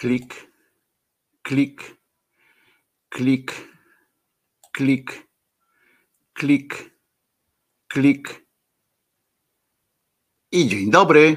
klik, klik, klik, klik, klik, klik. I dzień dobry.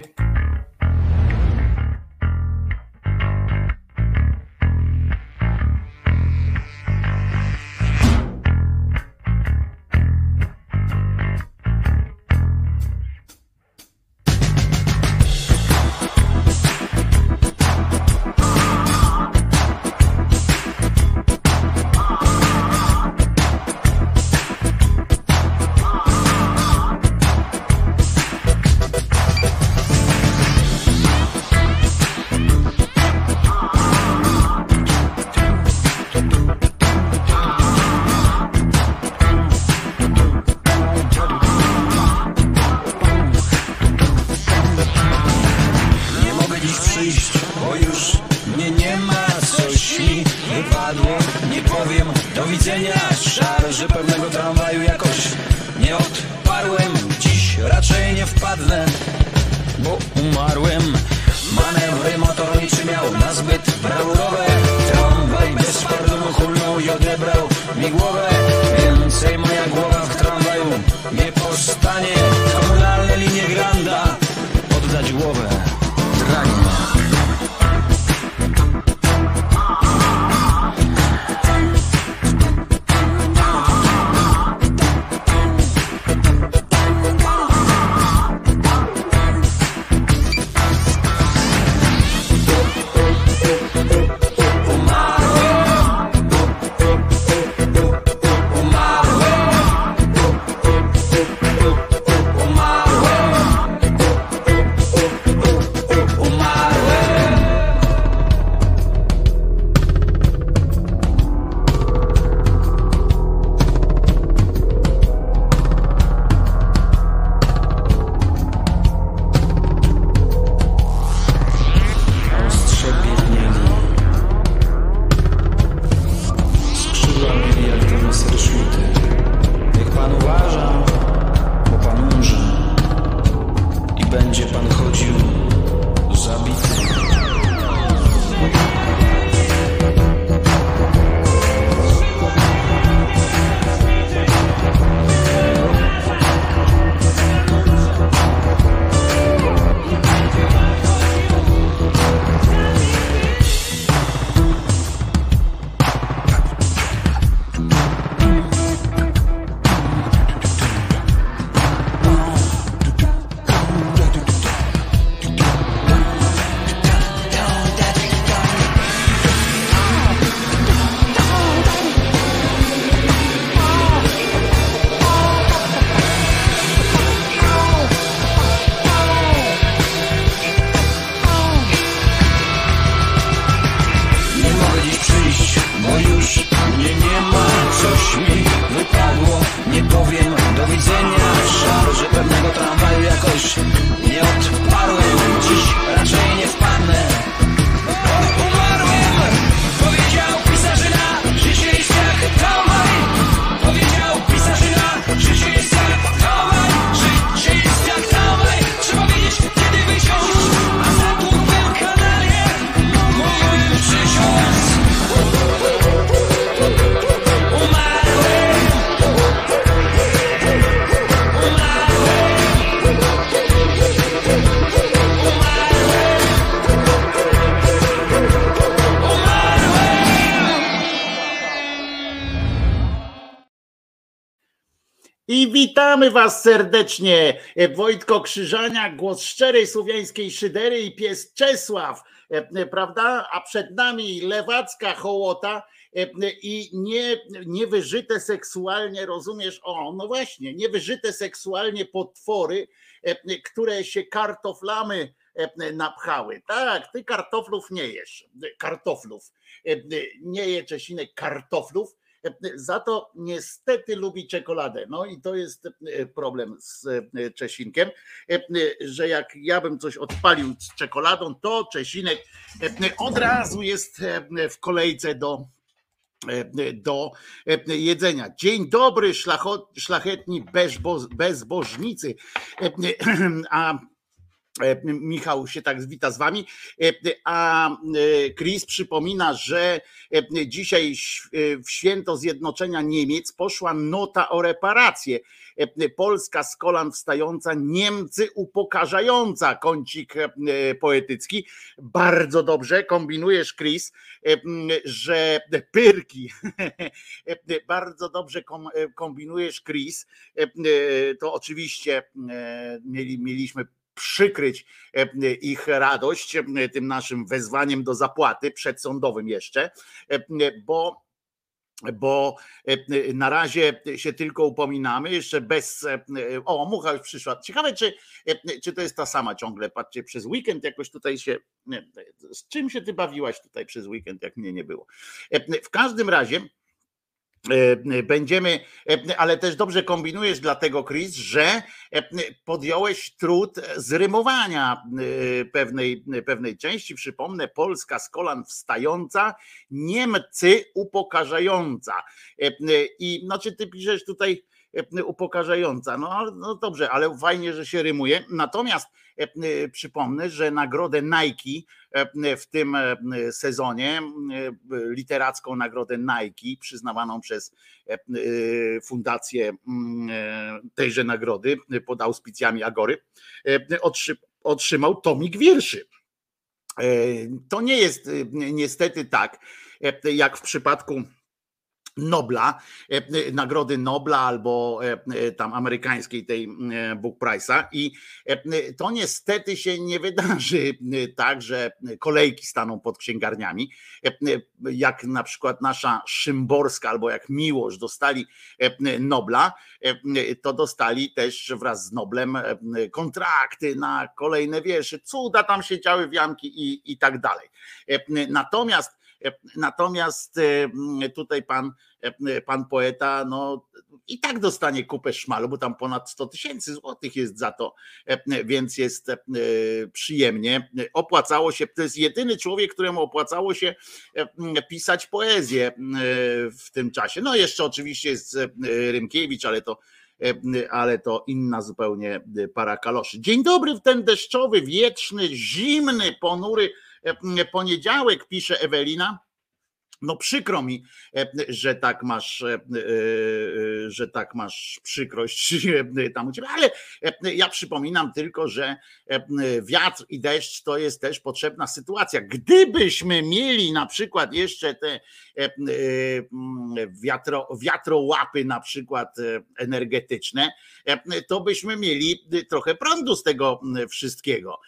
Was serdecznie. E, Wojtko Krzyżania, głos szczerej słowiańskiej szydery i pies Czesław, e, e, prawda? A przed nami lewacka hołota i nie, niewyżyte seksualnie, rozumiesz? O, no właśnie, niewyżyte seksualnie potwory, które się kartoflamy napchały. Tak, ty kartoflów nie jesz. Kartoflów. Nie je Czesinek kartoflów. Za to niestety lubi czekoladę. No i to jest e, problem z e, Czesinkiem, e, że jak ja bym coś odpalił z czekoladą, to Czesinek od razu jest w kolejce do do jedzenia. Dzień dobry, szlachetni bezbo- bezbożnicy. A Michał się tak wita z wami, e, a e, Chris przypomina, że dzisiaj w święto zjednoczenia Niemiec poszła nota o reparacje. Polska z kolan wstająca, Niemcy upokarzająca, kącik poetycki. Bardzo dobrze kombinujesz, Chris, że pyrki. Bardzo dobrze kombinujesz, Chris. To oczywiście mieli, mieliśmy przykryć e, ich radość e, tym naszym wezwaniem do zapłaty przedsądowym jeszcze, e, bo bo na razie się tylko upominamy, jeszcze bez. O, mucha już przyszła. Ciekawe, czy, czy to jest ta sama ciągle. Patrzcie, przez weekend jakoś tutaj się. Z czym się ty bawiłaś tutaj przez weekend, jak mnie nie było? W każdym razie będziemy, e, ale też dobrze kombinujesz dlatego, Chris, że e, podjąłeś trud zrymowania pewnej, pewnej części. Przypomnę, Polska z kolan wstająca, Niemcy upokarzająca. I znaczy ty piszesz tutaj upokarzająca. No, no dobrze, ale fajnie, że się rymuje. Natomiast przypomnę, że nagrodę Nike w tym sezonie, literacką nagrodę Nike, przyznawaną przez fundację tejże nagrody pod auspicjami Agory, otrzymał tomik wierszy. To nie jest niestety tak, jak w przypadku Nobla, e, e, nagrody Nobla albo e, tam amerykańskiej tej Book Price'a. I to niestety się nie wydarzy tak, że kolejki staną pod księgarniami, jak na przykład nasza Szymborska albo jak Miłosz dostali Nobla, to dostali też wraz z Noblem kontrakty na kolejne wiersze, cuda tam się działy w Jamki i, i tak dalej. Natomiast Natomiast e, tutaj pan, e, pan poeta, no i tak dostanie kupę szmalu, bo tam ponad 100 tysięcy złotych jest za to, e, więc jest przyjemnie. Opłacało się, to jest jedyny człowiek, któremu opłacało się pisać poezję w tym czasie. No jeszcze oczywiście jest Rymkiewicz, ale to ale to inna zupełnie para kaloszy. Dzień dobry w ten deszczowy, wieczny, zimny, ponury poniedziałek, pisze Ewelina. No przykro mi, e, że tak masz, e, że tak masz przykrość tam u ciebie, ale ja przypominam tylko, że wiatr i deszcz to jest też potrzebna sytuacja. Gdybyśmy mieli na przykład jeszcze te wiatro, wiatrołapy na przykład energetyczne, to byśmy mieli trochę prądu z tego wszystkiego.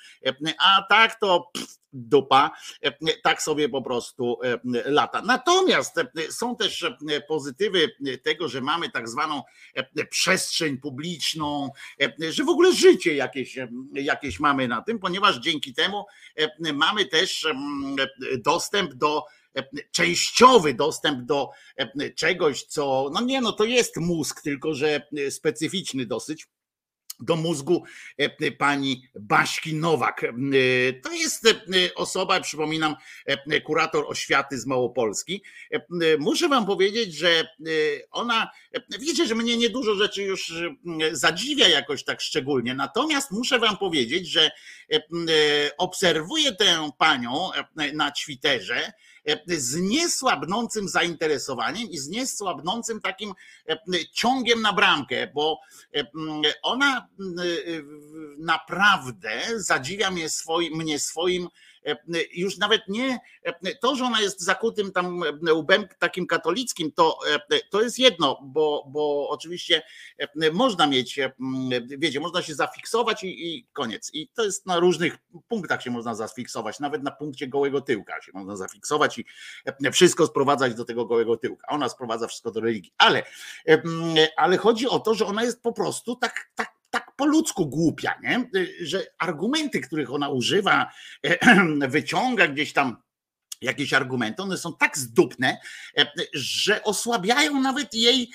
A tak to dupa, e, tak sobie po prostu e, lata. Natomiast e, są też pozytywy tego, że mamy tak zwaną przestrzeń publiczną, że w ogóle życie jakieś, jakieś mamy na tym, ponieważ dzięki temu mamy też dostęp do częściowy dostęp do czegoś, co, no nie, no to jest mózg, tylko że specyficzny dosyć do mózgu e, pani Baśki Nowak. E, to jest e, osoba, przypominam, kurator oświaty z Małopolski. Muszę wam powiedzieć, że ona, wiecie, że mnie niedużo rzeczy już zadziwia jakoś tak szczególnie, natomiast muszę wam powiedzieć, że obserwuję tę panią na Twitterze z niesłabnącym zainteresowaniem i z niesłabnącym takim ciągiem na bramkę, bo ona naprawdę zadziwia mnie swoim, mnie swoim E, już nawet nie e, to, że ona jest zakutym tam łbem takim katolickim, to, e, to jest jedno, bo, bo oczywiście można mieć, wiecie, można się zafiksować i, i koniec. I to jest na różnych punktach się można zafiksować, nawet na punkcie gołego tyłka się można zafiksować i wszystko sprowadzać do tego gołego tyłka. Ona sprowadza wszystko do religii, ale, ale chodzi o to, że ona jest po prostu tak tak po ludzku głupia, nie? że argumenty, których ona używa, wyciąga gdzieś tam jakieś argumenty, one są tak zdupne, że osłabiają nawet jej,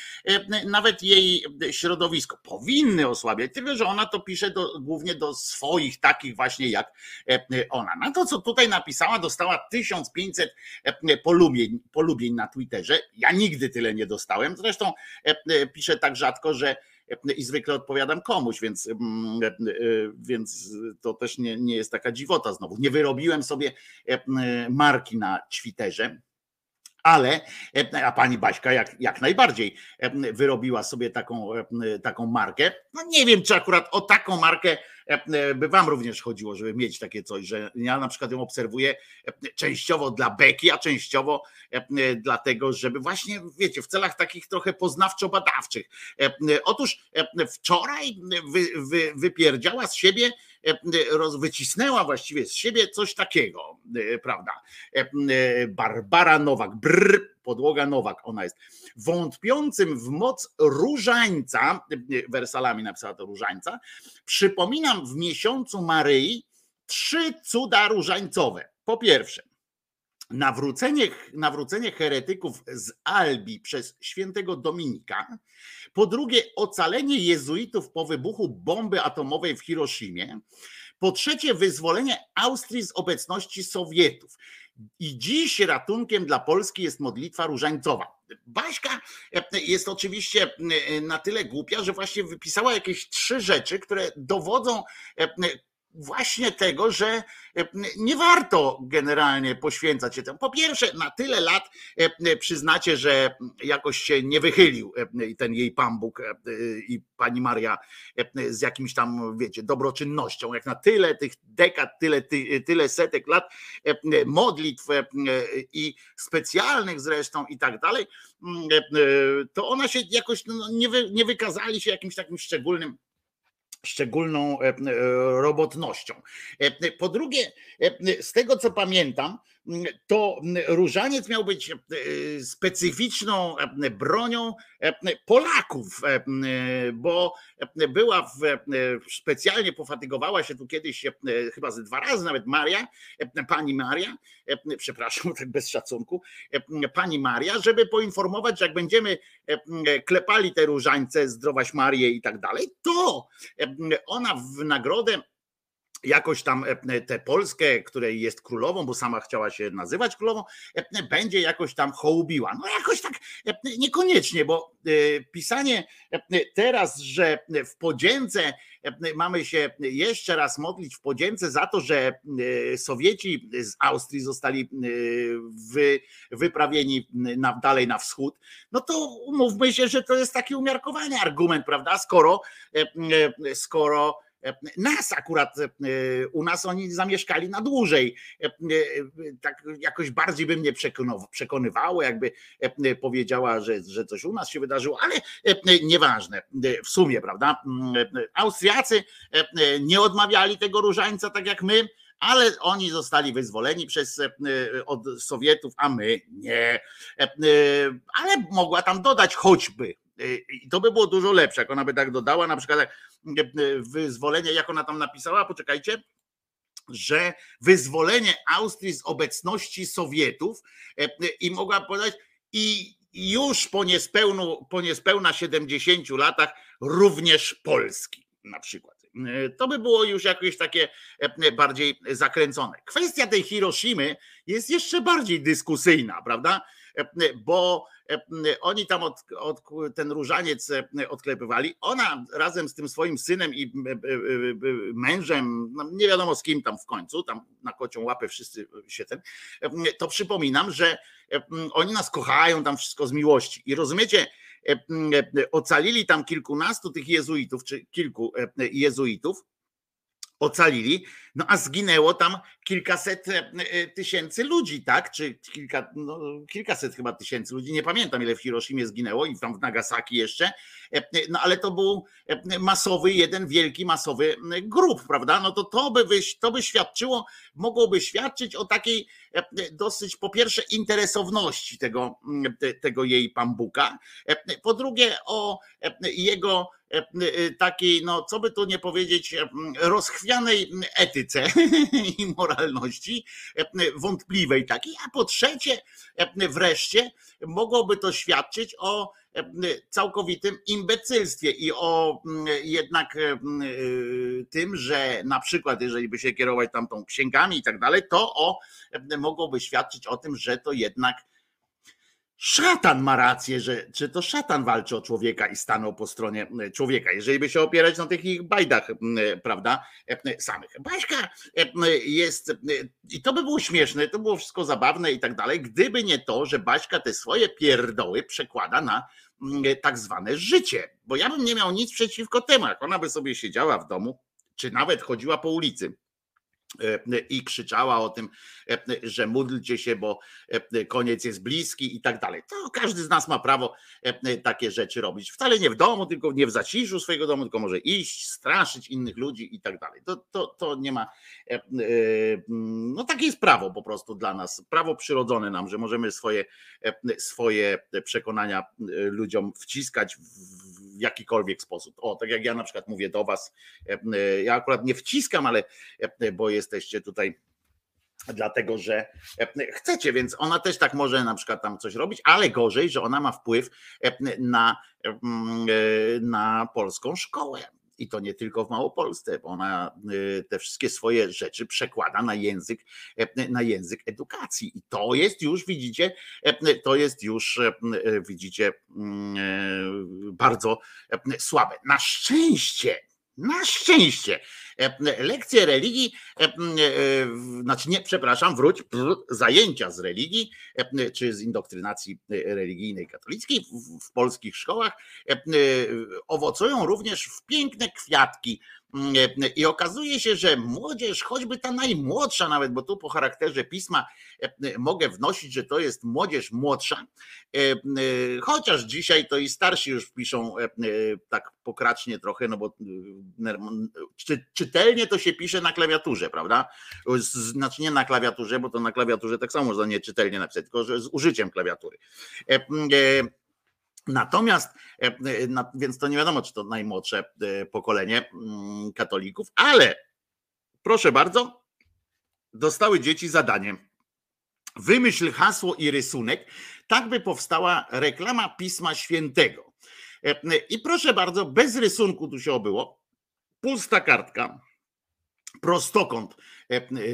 nawet jej środowisko. Powinny osłabiać, tylko że ona to pisze do, głównie do swoich takich właśnie jak ona. Na to, co tutaj napisała, dostała 1500 polubień, polubień na Twitterze. Ja nigdy tyle nie dostałem. Zresztą piszę tak rzadko, że i zwykle odpowiadam komuś, więc, mm, więc to też nie, nie jest taka dziwota znowu. Nie wyrobiłem sobie marki na Twitterze ale, e, a pani Baśka jak, jak najbardziej e, wyrobiła sobie taką, e, taką markę. No nie wiem, czy akurat o taką markę by wam również chodziło, żeby mieć takie coś, że ja na przykład ją obserwuję częściowo dla beki, a częściowo dlatego, żeby właśnie, wiecie, w celach takich trochę poznawczo-badawczych. Otóż wczoraj wy, wy, wypierdziała z siebie wycisnęła właściwie z siebie coś takiego, prawda? Barbara Nowak, brr, podłoga Nowak, ona jest wątpiącym w moc różańca, wersalami napisała to różańca, przypominam w miesiącu Maryi trzy cuda różańcowe. Po pierwsze, nawrócenie, nawrócenie heretyków z Albi przez świętego Dominika. Po drugie, ocalenie jezuitów po wybuchu bomby atomowej w Hiroshimie. Po trzecie, wyzwolenie Austrii z obecności Sowietów. I dziś ratunkiem dla Polski jest modlitwa różańcowa. Baśka jest oczywiście na tyle głupia, że właśnie wypisała jakieś trzy rzeczy, które dowodzą właśnie tego, że e, nie warto generalnie poświęcać się temu. Po pierwsze, na tyle lat e, przyznacie, że jakoś się nie wychylił e, ten jej Pan Bóg i pani Maria z jakimś tam, wiecie, dobroczynnością. Jak na tyle tych dekad, tyle, tyle setek lat modlitw i specjalnych zresztą i tak dalej, to ona się jakoś no, nie, wy, nie wykazali się jakimś takim szczególnym szczególną e, e, robotnością. E, po drugie, z tego co pamiętam, to różaniec miał być specyficzną bronią Polaków, bo była w, specjalnie pofatygowała się tu kiedyś, chyba ze dwa razy nawet Maria, pani Maria, przepraszam, tak bez szacunku, pani Maria, żeby poinformować, że jak będziemy klepali te różańce, zdrowaś Marię i tak dalej, to ona w nagrodę jakoś tam e, tę Polskę, której jest królową, bo sama chciała się nazywać królową, e, będzie jakoś tam hołubiła. No jakoś tak e, niekoniecznie, bo pisanie teraz, że w podzięce mamy się jeszcze raz modlić w podzięce za to, że Sowieci z Austrii zostali wy, wyprawieni dalej na wschód, no to umówmy się, że to jest taki umiarkowany argument, prawda? Skoro, skoro nas akurat, e, u nas oni zamieszkali na dłużej. E, e, tak jakoś bardziej by mnie przekonywało, jakby powiedziała, że, że coś u nas się wydarzyło, ale nieważne w sumie, prawda? Austriacy nie odmawiali tego różańca tak jak my, ale oni zostali wyzwoleni przez od Sowietów, a my nie. Ale mogła tam dodać choćby i to by było dużo lepsze, jak ona by tak dodała, na przykład wyzwolenie, jak ona tam napisała, poczekajcie, że wyzwolenie Austrii z obecności Sowietów i mogła powiedzieć, i już po, niespełnu, po niespełna 70 latach również Polski na przykład. To by było już jakieś takie bardziej zakręcone. Kwestia tej Hiroshimy jest jeszcze bardziej dyskusyjna, prawda? Bo E, oni tam od, od, ten różaniec e, odklepywali. Ona razem z tym swoim synem i e, mężem, no nie wiadomo z kim tam w końcu, tam na kocią łapę wszyscy się ten, to przypominam, że oni nas kochają tam wszystko z miłości. I rozumiecie, ocalili tam kilkunastu tych jezuitów, czy kilku jezuitów, ocalili, no a zginęło tam kilkaset e, e, tysięcy ludzi, tak? Czy kilka, no, kilkaset chyba tysięcy ludzi, nie pamiętam ile w Hiroshimie zginęło i tam w Nagasaki jeszcze, e, no ale to był masowy, jeden wielki masowy grup, prawda? No to to by, to by świadczyło, mogłoby świadczyć o takiej dosyć po pierwsze interesowności tego, tego jej pambuka, po drugie o jego takiej, no co by tu nie powiedzieć, rozchwianej etyce i moralności, wątpliwej takiej, a po trzecie wreszcie mogłoby to świadczyć o całkowitym imbecylstwie i o jednak tym, że na przykład jeżeli by się kierować tamtą księgami i tak dalej, to o, mogłoby świadczyć o tym, że to jednak szatan ma rację, że czy to szatan walczy o człowieka i stanął po stronie e, człowieka, jeżeli by się opierać na tych ich bajdach, e, prawda, e, samych. Baśka jest, i to by było śmieszne, to było wszystko zabawne i tak dalej, gdyby nie to, że Baśka te swoje pierdoły przekłada na tak zwane życie, bo ja bym nie miał nic przeciwko temu, jak ona by sobie siedziała w domu, czy nawet chodziła po ulicy i krzyczała o tym, e, że módlcie się, bo e, koniec jest bliski i tak dalej. To każdy z nas ma prawo takie rzeczy robić. Wcale nie w domu, tylko nie w zaciszu swojego domu, tylko może iść, straszyć innych ludzi i tak dalej. To, to, to nie ma. No takie jest prawo po prostu dla nas. Prawo przyrodzone nam, że możemy swoje, swoje przekonania ludziom wciskać w w jakikolwiek sposób. O, tak jak ja na przykład mówię do Was, e, e, ja akurat nie wciskam, ale e, bo jesteście tutaj dlatego że chcecie, więc ona też tak może na przykład tam coś robić, ale gorzej, że ona ma wpływ na, na polską szkołę. I to nie tylko w Małopolsce, bo ona y, te wszystkie swoje rzeczy przekłada na język, e, na język edukacji. I to jest już, widzicie, e, to jest już, e, widzicie, mm, bardzo słabe. Na szczęście, na szczęście lekcje religii, znaczy nie, przepraszam, wróć, zajęcia z religii, czy z indoktrynacji religijnej katolickiej w, w polskich szkołach owocują również w piękne kwiatki i okazuje się, że młodzież, choćby ta najmłodsza, nawet, bo tu po charakterze pisma mogę wnosić, że to jest młodzież młodsza, chociaż dzisiaj to i starsi już piszą tak pokracznie trochę, no bo czy, czytelnie to się pisze na klawiaturze, prawda? Znaczy nie na klawiaturze, bo to na klawiaturze tak samo można nie czytelnie napisać, tylko że z użyciem klawiatury. Natomiast, e, e, więc to nie wiadomo, czy to najmłodsze e, pokolenie mm, katolików, ale proszę bardzo, dostały dzieci zadanie. Wymyśl hasło i rysunek, tak by powstała reklama Pisma Świętego. I proszę bardzo, bez rysunku tu się obyło. Pusta kartka, prostokąt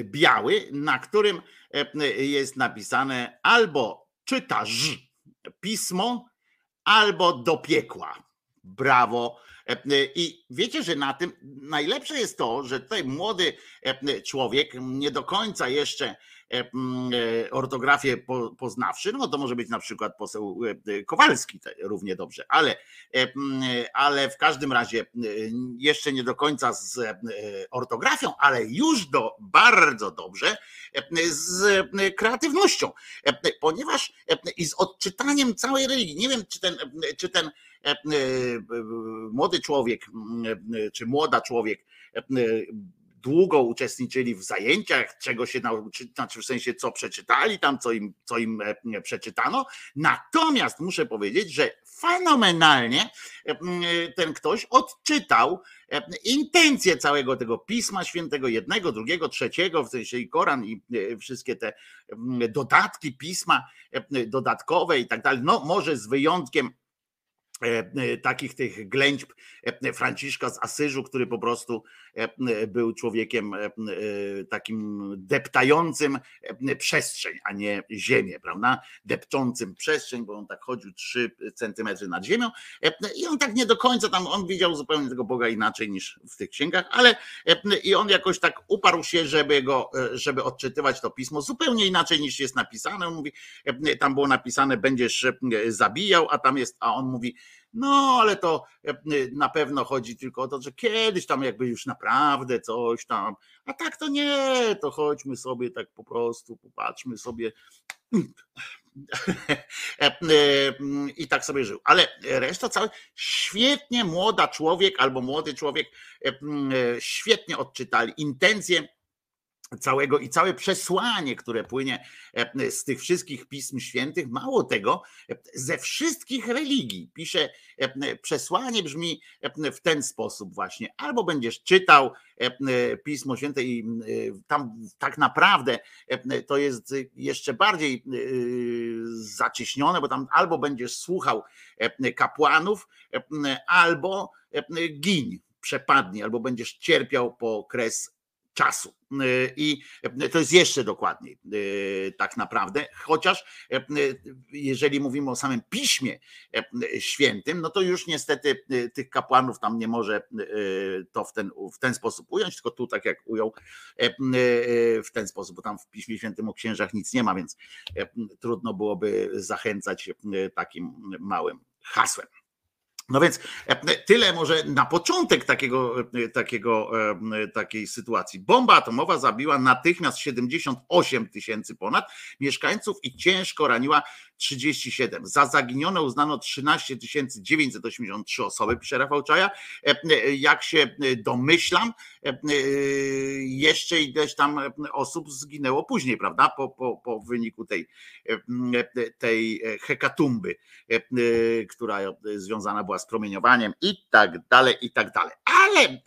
biały, na którym jest napisane albo czytasz pismo, albo do piekła. Brawo. E, I wiecie, że na tym najlepsze jest to, że tutaj młody e, człowiek, nie do końca jeszcze E, e, ortografię poznawszy, no to może być na przykład poseł e, Kowalski równie dobrze, ale, ale w każdym razie jeszcze nie do końca z ortografią, ale już do bardzo dobrze z kreatywnością, ponieważ i z odczytaniem całej religii. Nie wiem, czy ten, czy ten młody człowiek, czy młoda człowiek długo uczestniczyli w zajęciach, czego się nauczyli, znaczy w sensie co przeczytali tam, co im, co im e, przeczytano. Natomiast muszę powiedzieć, że fenomenalnie e, ten ktoś odczytał e, intencje całego tego Pisma Świętego, jednego, drugiego, trzeciego, w sensie i Koran i wszystkie te dodatki pisma dodatkowe i tak dalej. No może z wyjątkiem E, e, takich tych ględźb e, Franciszka z Asyżu, który po prostu był człowiekiem takim deptającym przestrzeń, a nie ziemię, prawda? Depczącym przestrzeń, bo on tak chodził 3 centymetry nad ziemią i on tak nie do końca tam, on widział zupełnie tego Boga inaczej niż w tych księgach, ale i on jakoś tak uparł się, żeby go, żeby odczytywać to pismo zupełnie inaczej niż jest napisane. On mówi, tam było napisane, będziesz zabijał, a tam jest, a on mówi, no, ale to e, na pewno chodzi tylko o to, że kiedyś tam jakby już naprawdę coś tam, a tak to nie, to chodźmy sobie tak po prostu, popatrzmy sobie. E, e, I tak sobie żył. Ale reszta całe świetnie młoda człowiek albo młody człowiek świetnie odczytali intencje całego i całe przesłanie, które płynie e, z tych wszystkich pism świętych, mało tego, e, ze wszystkich religii. Pisze, e, przesłanie brzmi w ten sposób właśnie, albo będziesz czytał Pismo Święte i tam tak naprawdę to jest jeszcze bardziej zacieśnione, bo tam albo będziesz słuchał kapłanów, albo giń, przepadnij, albo będziesz cierpiał po kres czasu. I to jest jeszcze dokładniej tak naprawdę, chociaż jeżeli mówimy o samym piśmie świętym, no to już niestety tych kapłanów tam nie może to w ten, w ten sposób ująć, tylko tu tak jak ujął w ten sposób, bo tam w piśmie świętym o księżach nic nie ma, więc trudno byłoby zachęcać takim małym hasłem. No więc e, tyle może na początek takiego, e, takiego, e, takiej sytuacji. Bomba atomowa zabiła natychmiast 78 tysięcy ponad mieszkańców i ciężko raniła 37. Za zaginione uznano 13 983 osoby, pisze Rafał Czaja. Jak się domyślam, jeszcze ileś tam osób zginęło później, prawda? Po, po, po wyniku tej, tej hekatumby, która związana była z promieniowaniem i tak dalej, i tak dalej. Ale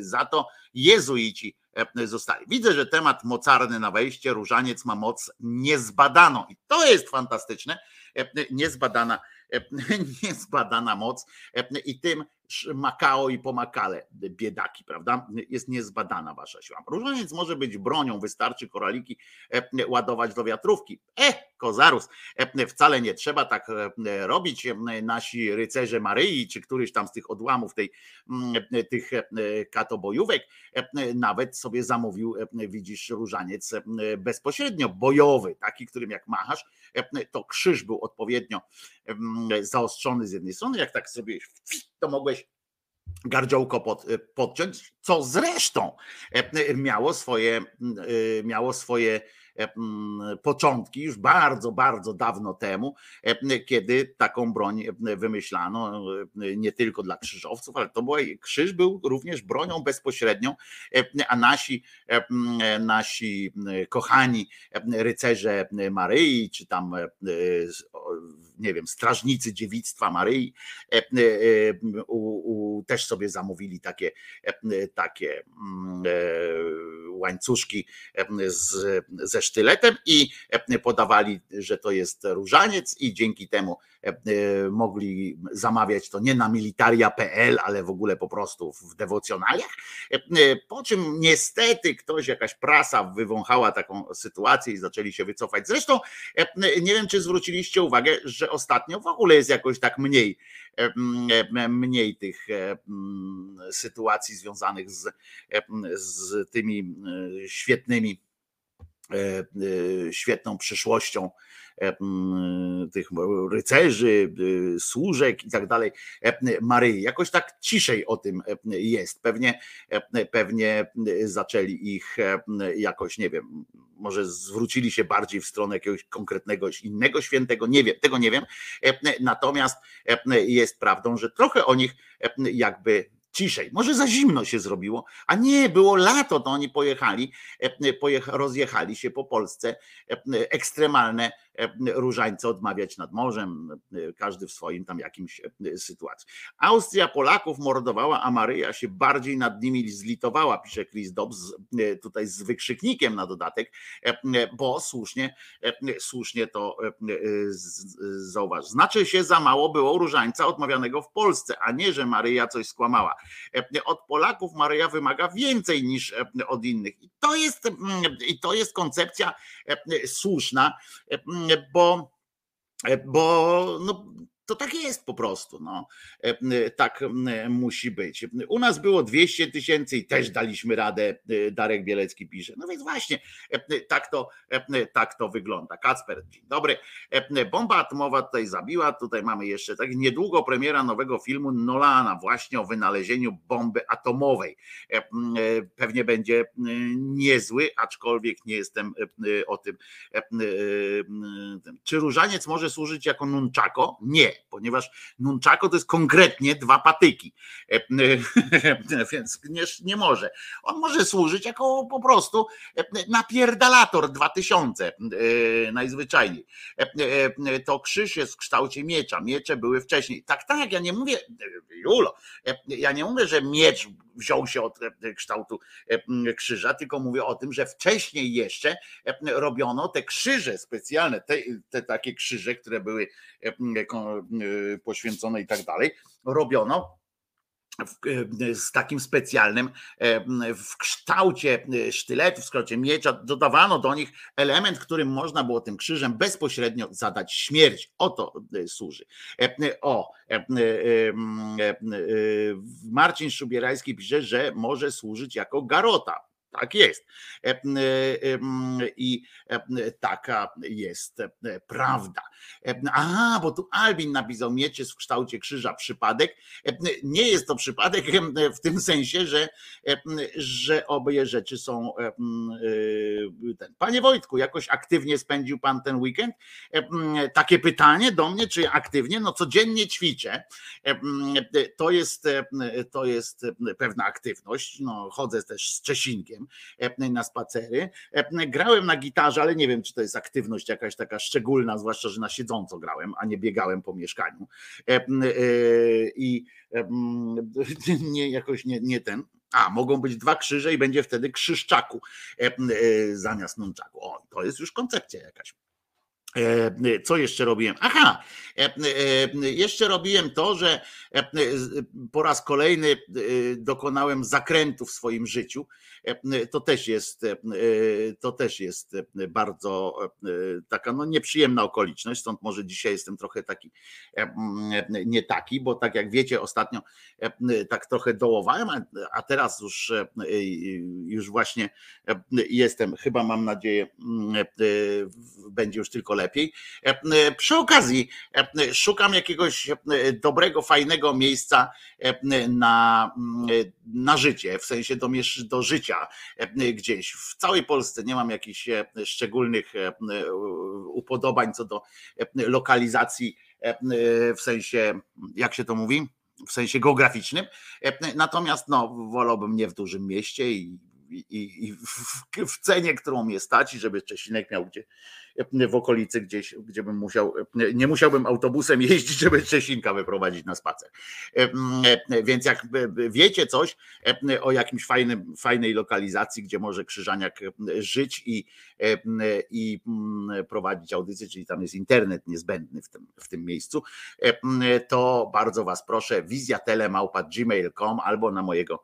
za to jezuici zostali. Widzę, że temat mocarny na wejście, różaniec ma moc niezbadaną i to jest fantastyczne, niezbadana, niezbadana moc i tym Makao i pomakale, biedaki, prawda? Jest niezbadana wasza siła. Różaniec może być bronią, wystarczy koraliki ładować do wiatrówki. E, kozarus, wcale nie trzeba tak robić. Nasi rycerze Maryi, czy któryś tam z tych odłamów tej, tych katobojówek, nawet sobie zamówił, widzisz, różaniec bezpośrednio bojowy, taki, którym jak machasz, to krzyż był odpowiednio zaostrzony z jednej strony, jak tak sobie to mogłeś gardziołko pod, podciąć, co zresztą miało swoje, miało swoje początki już bardzo, bardzo dawno temu, kiedy taką broń wymyślano nie tylko dla krzyżowców, ale to była, krzyż był również bronią bezpośrednią, a nasi, nasi kochani rycerze Maryi, czy tam nie wiem, strażnicy dziewictwa Maryi u, u, też sobie zamówili takie, takie łańcuszki z, ze sztyletem i podawali, że to jest różaniec i dzięki temu mogli zamawiać to nie na militaria.pl, ale w ogóle po prostu w dewocjonaliach. Po czym niestety ktoś, jakaś prasa wywąchała taką sytuację i zaczęli się wycofać. Zresztą nie wiem, czy zwróciliście uwagę, że ostatnio w ogóle jest jakoś tak mniej, mniej tych sytuacji związanych z, z tymi świetnymi świetną przyszłością tych rycerzy, służek i tak dalej, Maryi. Jakoś tak ciszej o tym jest. Pewnie, pewnie zaczęli ich jakoś, nie wiem, może zwrócili się bardziej w stronę jakiegoś konkretnego innego świętego, nie wiem, tego nie wiem. Natomiast jest prawdą, że trochę o nich jakby ciszej. Może za zimno się zrobiło, a nie, było lato, to oni pojechali, rozjechali się po Polsce, ekstremalne różańce odmawiać nad morzem, każdy w swoim tam jakimś sytuacji. Austria Polaków mordowała, a Maryja się bardziej nad nimi zlitowała, pisze Chris Dobbs, tutaj z wykrzyknikiem na dodatek, bo słusznie, słusznie to zauważ. Znaczy się za mało było różańca odmawianego w Polsce, a nie, że Maryja coś skłamała. Od Polaków Maryja wymaga więcej niż od innych. I to jest, i to jest koncepcja słuszna, bo, bo no, to tak jest po prostu. No. E, tak musi być. U nas było 200 tysięcy i też daliśmy radę, e, Darek Bielecki pisze. No więc właśnie, e, tak to, tak to wygląda. Kacper, dzień dobry. Bomba atomowa tutaj zabiła. Tutaj mamy jeszcze tak niedługo premiera nowego filmu Nolana właśnie o wynalezieniu bomby atomowej. Pewnie będzie niezły, aczkolwiek nie jestem o tym. Czy różaniec może służyć jako nunczako? Nie ponieważ nunchako to jest konkretnie dwa patyki, e, e, więc nie, nie może. On może służyć jako po prostu e, napierdalator 2000 najzwyczajniej. To krzyż jest w kształcie miecza, miecze były wcześniej. Tak, tak, ja nie mówię, Julo, ja nie mówię, że miecz wziął się od kształtu krzyża, tylko mówię o tym, że wcześniej jeszcze robiono te krzyże specjalne, te, te takie krzyże, które były poświęcone i tak dalej, robiono z takim specjalnym w kształcie sztyletu, w skrócie miecza, dodawano do nich element, którym można było tym krzyżem bezpośrednio zadać śmierć. O to służy. O, Marcin Szubierajski pisze, że może służyć jako garota tak jest. E, e, I e, taka jest prawda. Aha, bo tu Albin napisał miecze w kształcie krzyża przypadek. Nie jest to przypadek w tym sensie, że, że obie rzeczy są. Panie Wojtku, jakoś aktywnie spędził pan ten weekend? Takie pytanie do mnie, czy aktywnie? No codziennie ćwiczę. To jest, to jest pewna aktywność. No, chodzę też z Czesinkiem E, na spacery. E, grałem na gitarze, ale nie wiem, czy to jest aktywność jakaś taka szczególna, zwłaszcza, że na siedząco grałem, a nie biegałem po mieszkaniu. E, I nie, jakoś nie, nie ten. A, mogą być dwa krzyże i będzie wtedy krzyżczaku zamiast nunczaku. O, to jest już koncepcja jakaś. Co jeszcze robiłem? Aha, jeszcze robiłem to, że po raz kolejny dokonałem zakrętu w swoim życiu to też jest, e, to też jest e, bardzo taka no, nieprzyjemna okoliczność, stąd może dzisiaj jestem trochę taki nie taki, bo tak jak wiecie, ostatnio tak trochę dołowałem, a teraz już, już właśnie jestem, chyba mam nadzieję, będzie już tylko lepiej. Przy okazji szukam jakiegoś dobrego, fajnego miejsca na, na życie, w sensie do, do życia życia e, gdzieś. W całej Polsce nie mam jakichś e, szczególnych e, upodobań co do lokalizacji w sensie, jak się to mówi? W sensie geograficznym. Natomiast no, wolałbym nie w dużym mieście i, i, i w, w, cenie, którą mnie stać, i żeby Czesinek miał gdzie w okolicy gdzieś, gdzie bym musiał, nie musiałbym autobusem jeździć, żeby Czesinka wyprowadzić na spacer. Więc jak wiecie coś o jakimś fajnym, fajnej lokalizacji, gdzie może Krzyżaniak żyć i, i prowadzić audycję, czyli tam jest internet niezbędny w tym, w tym miejscu, to bardzo Was proszę, wizjatelemałpa.gmail.com albo na mojego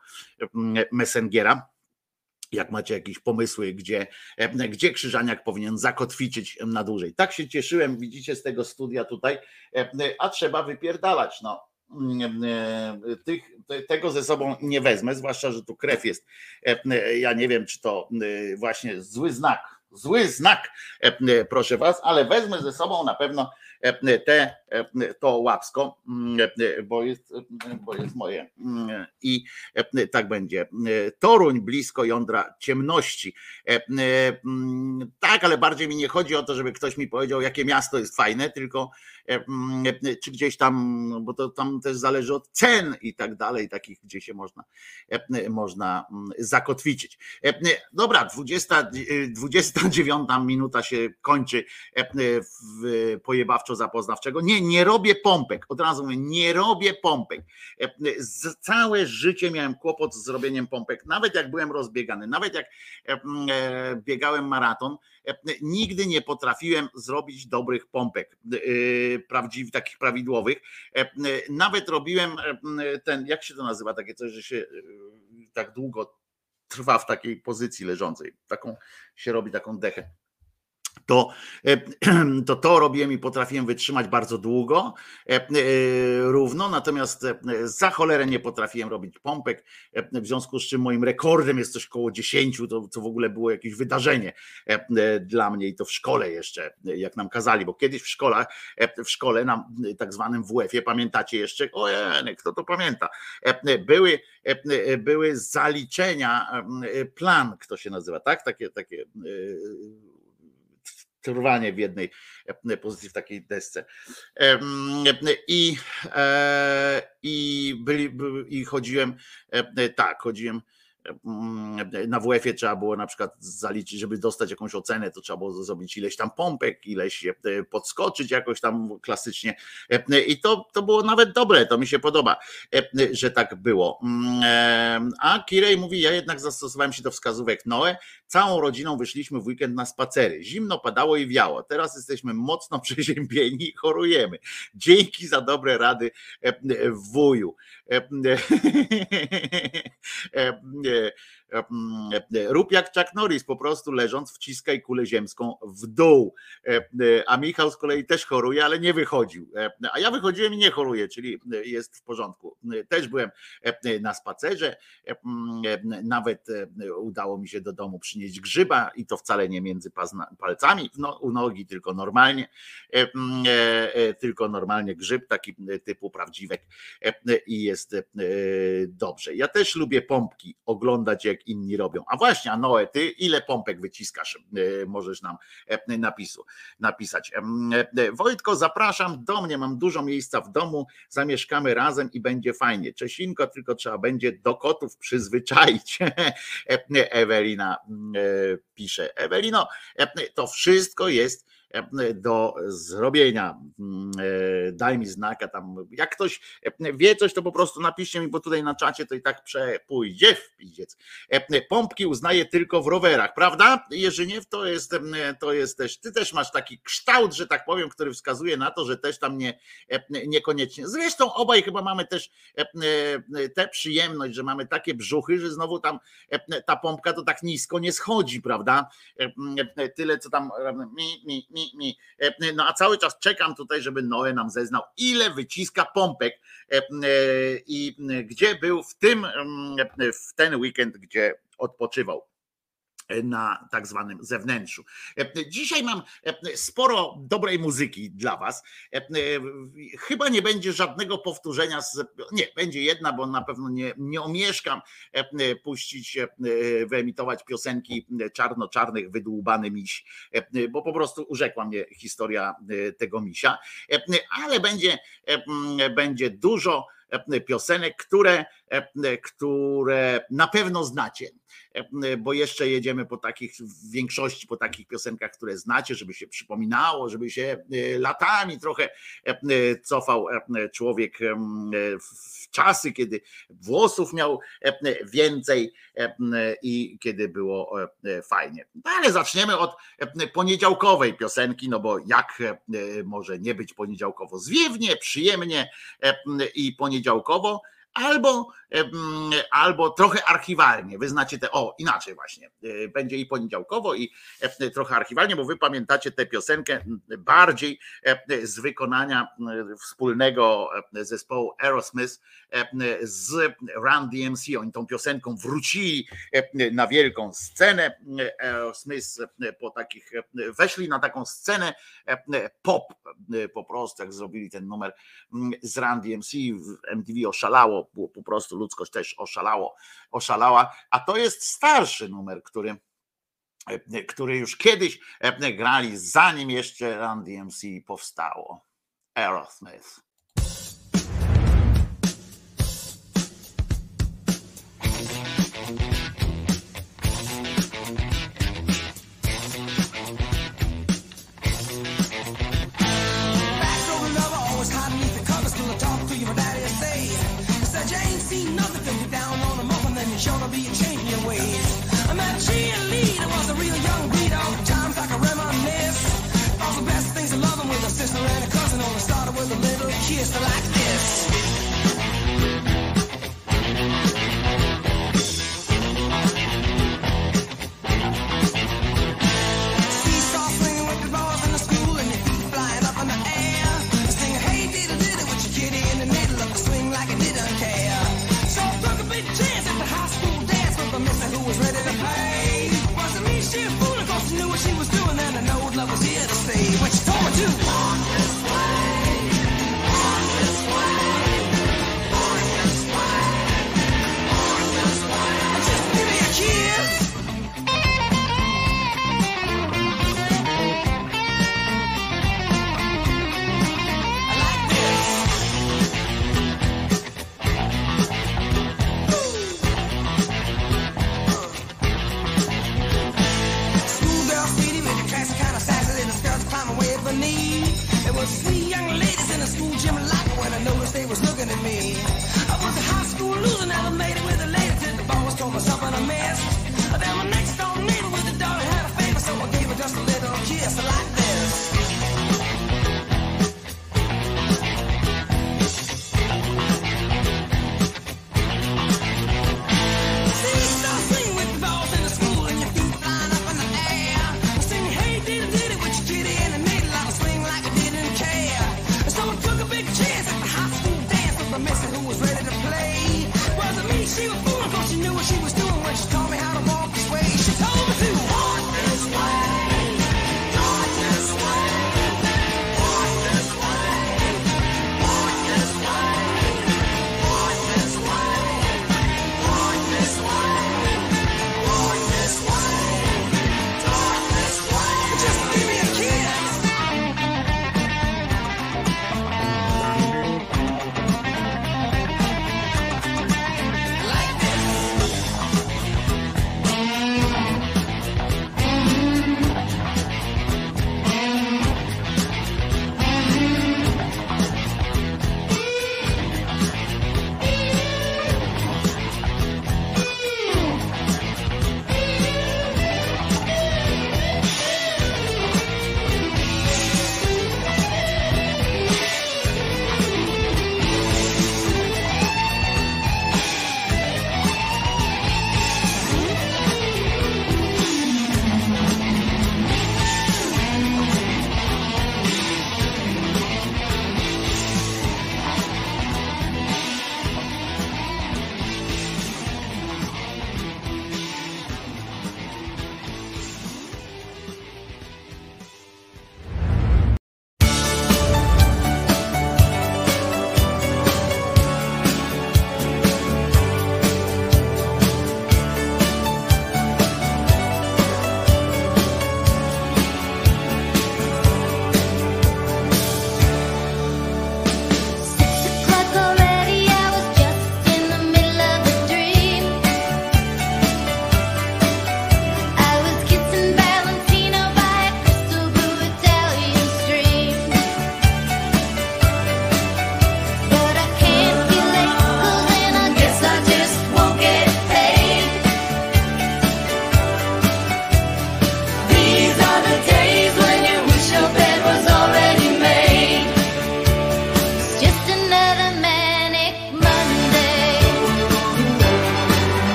messengera jak macie jakieś pomysły, gdzie, e, gdzie Krzyżaniak powinien zakotwiczyć na dłużej. Tak się cieszyłem, widzicie, z tego studia tutaj, e, a trzeba wypierdalać. No. Mm, e, tych, tego ze sobą nie wezmę, zwłaszcza, że tu krew jest. Ja nie wiem, czy to właśnie zły znak, zły znak, proszę was, ale wezmę ze sobą na pewno te, to łapsko, bo jest, bo jest moje. I tak będzie. Toruń blisko jądra ciemności. Tak, ale bardziej mi nie chodzi o to, żeby ktoś mi powiedział, jakie miasto jest fajne, tylko czy gdzieś tam, bo to tam też zależy od cen i tak dalej, takich, gdzie się można, można zakotwiczyć. Dobra, 20, 29 minuta się kończy w pojebawczo zapoznawczego. Nie, nie robię pompek. Od razu mówię, nie robię pompek. Całe życie miałem kłopot z zrobieniem pompek, nawet jak byłem rozbiegany, nawet jak e, biegałem maraton, nigdy nie potrafiłem zrobić dobrych pompek, e, prawdziwych, takich prawidłowych. Nawet robiłem ten, jak się to nazywa, takie coś, że się e, tak długo trwa w takiej pozycji leżącej. Taką się robi taką dechę to, e, to to robiłem i potrafiłem wytrzymać bardzo długo, e, e, równo, natomiast za cholerę nie potrafiłem robić pompek, w związku z czym moim rekordem jest coś koło 10, to co w ogóle było jakieś wydarzenie dla mnie i to w szkole jeszcze, jak nam kazali, bo kiedyś w szkole, w szkole na tak zwanym WF-ie, pamiętacie jeszcze, o kto to pamięta, były, były zaliczenia, plan, kto się nazywa, tak, takie, takie trwanie w jednej e, pozycji w takiej desce. I, e, i, byli, i chodziłem, e, tak, chodziłem na WF-ie trzeba było na przykład zaliczyć, żeby dostać jakąś ocenę, to trzeba było zrobić ileś tam pompek, ileś podskoczyć jakoś tam klasycznie. I to, to było nawet dobre, to mi się podoba, że tak było. A Kirej mówi, ja jednak zastosowałem się do wskazówek Noe. Całą rodziną wyszliśmy w weekend na spacery. Zimno padało i wiało. Teraz jesteśmy mocno przeziębieni i chorujemy. Dzięki za dobre rady wuju. Merci. Rób jak Chuck Norris, po prostu leżąc wciskaj kulę ziemską w dół. A Michał z kolei też choruje, ale nie wychodził. A ja wychodziłem i nie choruję, czyli jest w porządku. Też byłem na spacerze, nawet udało mi się do domu przynieść grzyba i to wcale nie między palcami no, u nogi, tylko normalnie, tylko normalnie grzyb, taki typu prawdziwek i jest dobrze. Ja też lubię pompki oglądać jak jak inni robią. A właśnie, a Noe, ty ile pompek wyciskasz? E, możesz nam e, napisu, napisać. E, Wojtko, zapraszam do mnie, mam dużo miejsca w domu, zamieszkamy razem i będzie fajnie. Czesinko, tylko trzeba będzie do kotów przyzwyczaić. Ewelina pisze. Ewelino, to wszystko jest do zrobienia. Mm, e, daj mi znaka tam. Jak ktoś wie coś, to po prostu napiszcie mi, bo tutaj na czacie to i tak przepójdzie w pizdziec. Pompki uznaję tylko w rowerach, prawda? Jerzyniew to jest, to jest też, ty też masz taki kształt, że tak powiem, który wskazuje na to, że też tam nie, niekoniecznie. Zresztą obaj chyba mamy też tę przyjemność, że mamy takie brzuchy, że znowu tam ta pompka to tak nisko nie schodzi, prawda? Tyle co tam mi, mi, mi, mi. E, no a cały czas czekam tutaj, żeby Noe nam zeznał, ile wyciska pompek e, e, i gdzie był w tym, w ten weekend, gdzie odpoczywał na tak zwanym zewnętrzu. Dzisiaj mam sporo dobrej muzyki dla Was. Chyba nie będzie żadnego powtórzenia. Z, nie, będzie jedna, bo na pewno nie, nie omieszkam puścić, wyemitować piosenki czarno-czarnych, wydłubany miś, bo po prostu urzekła mnie historia tego misia. Ale będzie, będzie dużo piosenek, które, które na pewno znacie bo jeszcze jedziemy po takich, w większości po takich piosenkach, które znacie, żeby się przypominało, żeby się e, latami trochę e, cofał e, człowiek w czasy, kiedy włosów miał więcej i kiedy było fajnie. No ale zaczniemy od poniedziałkowej piosenki, no bo jak może nie być poniedziałkowo zwiewnie, przyjemnie i poniedziałkowo, albo, albo trochę archiwalnie. Wy znacie te, o inaczej właśnie, e, będzie i poniedziałkowo, i e, trochę archiwalnie, bo wy pamiętacie tę piosenkę bardziej e, z wykonania wspólnego zespołu Aerosmith z Run DMC. Oni tą piosenką wrócili na wielką scenę. Aerosmith po takich, weszli na taką scenę pop po prostu, jak zrobili ten numer z Run DMC, MTV oszalało po prostu ludzkość też oszalało, oszalała, a to jest starszy numer, który który już kiedyś grali, zanim jeszcze Run DMC powstało. Aerosmith. Sure to be a change in your ways. I met a cheerleader, was a real young breed. All times I can reminisce. All the best things of loving with a sister and a cousin. Only started with a little kiss like this. Beautiful.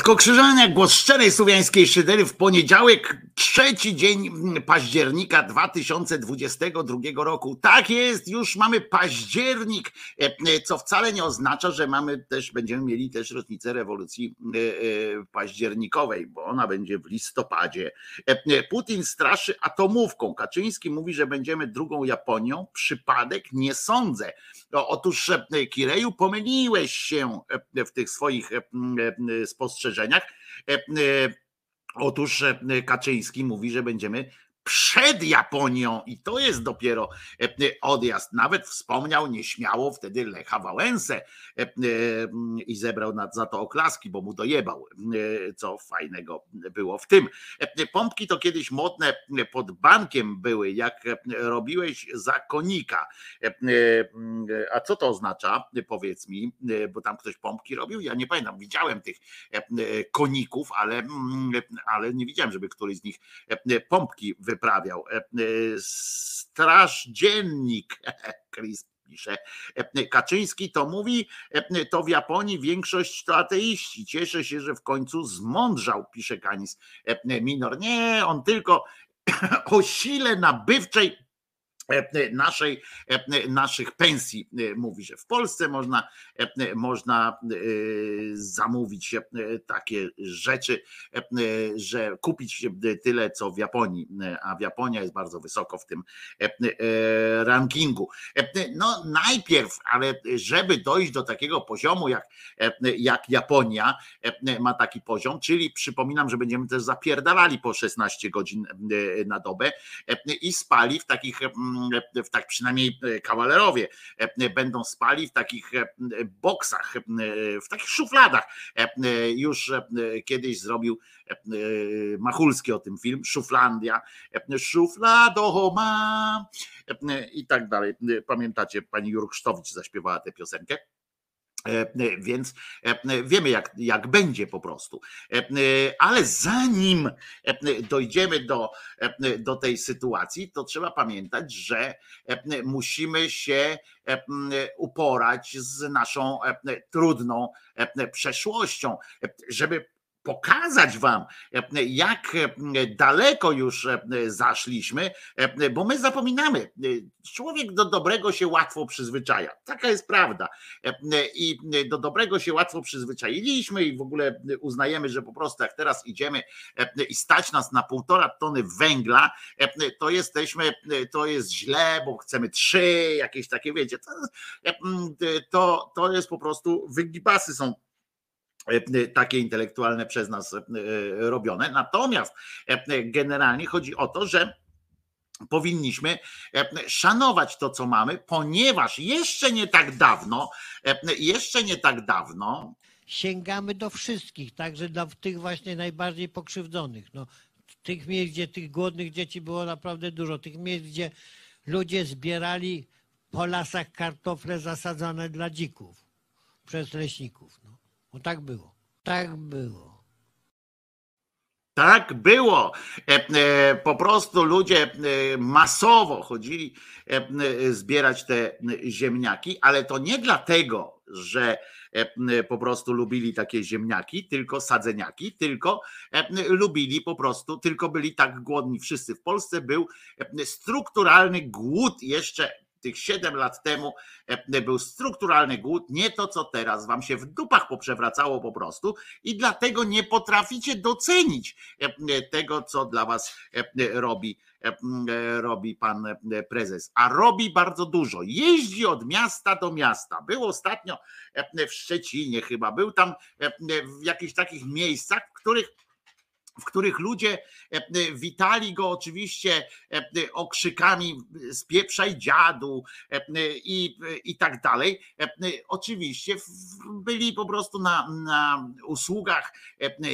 Wojtko Krzyżania, głos szczerej słowiańskiej szydery w poniedziałek, trzeci dzień października 2022 roku. Tak jest, już mamy październik, e, co wcale nie oznacza, że mamy też, będziemy mieli też rocznicę rewolucji e, e, październikowej, bo ona będzie w listopadzie. Putin straszy atomówką. Kaczyński mówi, że będziemy drugą Japonią. Przypadek? Nie sądzę. Otóż Kireju, pomyliłeś się w tych swoich spostrzeżeniach. Otóż e, Kaczyński mówi, że będziemy przed Japonią i to jest dopiero e, e, odjazd. Nawet wspomniał nieśmiało wtedy Lecha Wałęsę e, i zebrał za to oklaski, bo mu dojebał, co fajnego było w tym. Pompki to kiedyś modne pod bankiem były, jak robiłeś za konika. A co to oznacza? Powiedz mi, bo tam ktoś pompki robił? Ja nie pamiętam, widziałem tych koników, ale, ale nie widziałem, żeby któryś z nich pompki wyprawiał. E, e, straż dziennik, Chris pisze. E, Kaczyński to mówi, to w Japonii większość to ateiści. Cieszę się, że w końcu zmądrzał, pisze Kanis Minor. Nie, on tylko o sile nabywczej naszej, e, naszych pensji. E, mówi, że w Polsce można, można zamówić takie rzeczy, że kupić tyle, co w Japonii, a w Japonia jest bardzo wysoko w tym rankingu. No najpierw, ale żeby dojść do takiego poziomu, jak, jak Japonia ma taki poziom, czyli przypominam, że będziemy też zapierdalali po 16 godzin na dobę i spali w takich w tak przynajmniej e, kawalerowie e, będą spali w takich e, boksach, w takich szufladach. Już kiedyś zrobił Machulski o tym film, Szuflandia, Szuflado ma i tak dalej. Pamiętacie, pani Jurksztowicz zaśpiewała tę piosenkę. E, e, więc e, wiemy, jak, jak będzie po prostu. Ale zanim dojdziemy do, do tej sytuacji, to trzeba pamiętać, że musimy się uporać z naszą trudną przeszłością, żeby pokazać Wam, jak daleko już zaszliśmy, bo my zapominamy. Człowiek do dobrego się łatwo przyzwyczaja. Taka jest prawda. I do dobrego się łatwo przyzwyczailiśmy i w ogóle uznajemy, że po prostu jak teraz idziemy i stać nas na półtora tony węgla, to jesteśmy, to jest źle, bo chcemy trzy, jakieś takie, wiecie, to, to jest po prostu, wygibasy są takie intelektualne przez nas e, robione. Natomiast e, generalnie chodzi o to, że powinniśmy szanować to, co mamy, ponieważ jeszcze nie tak dawno, jeszcze nie tak dawno. Sięgamy do wszystkich, także dla tych właśnie najbardziej pokrzywdzonych. No, tych miejsc, gdzie tych głodnych dzieci było naprawdę dużo, tych miejsc, gdzie ludzie zbierali po lasach kartofle zasadzane dla dzików przez leśników. No. Bo tak było. Tak było. Tak było. E, e, po prostu ludzie e, masowo chodzili zbierać te ziemniaki, ale to nie dlatego, że po prostu lubili takie ziemniaki, tylko sadzeniaki, tylko lubili po prostu, tylko byli tak głodni. Wszyscy w Polsce był strukturalny głód jeszcze tych 7 lat temu e, był strukturalny głód, nie to co teraz, wam się w dupach poprzewracało po prostu i dlatego nie potraficie docenić e, tego, co dla was e, robi robi pan prezes, a robi bardzo dużo. Jeździ od miasta do miasta. Był ostatnio w Szczecinie chyba, był tam w jakichś takich miejscach, w których w których ludzie e, e, witali go oczywiście e, okrzykami spieprzaj dziadu i, i tak dalej. Oczywiście byli po prostu na, na usługach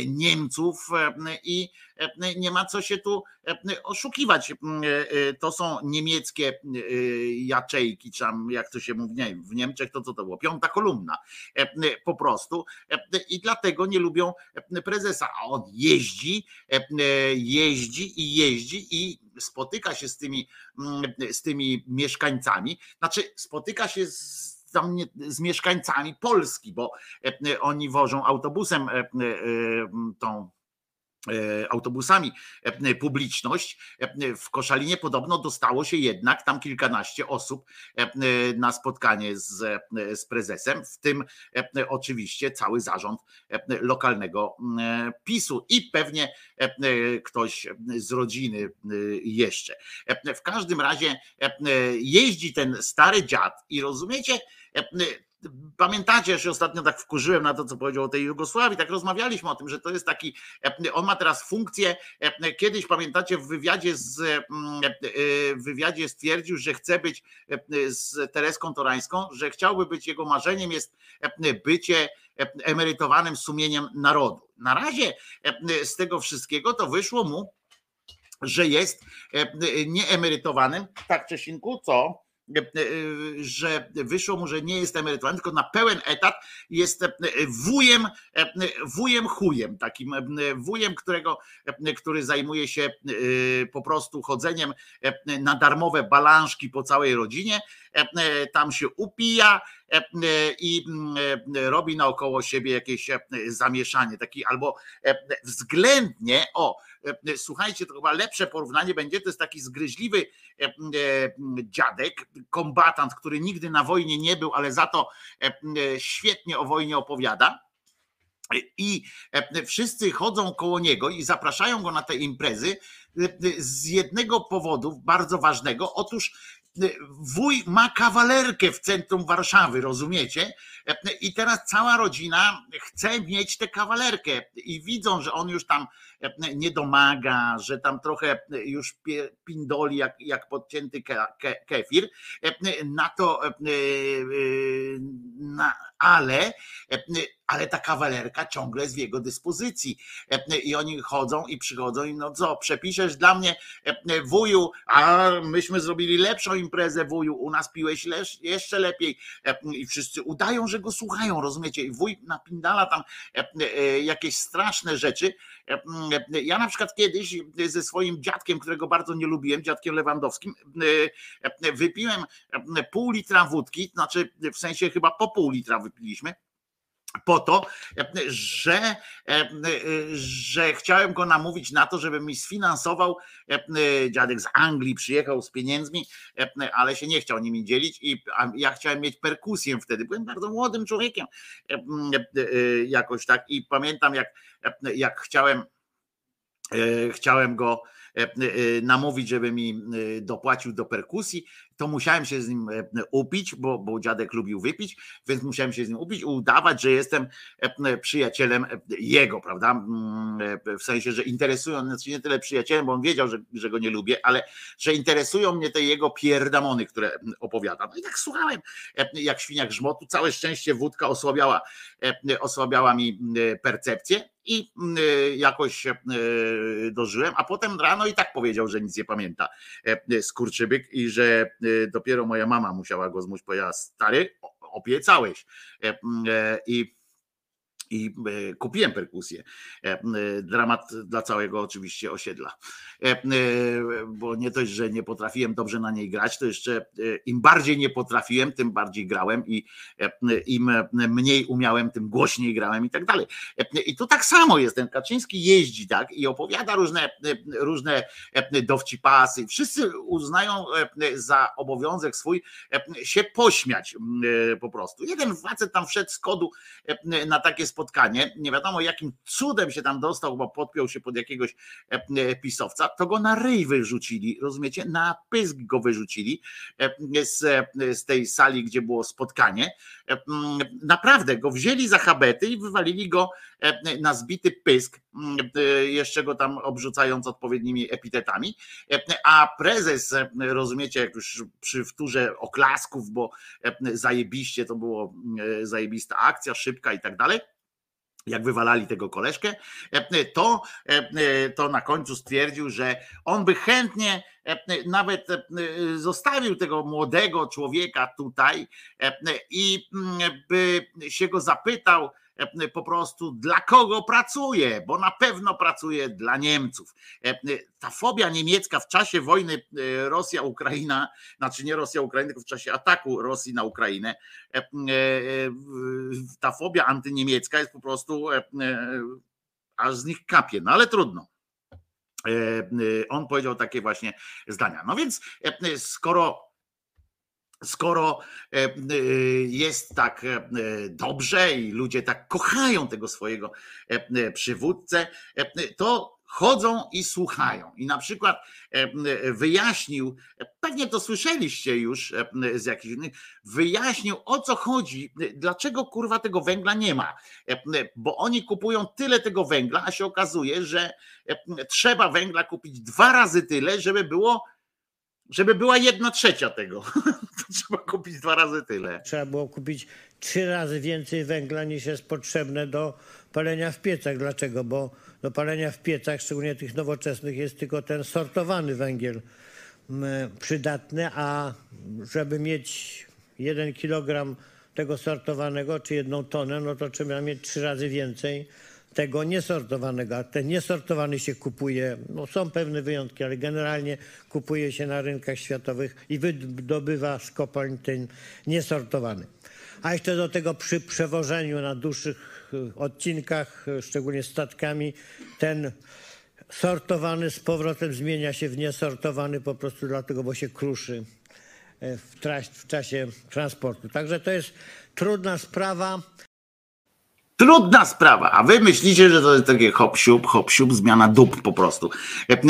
Niemców i nie ma co się tu oszukiwać. To są niemieckie jaczejki, czy tam jak to się mówi, nie w Niemczech to co to było? Piąta kolumna po prostu i dlatego nie lubią prezesa, a on jeździ E, e, jeździ i jeździ i spotyka się z tymi, mm, z tymi mieszkańcami, znaczy spotyka się z z mieszkańcami Polski, bo oni wożą autobusem tą E, autobusami e, publiczność. E, w Koszalinie podobno dostało się jednak tam kilkanaście osób na spotkanie z, z prezesem, w tym oczywiście cały zarząd lokalnego PiSu i pewnie ktoś z rodziny jeszcze. W każdym razie jeździ ten stary dziad i rozumiecie, Pamiętacie, że się ostatnio tak wkurzyłem na to, co powiedział o tej Jugosławii, tak rozmawialiśmy o tym, że to jest taki, e, on ma teraz funkcję, e, kiedyś pamiętacie w wywiadzie, z, e, w wywiadzie stwierdził, że chce być z Tereską Torańską, że chciałby być, jego marzeniem jest bycie emerytowanym sumieniem narodu. Na razie z tego wszystkiego to wyszło mu, że jest nieemerytowanym, tak Czesinku, co? E, e, że wyszło mu, że nie jest emerytowany, tylko na pełen etat jest e, wujem, wujem chujem, takim wujem, którego, który zajmuje się po prostu chodzeniem na darmowe balanżki po całej rodzinie, tam się upija i robi naokoło siebie jakieś zamieszanie, taki albo względnie, o, E, słuchajcie, to chyba lepsze porównanie będzie, to jest taki zgryźliwy e, e, dziadek, kombatant, który nigdy na wojnie nie był, ale za to świetnie o wojnie opowiada. I wszyscy chodzą koło niego i zapraszają go na te imprezy z jednego powodu bardzo ważnego. Otóż wuj ma kawalerkę w centrum Warszawy, rozumiecie? I teraz cała rodzina chce mieć tę kawalerkę i widzą, że on już tam nie domaga, że tam trochę już pindoli jak, jak podcięty kefir, na to, na, ale, ale ta kawalerka ciągle jest w jego dyspozycji. I oni chodzą i przychodzą i no co, przepiszesz dla mnie wuju, a myśmy zrobili lepszą imprezę wuju, u nas piłeś jeszcze lepiej. I wszyscy udają, że go słuchają, rozumiecie, i wuj napindala tam jakieś straszne rzeczy, ja na przykład kiedyś ze swoim dziadkiem, którego bardzo nie lubiłem, dziadkiem Lewandowskim, wypiłem pół litra wódki, znaczy w sensie chyba po pół litra wypiliśmy po to, że, że chciałem go namówić na to, żeby mi sfinansował. Dziadek z Anglii przyjechał z pieniędzmi, ale się nie chciał nimi dzielić i ja chciałem mieć perkusję wtedy. Byłem bardzo młodym człowiekiem jakoś tak i pamiętam jak, jak chciałem chciałem go namówić, żeby mi dopłacił do perkusji to musiałem się z nim e, upić, bo, bo dziadek lubił wypić, więc musiałem się z nim upić, udawać, że jestem e, przyjacielem e, jego, prawda? Mm, w sensie, że interesują, znaczy nie tyle przyjacielem, bo on wiedział, że, że go nie lubię, ale że interesują mnie te jego pierdamony, które opowiada. No i tak słuchałem, jak świniak żmotu, całe szczęście wódka osłabiała, osłabiała mi percepcję i jakoś dożyłem, a potem rano i tak powiedział, że nic nie pamięta skurczybyk i że dopiero moja mama musiała go zmusić, powiedziała, stary, obiecałeś. E, e, I i e, kupiłem perkusję. Dramat dla całego oczywiście osiedla. Bo nie dość, że nie potrafiłem dobrze na niej grać, to jeszcze im bardziej nie potrafiłem, tym bardziej grałem i im mniej umiałem, tym głośniej grałem i tak dalej. I tu tak samo jest. Ten Kaczyński jeździ tak i opowiada różne, różne dowcipasy. Wszyscy uznają za obowiązek swój się pośmiać po prostu. Jeden facet tam wszedł z kodu na takie spotkanie, nie wiadomo jakim cudem się tam dostał, bo podpiął się pod jakiegoś e, e, pisowca, to go na ryj wyrzucili, rozumiecie? Na pysk go wyrzucili e, z, z tej sali, gdzie było spotkanie. Naprawdę go wzięli za habety i wywalili go na zbity pysk, jeszcze go tam obrzucając odpowiednimi epitetami. A prezes, rozumiecie, jak już przy wtórze oklasków, bo zajebiście to było zajebista akcja, szybka i tak dalej jak wywalali tego koleżkę, e, to, e, to na końcu stwierdził, że on by chętnie e, nawet zostawił tego młodego człowieka tutaj i mm, by się go zapytał, po prostu dla kogo pracuje, bo na pewno pracuje dla Niemców. Ta fobia niemiecka w czasie wojny Rosja-Ukraina, znaczy nie Rosja-Ukraina, tylko w czasie ataku Rosji na Ukrainę, ta fobia antyniemiecka jest po prostu aż z nich kapie, no ale trudno. On powiedział takie właśnie zdania. No więc skoro skoro e, e, jest tak e, dobrze i ludzie tak kochają tego swojego przywódcę, to chodzą i słuchają. I na przykład wyjaśnił, pewnie to słyszeliście już z jakichś innych, wyjaśnił o co chodzi, dlaczego kurwa tego węgla nie ma. Bo oni kupują tyle tego węgla, a się okazuje, że trzeba węgla kupić dwa razy tyle, żeby było żeby była jedna trzecia tego. To trzeba kupić dwa razy tyle. Trzeba było kupić trzy razy więcej węgla niż jest potrzebne do palenia w piecach. Dlaczego? Bo do palenia w piecach, szczególnie tych nowoczesnych, jest tylko ten sortowany węgiel przydatny, a żeby mieć jeden kilogram tego sortowanego, czy jedną tonę, no to trzeba mieć trzy razy więcej tego niesortowanego, a ten niesortowany się kupuje, no są pewne wyjątki, ale generalnie kupuje się na rynkach światowych i wydobywa z kopalń ten niesortowany. A jeszcze do tego przy przewożeniu na dłuższych y, odcinkach, y, szczególnie statkami, ten sortowany z powrotem zmienia się w niesortowany po prostu dlatego, bo się kruszy y, w, w czasie transportu. Także to jest trudna sprawa. Trudna sprawa, a wy myślicie, że to jest takie hop siup, hop siup, zmiana dup po prostu.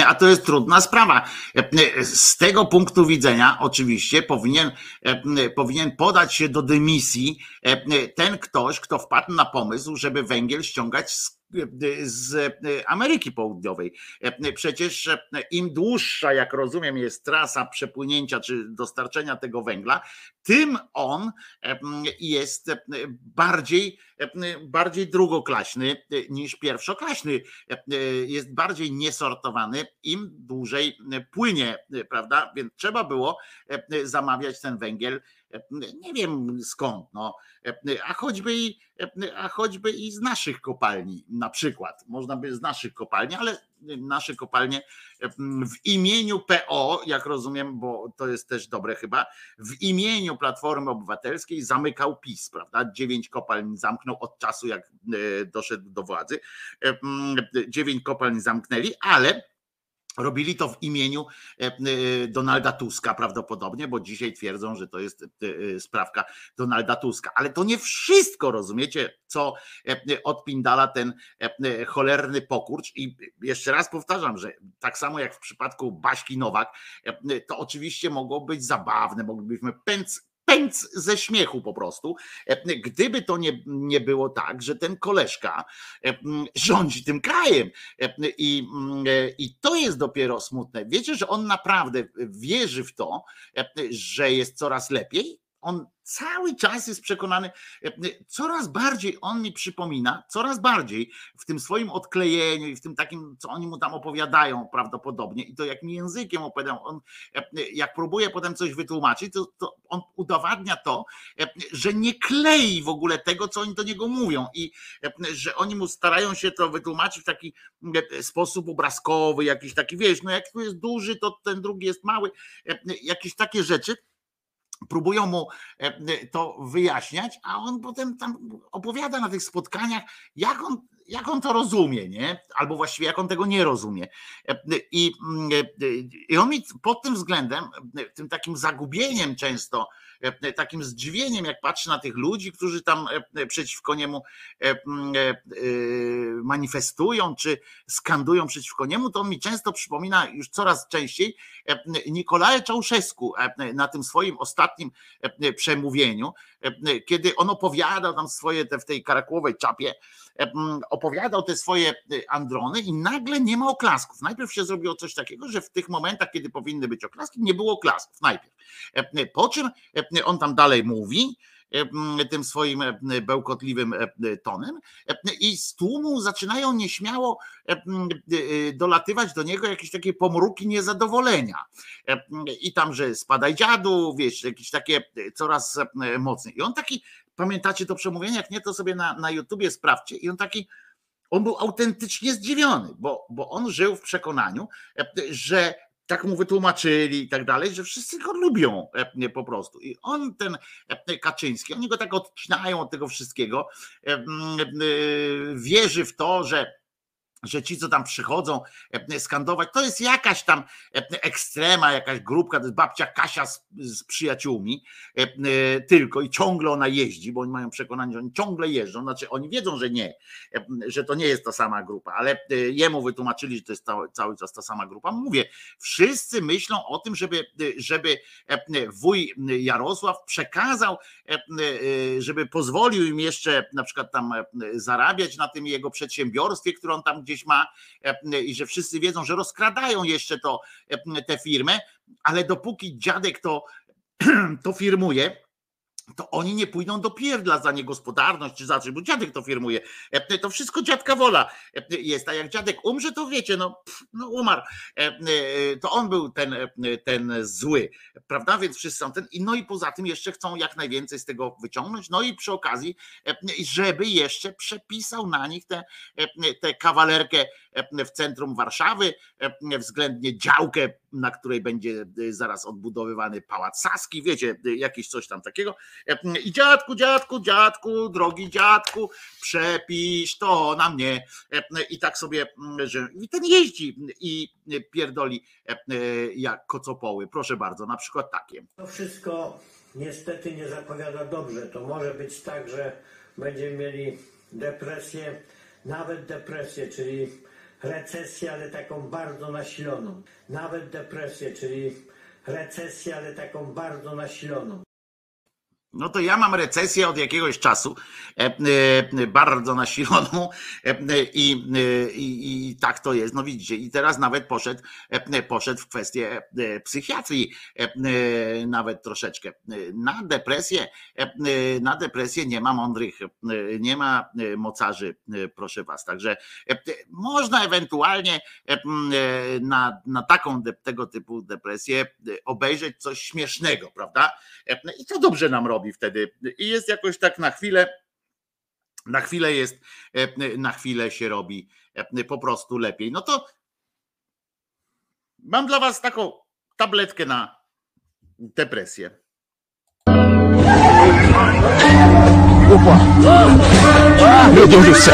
A to jest trudna sprawa. Z tego punktu widzenia oczywiście powinien, powinien podać się do dymisji ten ktoś, kto wpadł na pomysł, żeby węgiel ściągać z z Ameryki Południowej. Przecież im dłuższa, jak rozumiem, jest trasa przepłynięcia czy dostarczenia tego węgla, tym on jest bardziej, bardziej drugoklaśny niż pierwszoklaśny. Jest bardziej niesortowany, im dłużej płynie, prawda? Więc trzeba było zamawiać ten węgiel nie wiem skąd, no, a choćby i, a choćby i z naszych kopalni na przykład, można by z naszych kopalni, ale nasze kopalnie w imieniu PO, jak rozumiem, bo to jest też dobre chyba, w imieniu Platformy Obywatelskiej zamykał PiS, prawda? Dziewięć kopalń zamknął od czasu, jak e, doszedł do władzy. Dziewięć kopalń zamknęli, ale Robili to w imieniu e, e, Donalda Tuska prawdopodobnie, bo dzisiaj twierdzą, że to jest e, sprawka Donalda Tuska. Ale to nie wszystko, rozumiecie, co odpindala ten cholerny pokurcz. I jeszcze raz powtarzam, że tak samo jak w przypadku Baśki Nowak, to oczywiście mogło być zabawne, moglibyśmy pęc pęc ze śmiechu po prostu. E, gdyby to nie, nie było tak, że ten koleżka e, rządzi tym krajem e, i, i to jest dopiero smutne. Wiecie, że on naprawdę wierzy w to, że jest coraz lepiej? On cały czas jest przekonany, e, coraz bardziej on mi przypomina, coraz bardziej w tym swoim odklejeniu i w tym takim, co oni mu tam opowiadają prawdopodobnie i to jakim językiem opowiadają, on e, jak próbuje potem coś wytłumaczyć, to, to on udowadnia to, e, że nie klei w ogóle tego, co oni do niego mówią i że oni mu starają się to wytłumaczyć w taki sposób obrazkowy, jakiś taki, wiesz, no jak tu jest duży, to ten drugi jest mały, jakieś takie rzeczy, próbują mu e, to wyjaśniać, a on potem tam opowiada na tych spotkaniach, jak on, jak on to rozumie, nie? Albo właściwie jak on tego nie rozumie. E, I, mm, e, i on mi pod tym względem, tym takim zagubieniem często, takim zdziwieniem, jak patrzę na tych ludzi, którzy tam e, przeciwko niemu e, manifestują, czy skandują przeciwko niemu, to on mi często przypomina już coraz częściej Nikolaja Czałszewsku na tym swoim ostatnim przemówieniu, kiedy on opowiadał tam swoje te w tej karakłowej czapie, opowiadał te swoje androny i nagle nie ma oklasków. Najpierw się zrobiło coś takiego, że w tych momentach, kiedy powinny być oklaski, nie było oklasków. Najpierw. Po czym on tam dalej mówi, tym swoim bełkotliwym tonem i z tłumu zaczynają nieśmiało dolatywać do niego jakieś takie pomruki niezadowolenia i tam, że spadaj dziadu, wiesz, jakieś takie coraz mocniej i on taki Pamiętacie to przemówienie? Jak nie, to sobie na, na YouTubie sprawdźcie. I on taki, on był autentycznie zdziwiony, bo, bo on żył w przekonaniu, że tak mu wytłumaczyli i tak dalej, że wszyscy go lubią po prostu. I on, ten Kaczyński, oni go tak odcinają od tego wszystkiego, wierzy w to, że że ci, co tam przychodzą e, skandować, to jest jakaś tam e, ekstrema, jakaś grupka, to jest babcia Kasia z, z, przyjaciółmi e, tylko i ciągle ona jeździ, bo oni mają przekonanie, że oni ciągle jeżdżą, znaczy oni wiedzą, że nie, że to nie jest ta sama grupa, ale jemu wytłumaczyli, że to jest cały, czas ta sama grupa. Mówię, wszyscy myślą o tym, żeby, żeby wuj Jarosław przekazał, żeby pozwolił im jeszcze na przykład tam zarabiać na tym jego przedsiębiorstwie, które on tam gdzieś ma e, i że wszyscy wiedzą, że rozkradają jeszcze to, e, tę firmę, ale dopóki dziadek to, to firmuje, to oni nie pójdą do pierdla za niegospodarność czy za coś, bo dziadek to firmuje. E, to wszystko dziadka wola jest. A jak dziadek umrze, to wiecie, no, no umarł. To on był ten, ten zły, prawda? Więc wszyscy są ten. No i poza tym jeszcze chcą jak najwięcej z tego wyciągnąć. No i przy okazji, żeby jeszcze przepisał na nich tę te, kawalerkę w centrum Warszawy, względnie działkę, na której będzie zaraz odbudowywany pałac Saski, wiecie, jakieś coś tam takiego. I dziadku, dziadku, dziadku, drogi dziadku, przepisz to na mnie. I tak sobie, że i ten jeździ i pierdoli jak kocopoły. Proszę bardzo, na przykład takie. To wszystko niestety nie zapowiada dobrze. To może być tak, że będziemy mieli depresję, nawet depresję, czyli recesję, ale taką bardzo nasiloną. Nawet depresję, czyli recesję, ale taką bardzo nasiloną. No to ja mam recesję od jakiegoś czasu, e, e, bardzo nasiloną e, i, i, i, tak to jest. No widzicie, i teraz nawet poszedł, poszedł w kwestię psychiatrii, nawet troszeczkę. Na depresję, na depresję nie ma mądrych, nie ma mocarzy, proszę was. Także można ewentualnie na, na taką tego typu depresję obejrzeć coś śmiesznego, prawda? I to dobrze nam robi robi wtedy i jest jakoś tak na chwilę. Na chwilę jest, na chwilę się robi po prostu lepiej. No to mam dla Was taką tabletkę na depresję. Opa! Meu Deus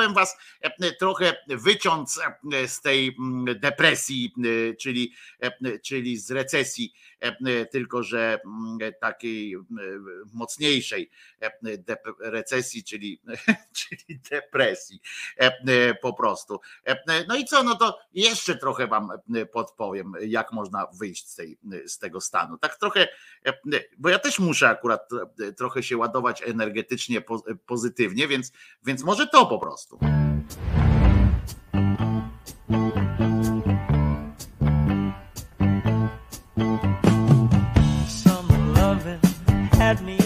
spróbowałem was trochę wyciąć z tej depresji, czyli, czyli z recesji, tylko że takiej mocniejszej recesji, czyli, czyli depresji po prostu. No i co, no to jeszcze trochę wam podpowiem, jak można wyjść z, tej, z tego stanu. Tak trochę, bo ja też muszę akurat trochę się ładować energetycznie pozytywnie, więc, więc może to po prostu. Had me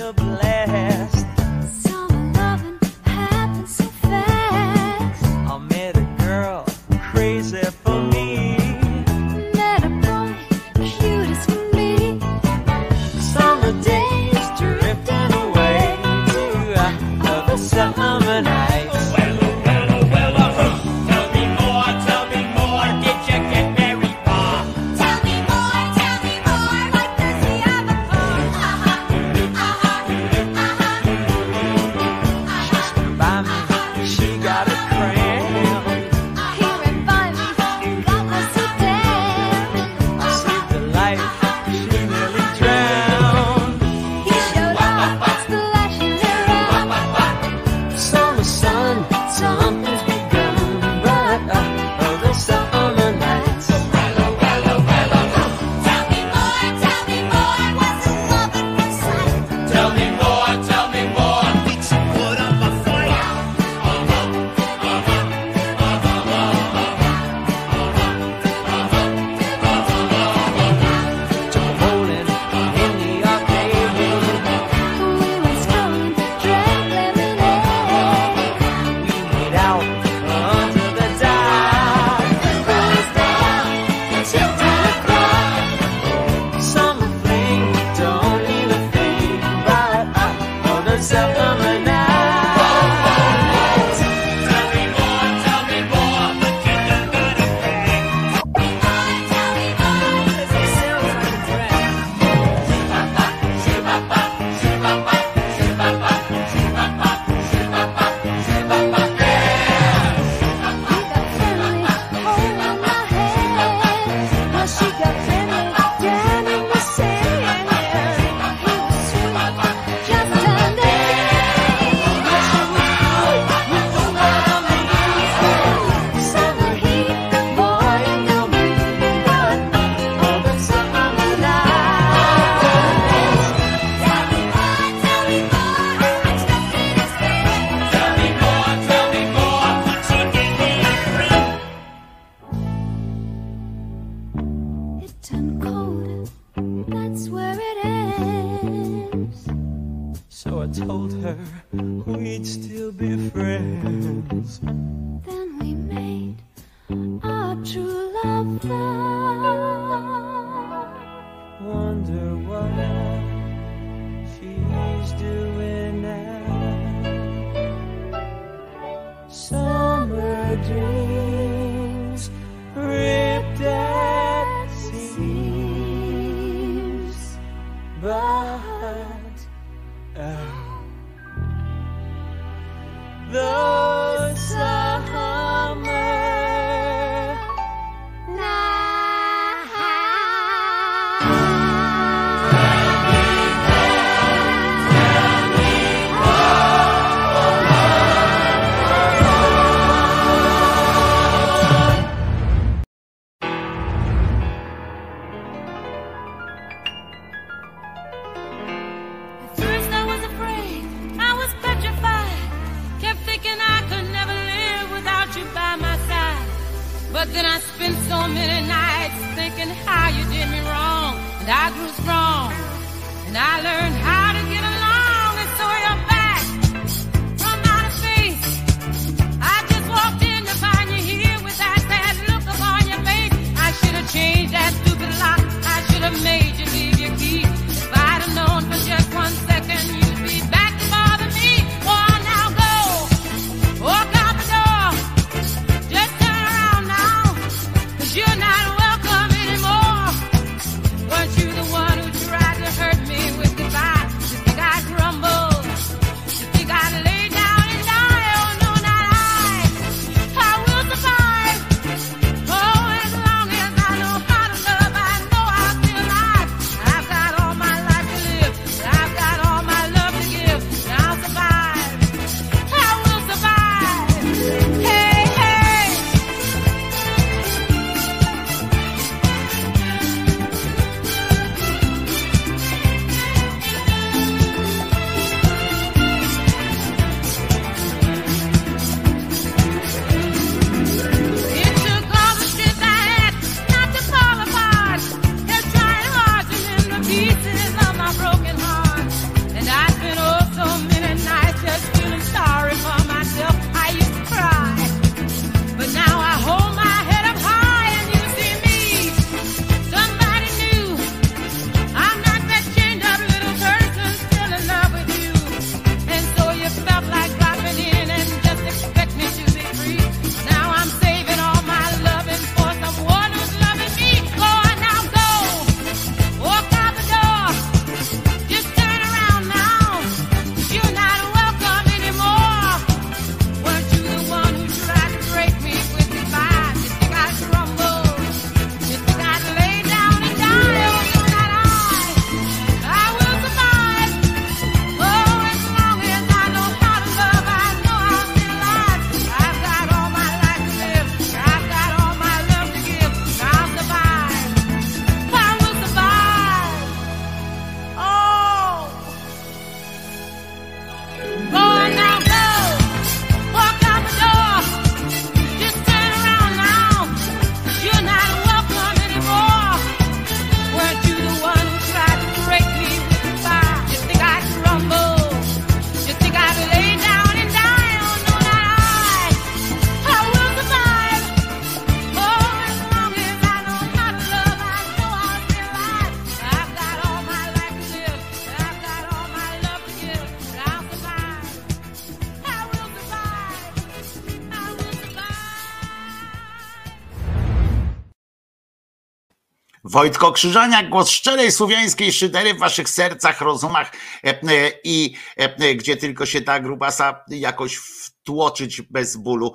Wojtko Krzyżaniak, głos szczerej słowiańskiej szydery w waszych sercach, rozumach e, e, i e, gdzie tylko się ta grubasa jakoś wtłoczyć bez bólu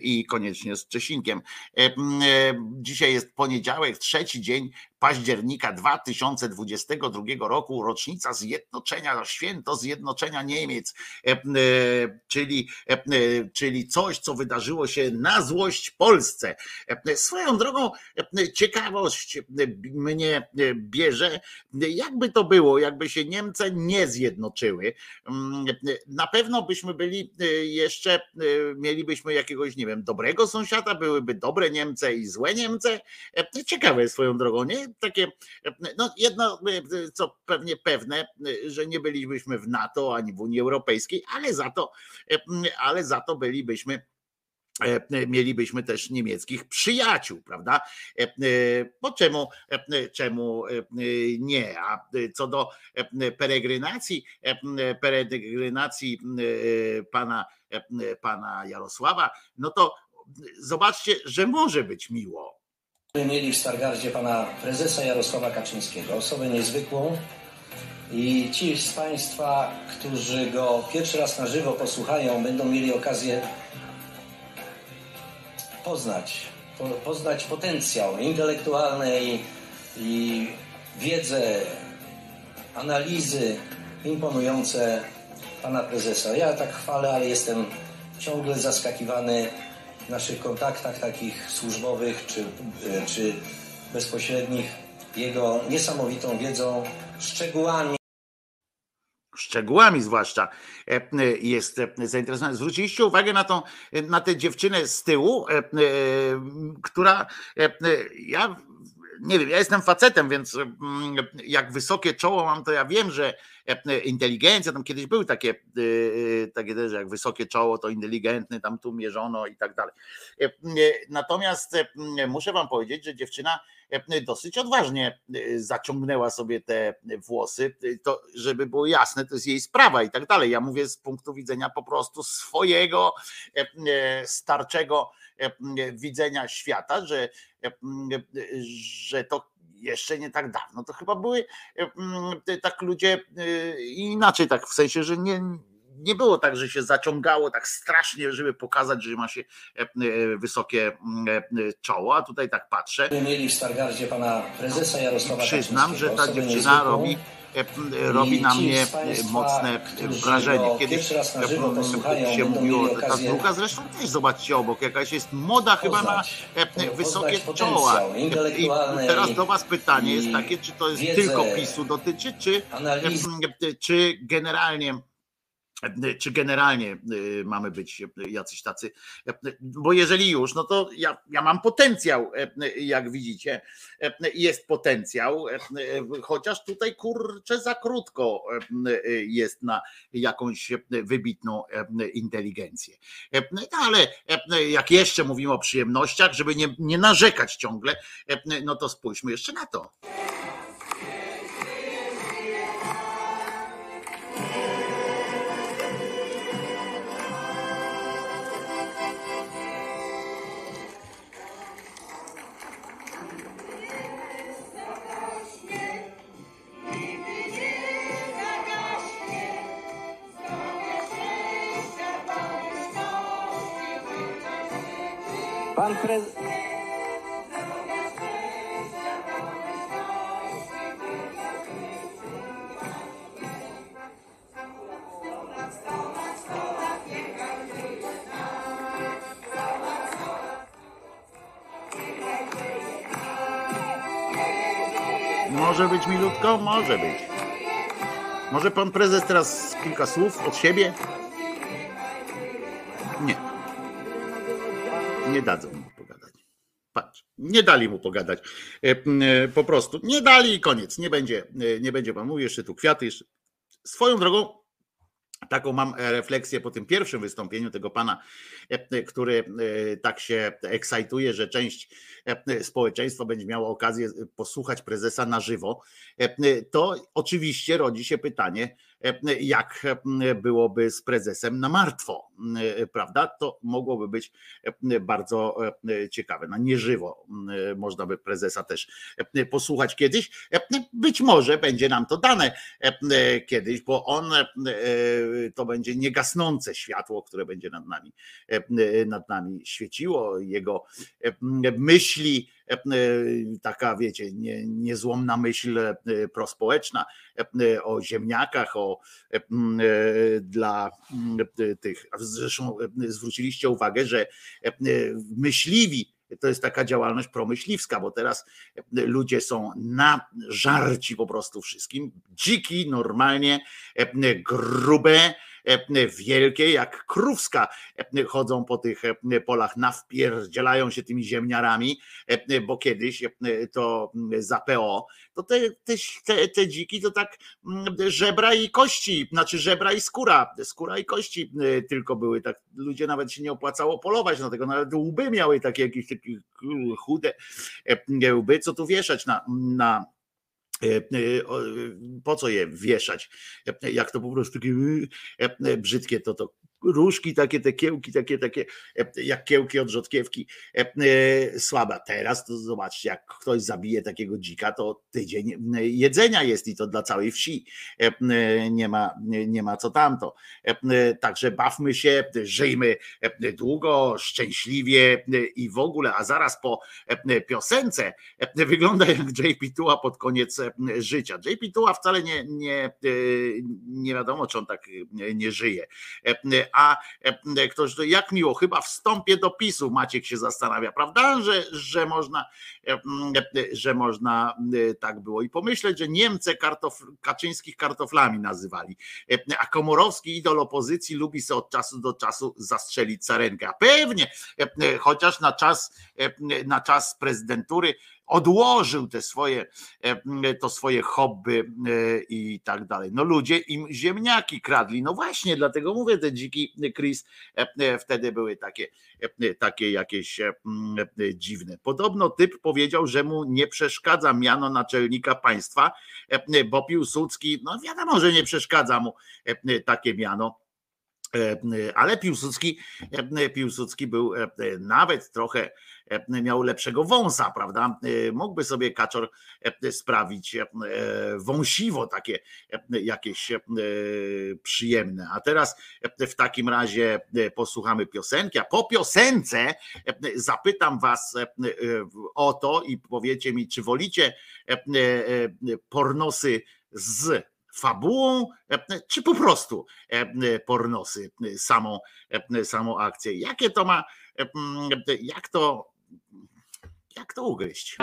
i koniecznie z Czesinkiem. Dzisiaj jest poniedziałek, trzeci dzień października 2022 roku, rocznica zjednoczenia, święto zjednoczenia Niemiec, e, e, czyli, e, czyli coś, co wydarzyło się na złość Polsce. Swoją drogą ciekawość mnie bierze, jakby to było, jakby się Niemcy nie zjednoczyły. Mm, na pewno byśmy byli jeszcze, mielibyśmy jakiegoś, nie wiem, dobrego sąsiada, byłyby dobre Niemce i złe Niemce. Ciekawe swoją drogą, nie? Takie, no jedno, co pewnie pewne, że nie bylibyśmy w NATO ani w Unii Europejskiej, ale za to, ale za to bylibyśmy mielibyśmy też niemieckich przyjaciół, prawda? Bo czemu, czemu nie? A co do peregrinacji, peregrinacji pana, pana Jarosława, no to zobaczcie, że może być miło. Mieli w Stargardzie pana prezesa Jarosława Kaczyńskiego, osobę niezwykłą. I ci z Państwa, którzy go pierwszy raz na żywo posłuchają, będą mieli okazję poznać, po, poznać potencjał intelektualny i, i wiedzę, analizy imponujące pana prezesa. Ja tak chwalę, ale jestem ciągle zaskakiwany naszych kontaktach takich służbowych czy, czy bezpośrednich jego niesamowitą wiedzą, szczegółami szczegółami zwłaszcza e, e, jest e, zainteresowany. Zwróciliście uwagę na, tą, na tę dziewczynę z tyłu, która ja nie wiem, ja jestem facetem, więc mm, jak wysokie czoło mam, to ja wiem, że inteligencja, tam kiedyś były takie, takie też, jak wysokie czoło, to inteligentny, tam tu mierzono i tak dalej. Natomiast muszę wam powiedzieć, że dziewczyna E, dosyć odważnie e, zaciągnęła sobie te włosy. To, żeby było jasne, to jest jej sprawa i tak dalej. Ja mówię z punktu widzenia po prostu swojego e, starczego widzenia świata, że, że to jeszcze nie tak dawno, to chyba były tak ludzie inaczej, tak w sensie, że nie, nie było tak, że się zaciągało tak strasznie, żeby pokazać, że ma się e, e, wysokie mm, e, czoło, a tutaj tak patrzę. Mieli w Stargardzie pana prezesa Jarosława Przyznam, że ta dziewczyna robi robi na mnie mocne wrażenie. Kiedyś się mówiło, ta druga zresztą też zobaczcie obok, jakaś jest moda chyba na wysokie czoła. I teraz do Was pytanie jest takie, czy to jest tylko PiSu dotyczy, czy, czy generalnie czy generalnie y, mamy być jacyś tacy, bo jeżeli już, no to ja, ja mam potencjał, jak widzicie, jest potencjał, chociaż tutaj kurczę za krótko jest na jakąś wybitną inteligencję. No ale jak jeszcze mówimy o przyjemnościach, żeby nie, nie narzekać ciągle, no to spójrzmy jeszcze na to. Może być. Może pan prezes teraz kilka słów od siebie? Nie nie dadzą mu pogadać. Patrz, nie dali mu pogadać. E, e, po prostu nie dali i koniec. Nie będzie, e, nie będzie pan mówił, jeszcze tu kwiaty. Jeszcze. Swoją drogą, Taką mam refleksję po tym pierwszym wystąpieniu tego pana, który tak się ekscytuje, że część społeczeństwa będzie miało okazję posłuchać prezesa na żywo. To oczywiście rodzi się pytanie, jak byłoby z prezesem na martwo, prawda? To mogłoby być bardzo ciekawe. Na nieżywo można by prezesa też posłuchać kiedyś. Być może będzie nam to dane kiedyś, bo on to będzie niegasnące światło, które będzie nad nami, nad nami świeciło. Jego myśli, taka wiecie, nie, niezłomna myśl prospołeczna o ziemniakach, o dla tych. Zresztą zwróciliście uwagę, że myśliwi to jest taka działalność promyśliwska, bo teraz ludzie są na żarci po prostu wszystkim. Dziki, normalnie, grube, wielkie jak krówska chodzą po tych polach, nawpierdzielają się tymi ziemniarami, bo kiedyś to za PO, to te, te, te, te dziki to tak żebra i kości, znaczy żebra i skóra, skóra i kości tylko były, tak ludzie nawet się nie opłacało polować, dlatego nawet łby miały takie jakieś takie chude łby, co tu wieszać na, na po co je wieszać? E, jak to po prostu brzydkie, to to różki takie, te kiełki takie, takie jak kiełki od rzodkiewki słabe. Teraz to zobaczcie, jak ktoś zabije takiego dzika, to tydzień jedzenia jest i to dla całej wsi. Nie ma, nie ma co tamto. Także bawmy się, żyjmy długo, szczęśliwie i w ogóle, a zaraz po piosence wygląda jak JP Tua pod koniec życia. JP Tua wcale nie, nie, nie wiadomo, czy on tak nie żyje a e, ktoś, jak miło, chyba wstąpię do PiSu, Maciek się zastanawia, prawda, że, że można, e, że można e, tak było. I pomyśleć, że Niemcy kartof, Kaczyńskich kartoflami nazywali, a Komorowski idol opozycji lubi sobie od czasu do czasu zastrzelić carenkę, a pewnie, chociaż na czas, na czas prezydentury odłożył te swoje, e, to swoje hobby e, i tak dalej. No ludzie im ziemniaki kradli. No właśnie, dlatego mówię, te dziki Chris e, wtedy były takie, takie jakieś dziwne. Podobno typ powiedział, że mu nie przeszkadza miano naczelnika państwa, bo Piłsudski, no wiadomo, że nie przeszkadza mu takie miano ale Piłsudski, Piłsudski był nawet trochę E, miał lepszego wąsa, prawda? E, mógłby sobie kaczor e, sprawić wąsiwo takie jakieś przyjemne. A teraz w takim razie posłuchamy piosenki, a po piosence zapytam was o to i powiecie mi, czy wolicie pornosy z fabułą, czy po prostu pornosy, samą, samą akcję. Jakie to ma, jak to jak to ugryźć?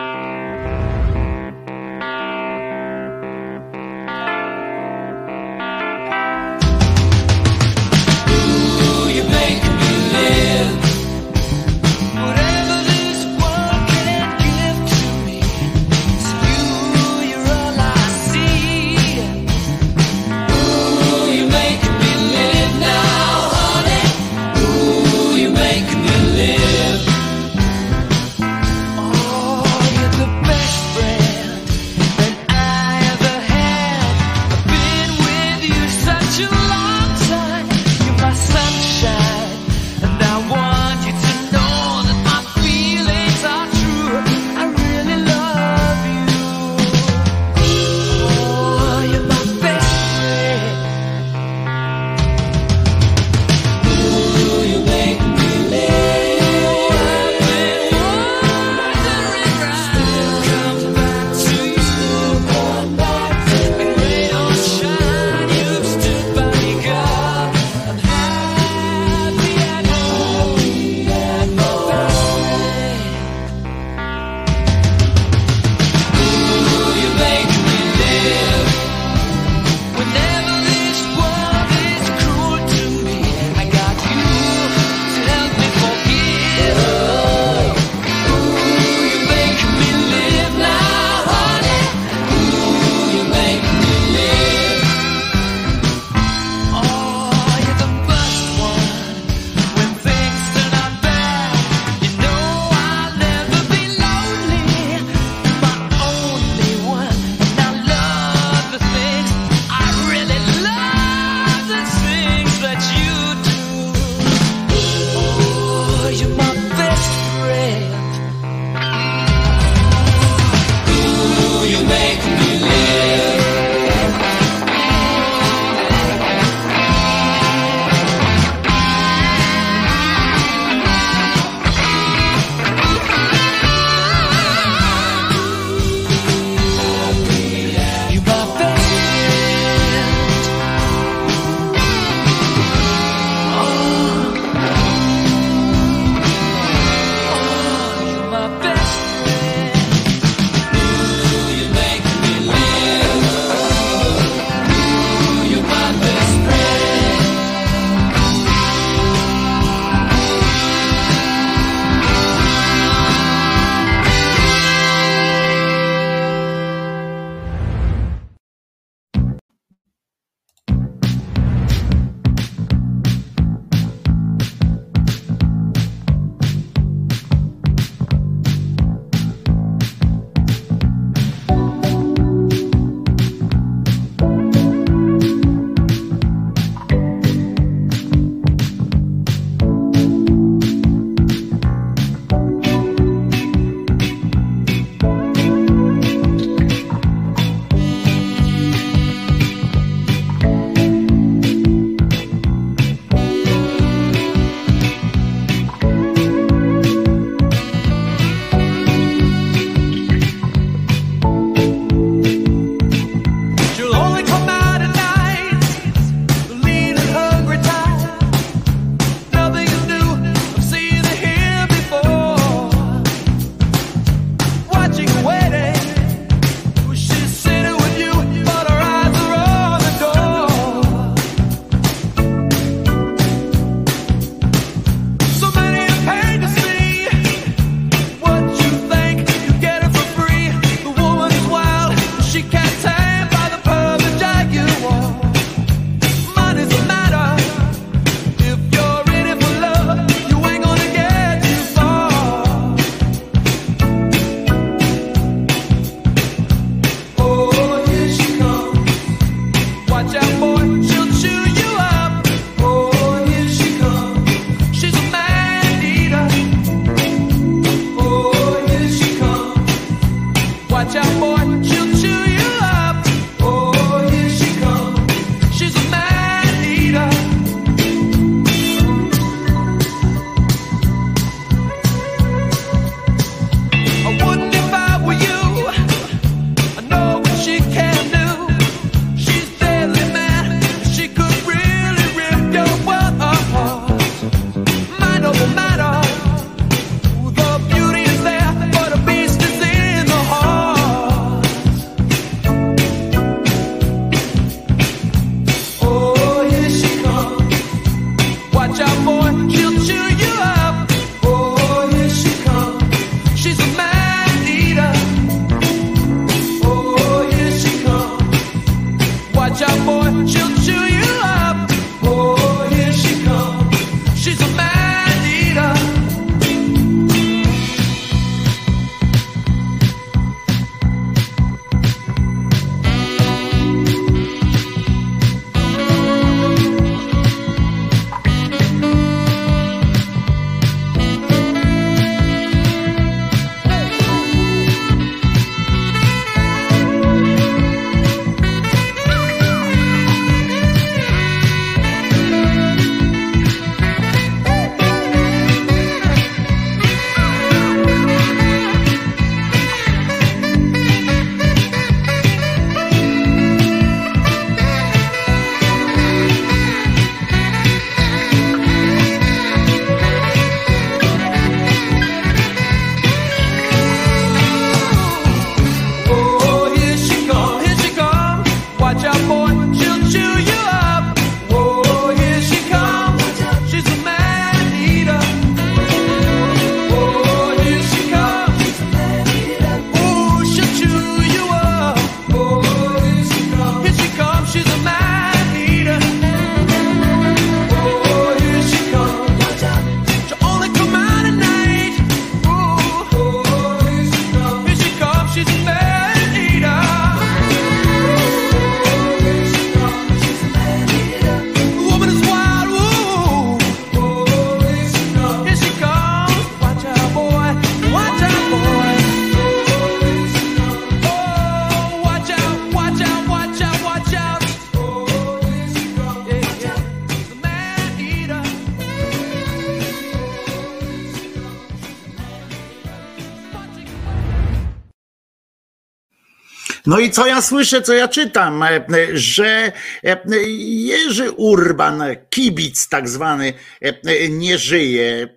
No i co ja słyszę, co ja czytam, e, że e, Jerzy Urban, kibic tak zwany, e, nie żyje.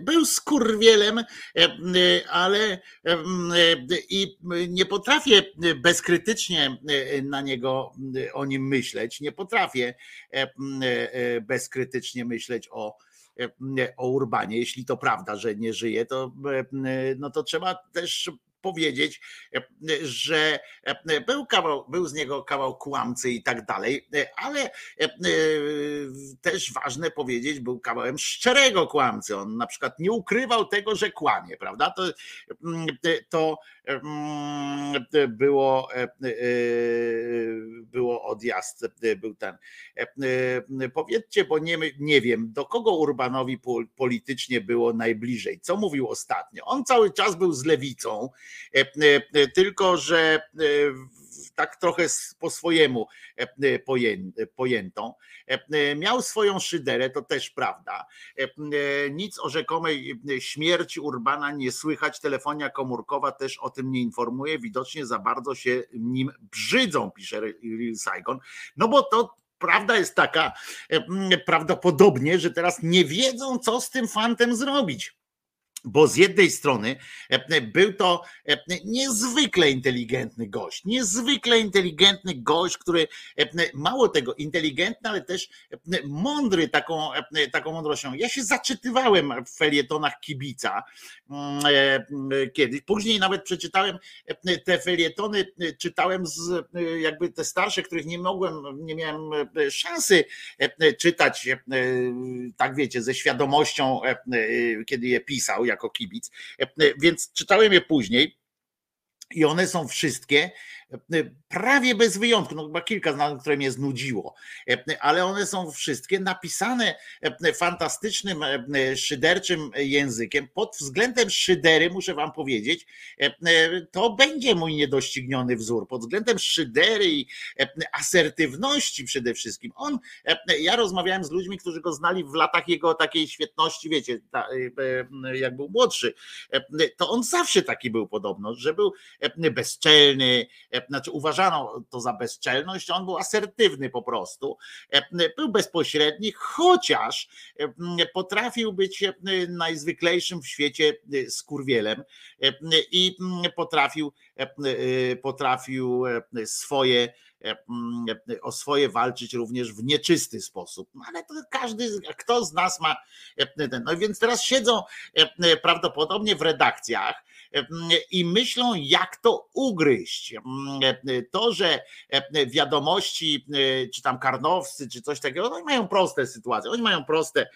Był skurwielem, ale i nie potrafię bezkrytycznie na niego, o nim myśleć. Nie potrafię bezkrytycznie myśleć o, o Urbanie. Jeśli to prawda, że nie żyje, to, no to trzeba też powiedzieć, e, że e, był, kawał, był z niego kawał kłamcy i tak dalej, e, ale też ważne powiedzieć, był kawałem szczerego kłamcy. On na przykład nie ukrywał tego, że kłamie, prawda? To, to było, było odjazd, był ten. Powiedzcie, bo nie, nie wiem, do kogo Urbanowi politycznie było najbliżej. Co mówił ostatnio? On cały czas był z lewicą, tylko że tak trochę po swojemu pojętą. Miał swoją szyderę, to też prawda. Nic o rzekomej śmierci Urbana nie słychać. Telefonia komórkowa też o tym nie informuje. Widocznie za bardzo się nim brzydzą, pisze Real Saigon. No bo to prawda jest taka, prawdopodobnie, że teraz nie wiedzą, co z tym fantem zrobić bo z jednej strony e, był to e, niezwykle inteligentny gość, niezwykle inteligentny gość, który e, mało tego inteligentny, ale też mądry taką, taką mądrością. Ja się zaczytywałem w felietonach kibica mm, kiedyś, później nawet przeczytałem te felietony, czytałem z jakby te starsze, których nie mogłem, nie miałem szansy czytać, tak wiecie, ze świadomością, kiedy je pisał jako kibic, e, więc czytałem je później. I one są wszystkie prawie bez wyjątku, no chyba kilka znam, które mnie znudziło, ale one są wszystkie napisane fantastycznym, szyderczym językiem. Pod względem szydery, muszę wam powiedzieć, to będzie mój niedościgniony wzór. Pod względem szydery i asertywności przede wszystkim. On, ja rozmawiałem z ludźmi, którzy go znali w latach jego takiej świetności, wiecie, jak był młodszy, to on zawsze taki był podobno, że był bezczelny, znaczy uważano to za bezczelność, on był asertywny po prostu, był bezpośredni, chociaż potrafił być najzwyklejszym w świecie skurwielem i potrafił, potrafił swoje o swoje walczyć również w nieczysty sposób. No ale to każdy, kto z nas ma ten. No więc teraz siedzą prawdopodobnie w redakcjach i myślą, jak to ugryźć. To, że wiadomości, czy tam karnowscy, czy coś takiego, oni mają proste sytuacje, oni mają proste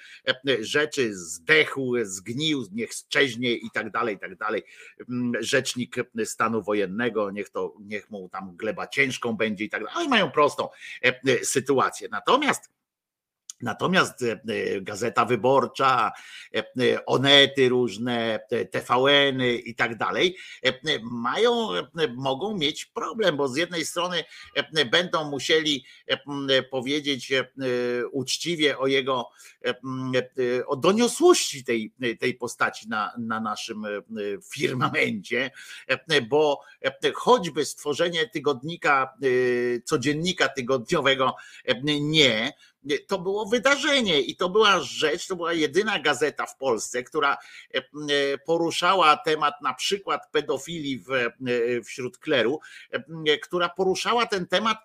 rzeczy, zdechł, zgnił, niech szczeźnie i tak dalej, i tak dalej. Rzecznik stanu wojennego, niech to, niech mu tam gleba ciężką będzie i tak dalej. Oni mają prostą sytuację. Natomiast Natomiast e, e, Gazeta Wyborcza, e, Onety różne, TVN-y i tak dalej mają, mogą mieć problem, bo z jednej strony będą musieli powiedzieć uczciwie o jego o doniosłości tej, tej postaci na, na naszym firmamencie, bo choćby stworzenie tygodnika, codziennika tygodniowego nie, to było wydarzenie i to była rzecz, to była jedyna gazeta w Polsce, która e, e, poruszała temat na przykład pedofilii w, e, wśród kleru, która poruszała ten temat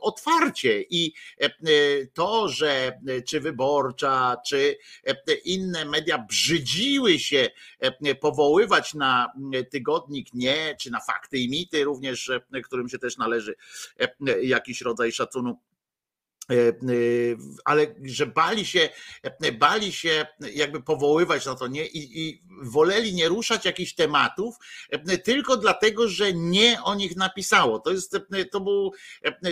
otwarcie. I to, że czy wyborcza, czy inne media brzydziły się powoływać na tygodnik nie, czy na fakty i mity również, którym się też należy jakiś rodzaj szacunku ale że bali się, e, bali się jakby powoływać na to nie i, i woleli nie ruszać jakichś tematów tylko dlatego, że nie o nich napisało. To jest, to był,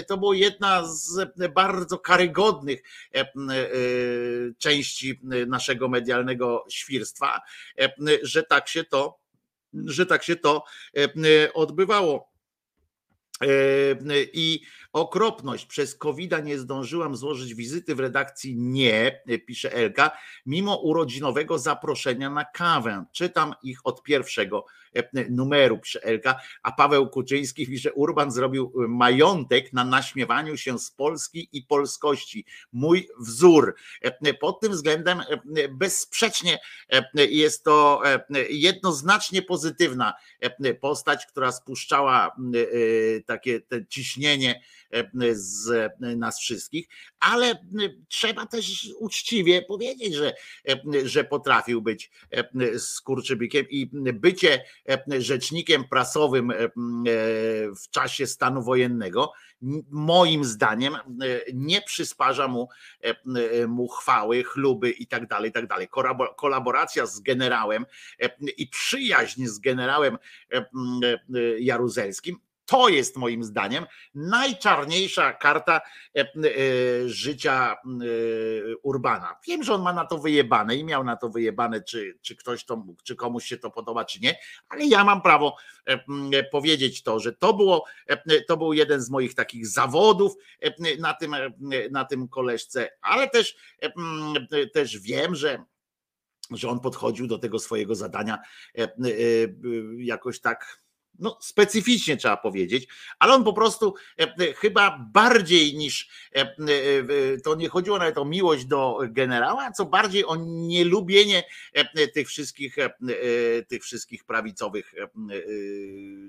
to było jedna z bardzo karygodnych części naszego medialnego świrstwa, że tak się to, że tak się to odbywało. I Okropność. Przez covid nie zdążyłam złożyć wizyty w redakcji. Nie, pisze Elka, mimo urodzinowego zaproszenia na kawę. Czytam ich od pierwszego e, numeru, pisze Elka, a Paweł Kuczyński pisze, Urban zrobił majątek na naśmiewaniu się z Polski i polskości. Mój wzór. E, Pod tym względem e, bezsprzecznie jest to jednoznacznie pozytywna postać, która spuszczała takie ciśnienie z nas wszystkich, ale trzeba też uczciwie powiedzieć, że, że potrafił być skurczybykiem i bycie rzecznikiem prasowym w czasie stanu wojennego moim zdaniem nie przysparza mu, mu chwały, chluby i tak dalej, i tak dalej. Kolaboracja z generałem i przyjaźń z generałem Jaruzelskim to jest moim zdaniem najczarniejsza karta e, e, życia e, Urbana. Wiem, że on ma na to wyjebane i miał na to wyjebane, czy, czy ktoś to, czy komuś się to podoba, czy nie, ale ja mam prawo powiedzieć to, że to było, to był jeden z moich takich zawodów na tym, na tym koleżce, ale też, też wiem, że że on podchodził do tego swojego zadania jakoś tak no, specyficznie trzeba powiedzieć, ale on po prostu e, e, chyba bardziej niż e, to nie chodziło nawet o miłość do generała, co bardziej o nielubienie tych wszystkich, tych wszystkich prawicowych,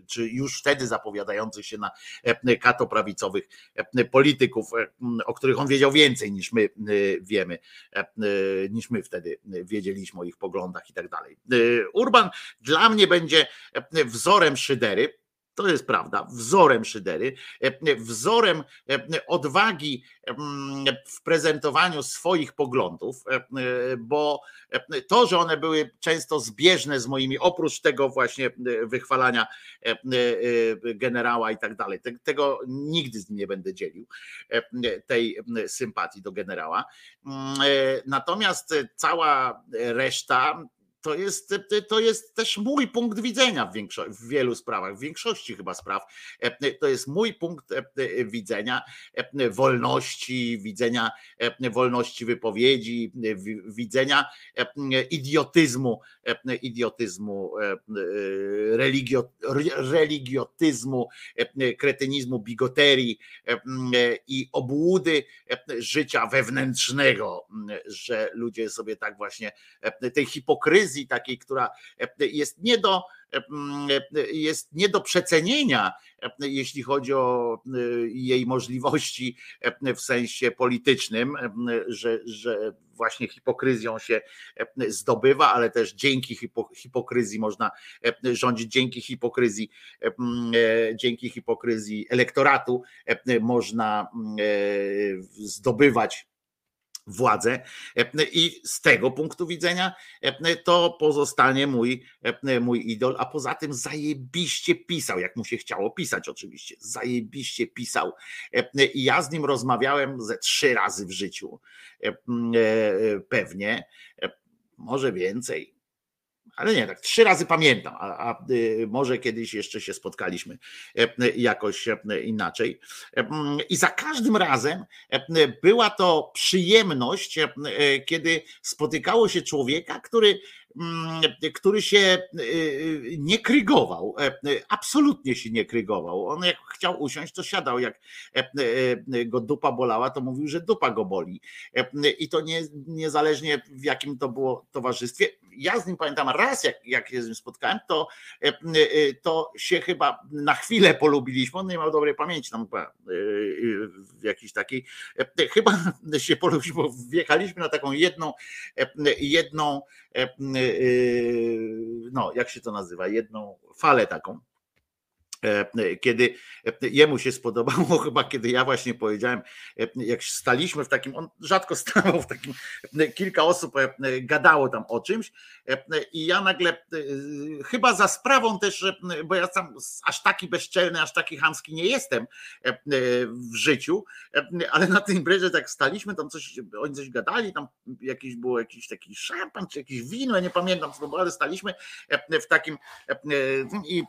czy już wtedy zapowiadających się na katoprawicowych polityków, o których on wiedział więcej niż my wiemy, niż my wtedy wiedzieliśmy o ich poglądach i tak dalej. Urban dla mnie będzie wzorem szydery szydery. To jest prawda, wzorem szydery, e, wzorem e, odwagi w prezentowaniu swoich poglądów, e, bo to, że one były często zbieżne z moimi, oprócz tego właśnie wychwalania generała i tak dalej, tego nigdy z nim nie będę dzielił, tej sympatii do generała. Natomiast cała reszta to jest, to jest też mój punkt widzenia w, w wielu sprawach, w większości chyba spraw. To jest mój punkt widzenia wolności, widzenia wolności wypowiedzi, widzenia idiotyzmu, idiotyzmu, religio, religiotyzmu, kretynizmu, bigoterii i obłudy życia wewnętrznego, że ludzie sobie tak właśnie tej hipokryzji, takiej, która e, jest nie do, e, e, jest nie do przecenienia, jeśli chodzi o jej możliwości w sensie politycznym, że, że właśnie hipokryzją się zdobywa, ale też dzięki hipokryzji można rządzić, dzięki hipokryzji, dzięki hipokryzji elektoratu można zdobywać władzę. I z tego punktu widzenia to pozostanie mój, mój idol, a poza tym zajebiście pisał, jak mu się chciało pisać oczywiście, zajebiście pisał. I ja z nim rozmawiałem ze trzy razy w życiu, pewnie, może więcej ale nie, tak trzy razy pamiętam, a, a, y, może kiedyś jeszcze się spotkaliśmy e, jakoś e, inaczej. E, I za każdym razem była to przyjemność, kiedy spotykało się człowieka, który Mm, który się y, y, nie krygował, e, absolutnie się nie krygował. On jak chciał usiąść, to siadał, jak e, e, go dupa bolała, to mówił, że dupa go boli. I to nie, niezależnie w jakim to było towarzystwie. Ja z nim pamiętam raz, jak, jak się z nim spotkałem, to, to się chyba na chwilę polubiliśmy. On nie miał dobrej pamięci, tam w jakiejś takiej, chyba się polubiliśmy, bo wjechaliśmy na taką jedną, jedną no jak się to nazywa, jedną falę taką kiedy jemu się spodobało, chyba kiedy ja właśnie powiedziałem, e, jak staliśmy w takim, on rzadko stawał w takim, kilka osób e, gadało tam o czymś i ja nagle, chyba za sprawą też, bo ja tam aż taki bezczelny, aż taki chamski nie jestem w życiu, ale na tym imprezie tak staliśmy, tam coś, oni coś gadali, tam jakiś było jakiś taki szampan, czy jakieś wino, ja nie pamiętam co to było, ale staliśmy w takim i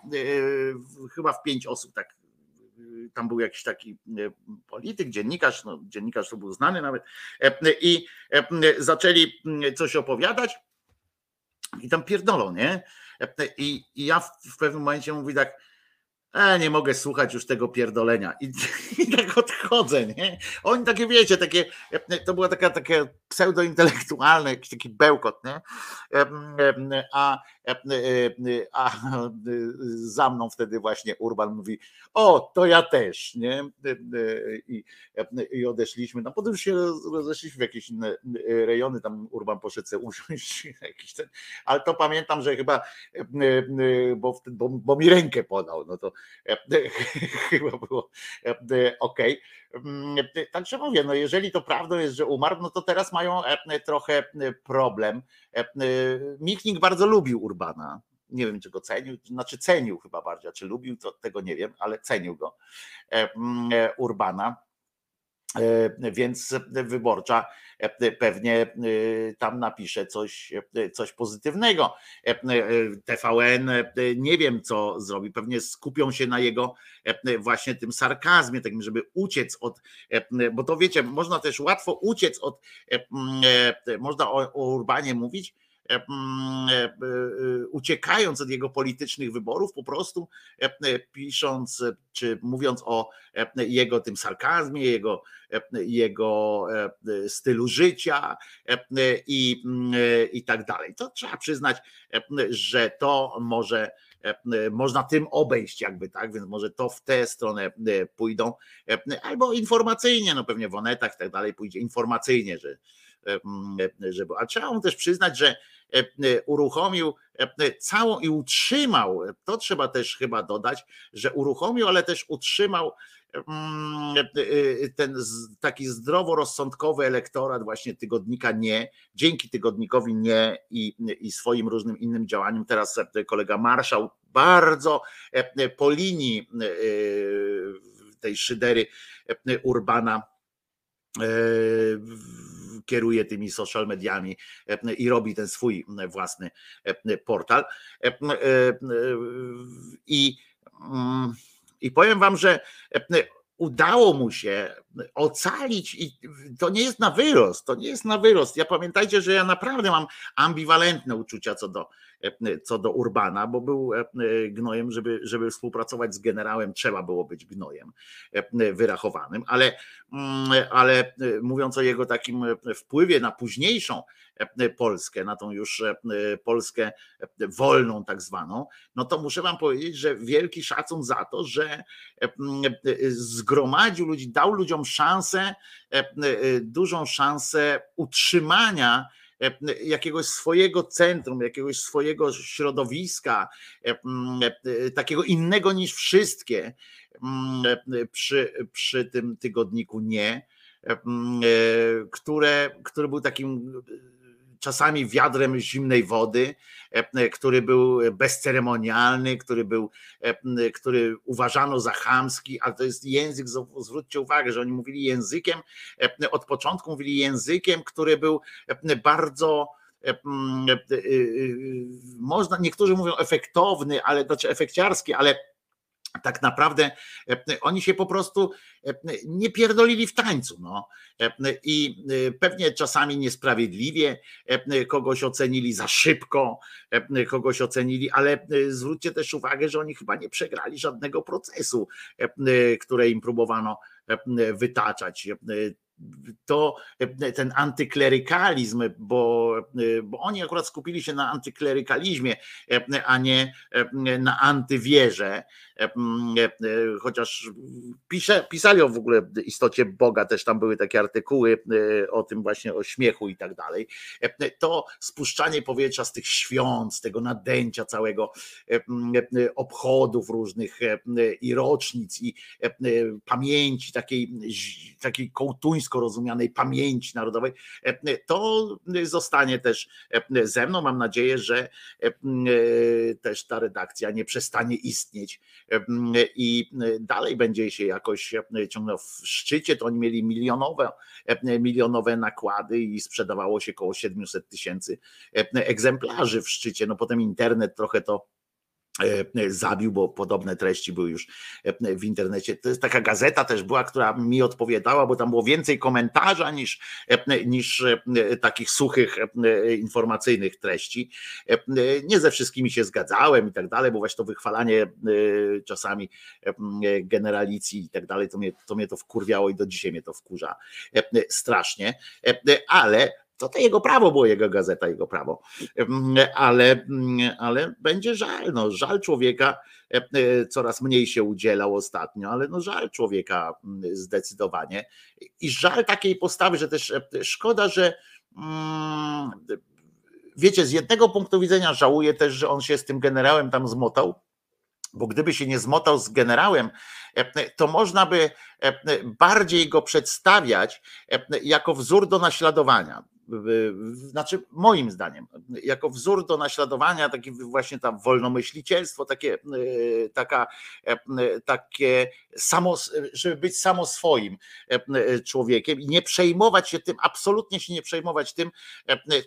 chyba chyba w pięć osób tak tam był jakiś taki polityk, dziennikarz, no, dziennikarz to był znany nawet, i zaczęli coś opowiadać i tam pierdolą, nie? I, i ja w, w pewnym momencie mówię tak, e, nie mogę słuchać już tego pierdolenia. I, I, tak odchodzę, nie? Oni takie, wiecie, takie, to była taka, takie pseudointelektualne, jakiś taki bełkot, nie? A, a za mną wtedy właśnie Urban mówi, o, to ja też, nie? I, i odeszliśmy, no potem się rozeszliśmy w jakieś inne rejony, tam Urban poszedł sobie usiąść, jakiś ten, ale to pamiętam, że chyba, bo, bo, bo mi rękę podał, no to chyba było ok. Także mówię, no jeżeli to prawdą jest, że umarł, no to teraz mają trochę problem. Michnik bardzo lubił Urbana. Nie wiem, czy go cenił, znaczy cenił chyba bardziej, czy lubił, to tego nie wiem, ale cenił go Urbana E, więc wyborcza e, pewnie e, tam napisze coś, coś pozytywnego. TVN nie wiem, co zrobi. Pewnie skupią się na jego właśnie tym sarkazmie, takim, żeby uciec od, bo to wiecie, można też łatwo uciec od, można o, o Urbanie mówić, E, e, e, uciekając od jego politycznych wyborów, po prostu pisząc czy mówiąc o jego tym sarkazmie, jego, jego stylu życia i, mm, i tak dalej. To trzeba przyznać, że to może można tym obejść jakby tak, więc może to w tę stronę pójdą, albo informacyjnie, no pewnie w onetach i tak dalej pójdzie informacyjnie, że, żeby, a trzeba mu też przyznać, że uruchomił całą i utrzymał, to trzeba też chyba dodać, że uruchomił, ale też utrzymał ten taki zdroworozsądkowy elektorat właśnie tygodnika nie, dzięki tygodnikowi nie i, i swoim różnym innym działaniom. Teraz kolega Marszał bardzo po linii tej szydery Urbana kieruje tymi social mediami e, i robi ten swój własny e, portal. E, I, mm, i powiem wam, że udało mu się ocalić i to nie jest na wyrost, to nie jest na wyrost. Ja pamiętajcie, że ja naprawdę mam ambiwalentne uczucia co do, co do Urbana, bo był gnojem, żeby, żeby współpracować z generałem, trzeba było być gnojem wyrachowanym, ale, mm, ale mówiąc o jego takim wpływie na późniejszą Polskę, na tą już Polskę wolną tak zwaną, no to muszę wam powiedzieć, że wielki szacun za to, że zgromadził ludzi, dał ludziom szansę, dużą szansę utrzymania jakiegoś swojego centrum, jakiegoś swojego środowiska, takiego innego niż wszystkie przy, przy tym tygodniku nie, które, który był takim czasami wiadrem zimnej wody, e, e, który był bezceremonialny, który był, e, który uważano za chamski, ale to jest język, zwróćcie uwagę, że oni mówili językiem, od początku mówili językiem, który był bardzo można, niektórzy mówią efektowny, ale znaczy efekciarski, ale tak naprawdę e, oni się po prostu e, nie pierdolili w tańcu. No. E, I pewnie czasami niesprawiedliwie kogoś ocenili za szybko, kogoś ocenili, ale zwróćcie też uwagę, że oni chyba nie przegrali żadnego procesu, które im próbowano wytaczać to ten antyklerykalizm, bo, bo oni akurat skupili się na antyklerykalizmie, a nie na antywierze, chociaż pisze, pisali o w ogóle istocie Boga, też tam były takie artykuły o tym właśnie o śmiechu i tak dalej. To spuszczanie powietrza z tych świąt, z tego nadęcia całego obchodów różnych i rocznic i pamięci takiej, takiej kołtuńskiej chińsko rozumianej pamięci narodowej, e, to zostanie też e, ze mną. Mam nadzieję, że e, też ta redakcja nie przestanie istnieć i dalej będzie się jakoś ciągnął w szczycie. To oni mieli milionowe, milionowe nakłady i sprzedawało się około 700 tysięcy egzemplarzy w szczycie. No potem internet trochę to e, zabił, bo podobne treści były już e, w internecie. To jest taka gazeta też była, która mi odpowiadała, bo tam było więcej komentarza niż, e, niż takich suchych informacyjnych treści. Nie ze wszystkimi się zgadzałem i tak dalej, bo właśnie to wychwalanie czasami generalicji i tak dalej, to mnie, to mnie to wkurwiało i do dzisiaj mnie to wkurza strasznie, ale to to jego prawo było, jego gazeta, jego prawo. Ale, ale będzie żal, no, żal człowieka, e, coraz mniej się udzielał ostatnio, ale no żal człowieka zdecydowanie. I żal takiej postawy, że też e, szkoda, że mm, wiecie, z jednego punktu widzenia żałuję też, że on się z tym generałem tam zmotał, bo gdyby się nie zmotał z generałem, e, to można by bardziej go przedstawiać jako wzór do naśladowania znaczy moim zdaniem, jako wzór do naśladowania, taki właśnie tam wolnomyślicielstwo, takie, e, taka, e, takie samo, żeby być samo swoim e, człowiekiem i nie przejmować się tym, absolutnie się nie przejmować tym,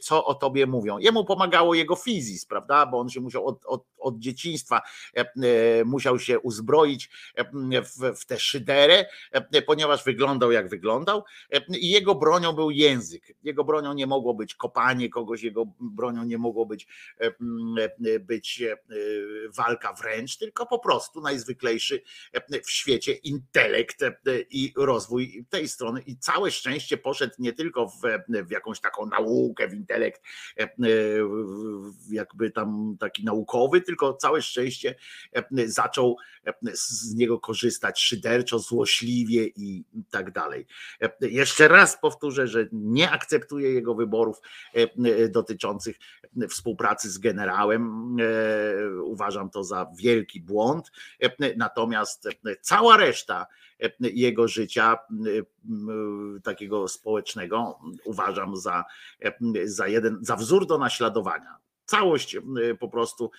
co o tobie mówią. Jemu pomagało jego fizis, prawda, bo on się musiał od, od, od dzieciństwa musiał się uzbroić w, w tę szyderę, ponieważ wyglądał jak wyglądał i jego bronią był język. Jego bronią nie mogło być kopanie kogoś, jego bronią nie mogło być, e, e, być e, walka wręcz, tylko po prostu najzwyklejszy w świecie intelekt i rozwój tej strony. I całe szczęście poszedł nie tylko w, w jakąś taką naukę, w intelekt, jakby tam taki naukowy, tylko całe szczęście zaczął z niego korzystać szyderczo, złośliwie i tak dalej. Jeszcze raz powtórzę, że nie akceptuję jego wyborów e, e, dotyczących współpracy z generałem. E, uważam to za wielki błąd. Natomiast cała reszta jego życia takiego społecznego uważam za, za jeden, za wzór do naśladowania całość po prostu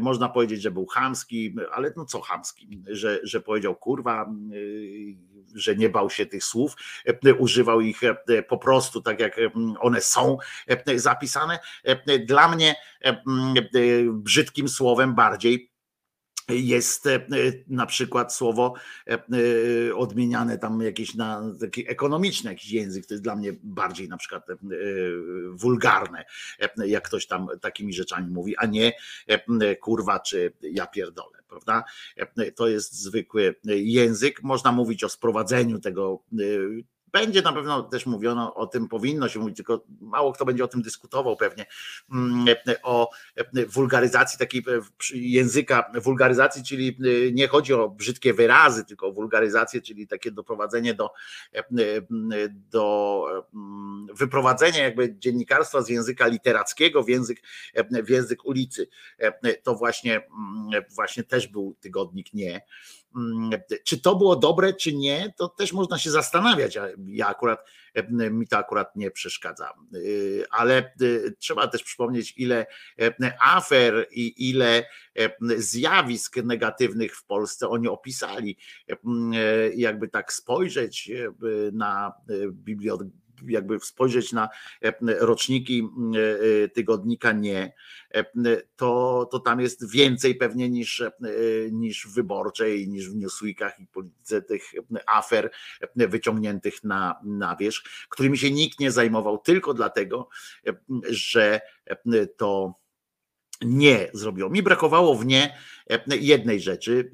można powiedzieć, że był chamski, ale no co chamski, że, że powiedział kurwa, że nie bał się tych słów, używał ich po prostu tak jak one są zapisane. Dla mnie brzydkim słowem bardziej jest e, na przykład słowo e, e, odmieniane tam jakieś na taki ekonomiczny jakiś język, to jest dla mnie bardziej na przykład wulgarne, jak ktoś tam takimi rzeczami mówi, a nie kurwa czy ja pierdolę, prawda? To jest zwykły język. Można mówić o sprowadzeniu tego będzie na pewno też mówiono o tym, powinno się mówić, tylko mało kto będzie o tym dyskutował pewnie, mm, o wulgaryzacji takiej języka, wulgaryzacji, czyli nie chodzi o brzydkie wyrazy, tylko o wulgaryzację, czyli takie doprowadzenie do, do wyprowadzenia jakby dziennikarstwa z języka literackiego w język, w język ulicy. To właśnie, mm, właśnie też był tygodnik nie. Mm, czy to było dobre, czy nie, to też można się zastanawiać. Ja akurat mi to akurat nie przeszkadza. Y, ale y, trzeba też przypomnieć, ile afer i ile zjawisk negatywnych w Polsce oni opisali. Jakby tak spojrzeć na bibliotekę jakby spojrzeć na e, roczniki e, tygodnika nie, e, to, to tam jest więcej pewnie niż, niż w wyborczej, niż w Newsweekach i polityce tych afer wyciągniętych na, na wierzch, którymi się nikt nie zajmował tylko dlatego, że to nie zrobiło. Mi brakowało w nie jednej rzeczy,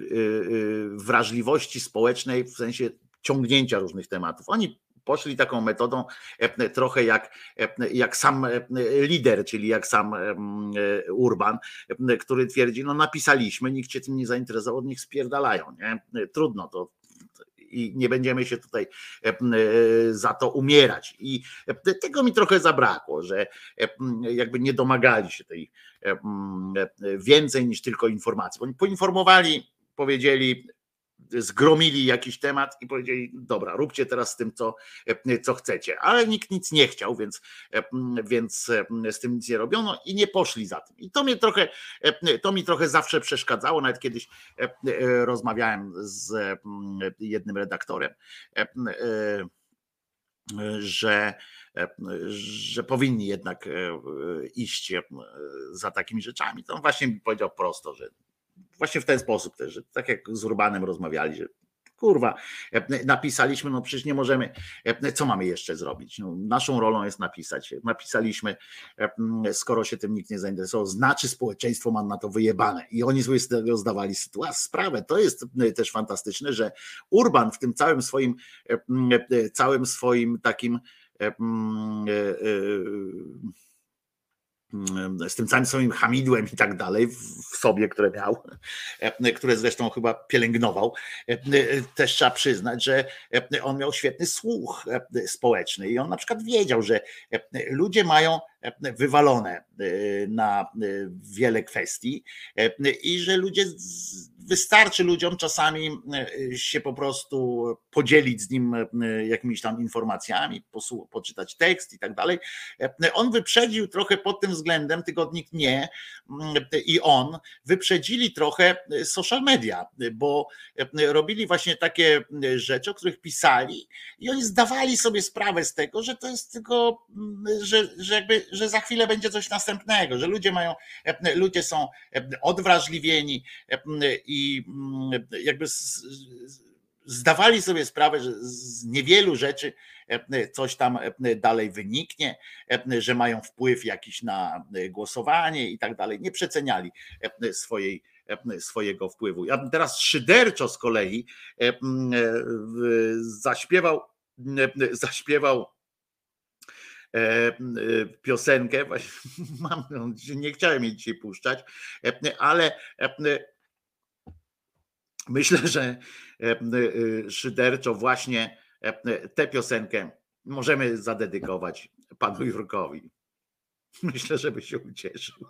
wrażliwości społecznej, w sensie ciągnięcia różnych tematów. Oni poszli taką metodą e, trochę jak, e, jak sam e, lider, czyli jak sam Urban, który twierdzi, no napisaliśmy, nikt się tym nie zainteresował, niech spierdalają, nie? Trudno to i nie będziemy się tutaj za to umierać. I tego mi trochę zabrakło, że jakby nie domagali się tej więcej niż tylko informacji. Oni poinformowali, powiedzieli, zgromili jakiś temat i powiedzieli, dobra, róbcie teraz z tym, co, co chcecie. Ale nikt nic nie chciał, więc, więc z tym nic nie robiono i nie poszli za tym. I to mnie trochę, to mi trochę zawsze przeszkadzało, nawet kiedyś rozmawiałem z jednym redaktorem, że że powinni jednak iść za takimi rzeczami. To on właśnie mi powiedział prosto, że właśnie w ten sposób też, że tak jak z Urbanem rozmawiali, że kurwa, e, napisaliśmy, no przecież nie możemy, e, co mamy jeszcze zrobić? No, naszą rolą jest napisać. Napisaliśmy, e, skoro się tym nikt nie zainteresował, znaczy społeczeństwo ma na to wyjebane. I oni sobie z tego zdawali sprawę. To jest też fantastyczne, że Urban w tym całym swoim, całym swoim takim z tym całym swoim hamidłem i tak dalej w sobie, które miał, e, które zresztą chyba pielęgnował, e, też trzeba przyznać, że e, on miał świetny słuch społeczny i on na przykład wiedział, że ludzie mają wywalone na wiele kwestii i że ludzie wystarczy ludziom czasami się po prostu podzielić z nim jakimiś tam informacjami, poczytać tekst i tak dalej. On wyprzedził trochę pod tym względem, tygodnik nie i on wyprzedzili trochę social media, bo robili właśnie takie rzeczy, o których pisali i oni zdawali sobie sprawę z tego, że to jest tylko, że, że jakby, że za chwilę będzie coś następnego, że ludzie mają, ludzie są odwrażliwieni i mm, jakby zdawali sobie sprawę, że z niewielu rzeczy e, coś tam e, dalej wyniknie, e, że mają wpływ jakiś na głosowanie i tak dalej. Nie przeceniali swojej, swojego wpływu. Ja teraz szyderczo z kolei zaśpiewał, zaśpiewał piosenkę, mam, nie chciałem jej dzisiaj puszczać, ale Myślę, że e, e, szyderczo właśnie e, tę piosenkę możemy zadedykować panu Jurkowi. Myślę, żeby się ucieszył.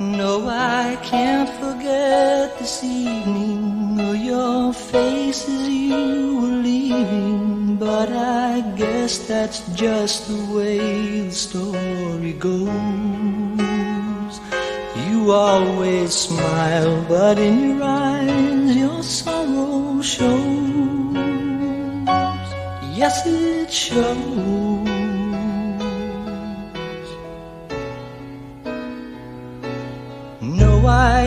No, I can't forget this evening or your face as you were leaving, but I guess that's just the way the story goes. You always smile, but in your eyes your sorrow shows. Yes, it shows.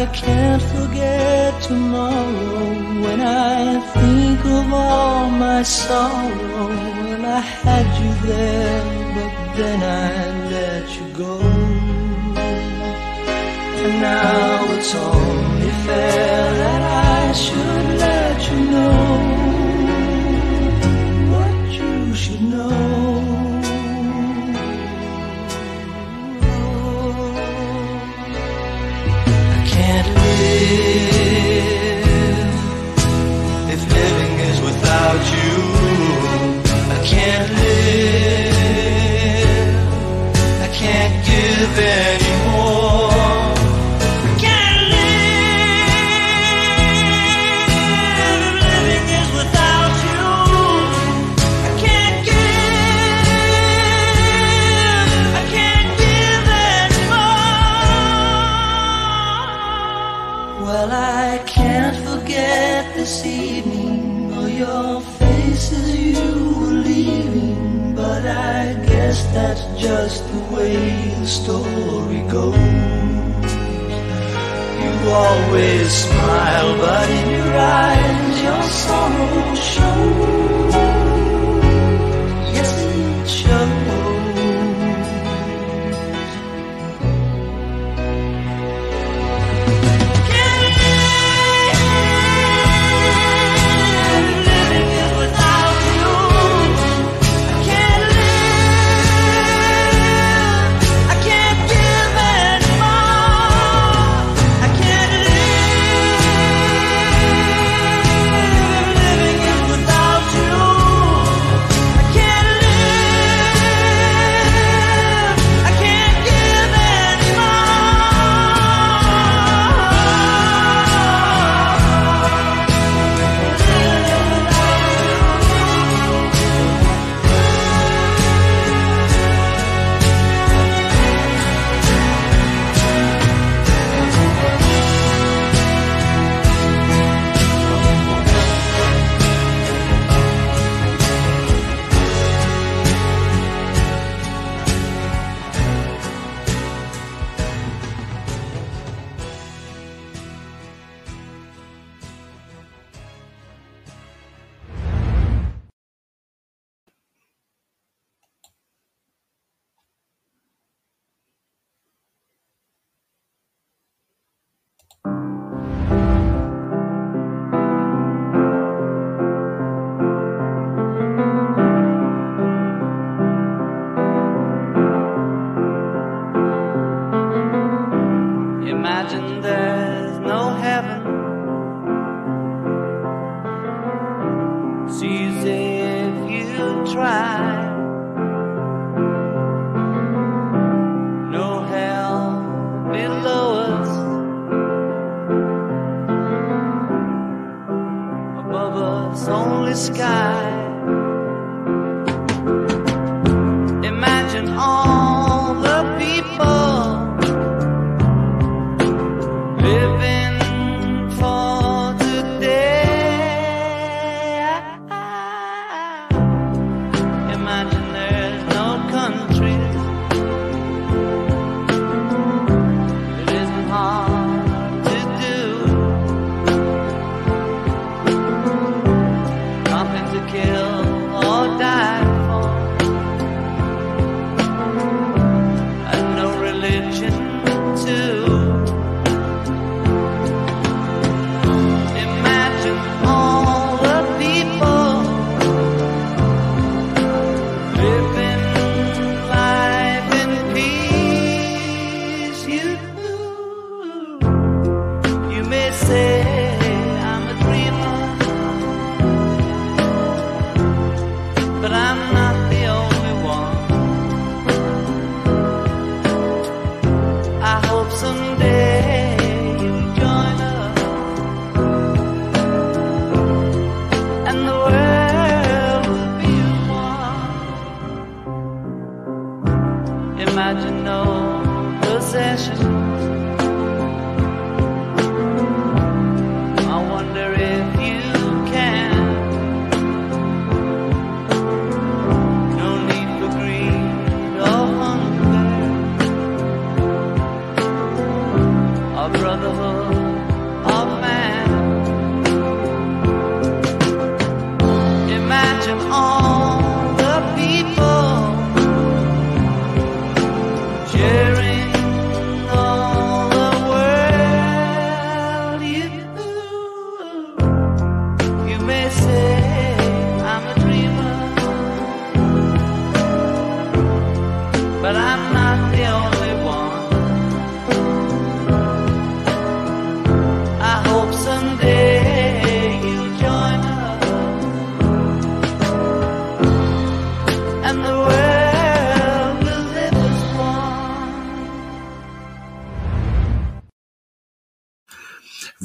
I can't forget tomorrow when I think of all my sorrow. When I had you there, but then I let you go. And now it's only fair that I should let you know if living is without you. I can't live. I can't give anymore. Way the story goes. You always smile, but in your eyes your sorrow shows.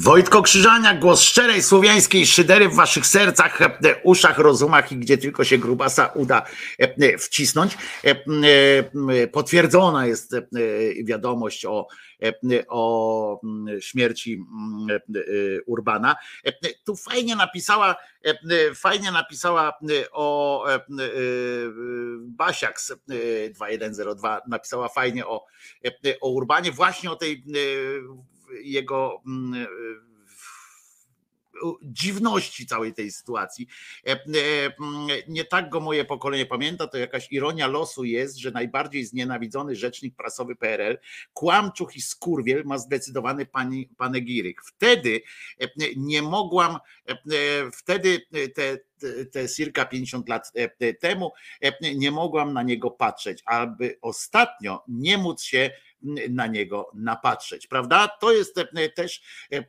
Wojtko Krzyżania, głos szczerej słowiańskiej szydery w waszych sercach, e, uszach, rozumach i gdzie tylko się grubasa uda e, wcisnąć. E, e, Potwierdzona jest wiadomość o, o mm, śmierci mm, Urbana. Tu fajnie napisała, fajnie napisała o Basiaks e, 2102, napisała fajnie o, o Urbanie, właśnie o tej jego mm, e, dziwności całej tej sytuacji. E, e, Nie tak go moje pokolenie pamięta, to jakaś ironia losu jest, że najbardziej znienawidzony rzecznik prasowy PRL, kłamczuch i skurwiel ma zdecydowany pani, panegiryk. Wtedy nie mogłam, wtedy te, te- circa 50 lat temu nie mogłam na niego patrzeć, aby ostatnio nie móc się na niego napatrzeć, prawda? To jest e, też e, e,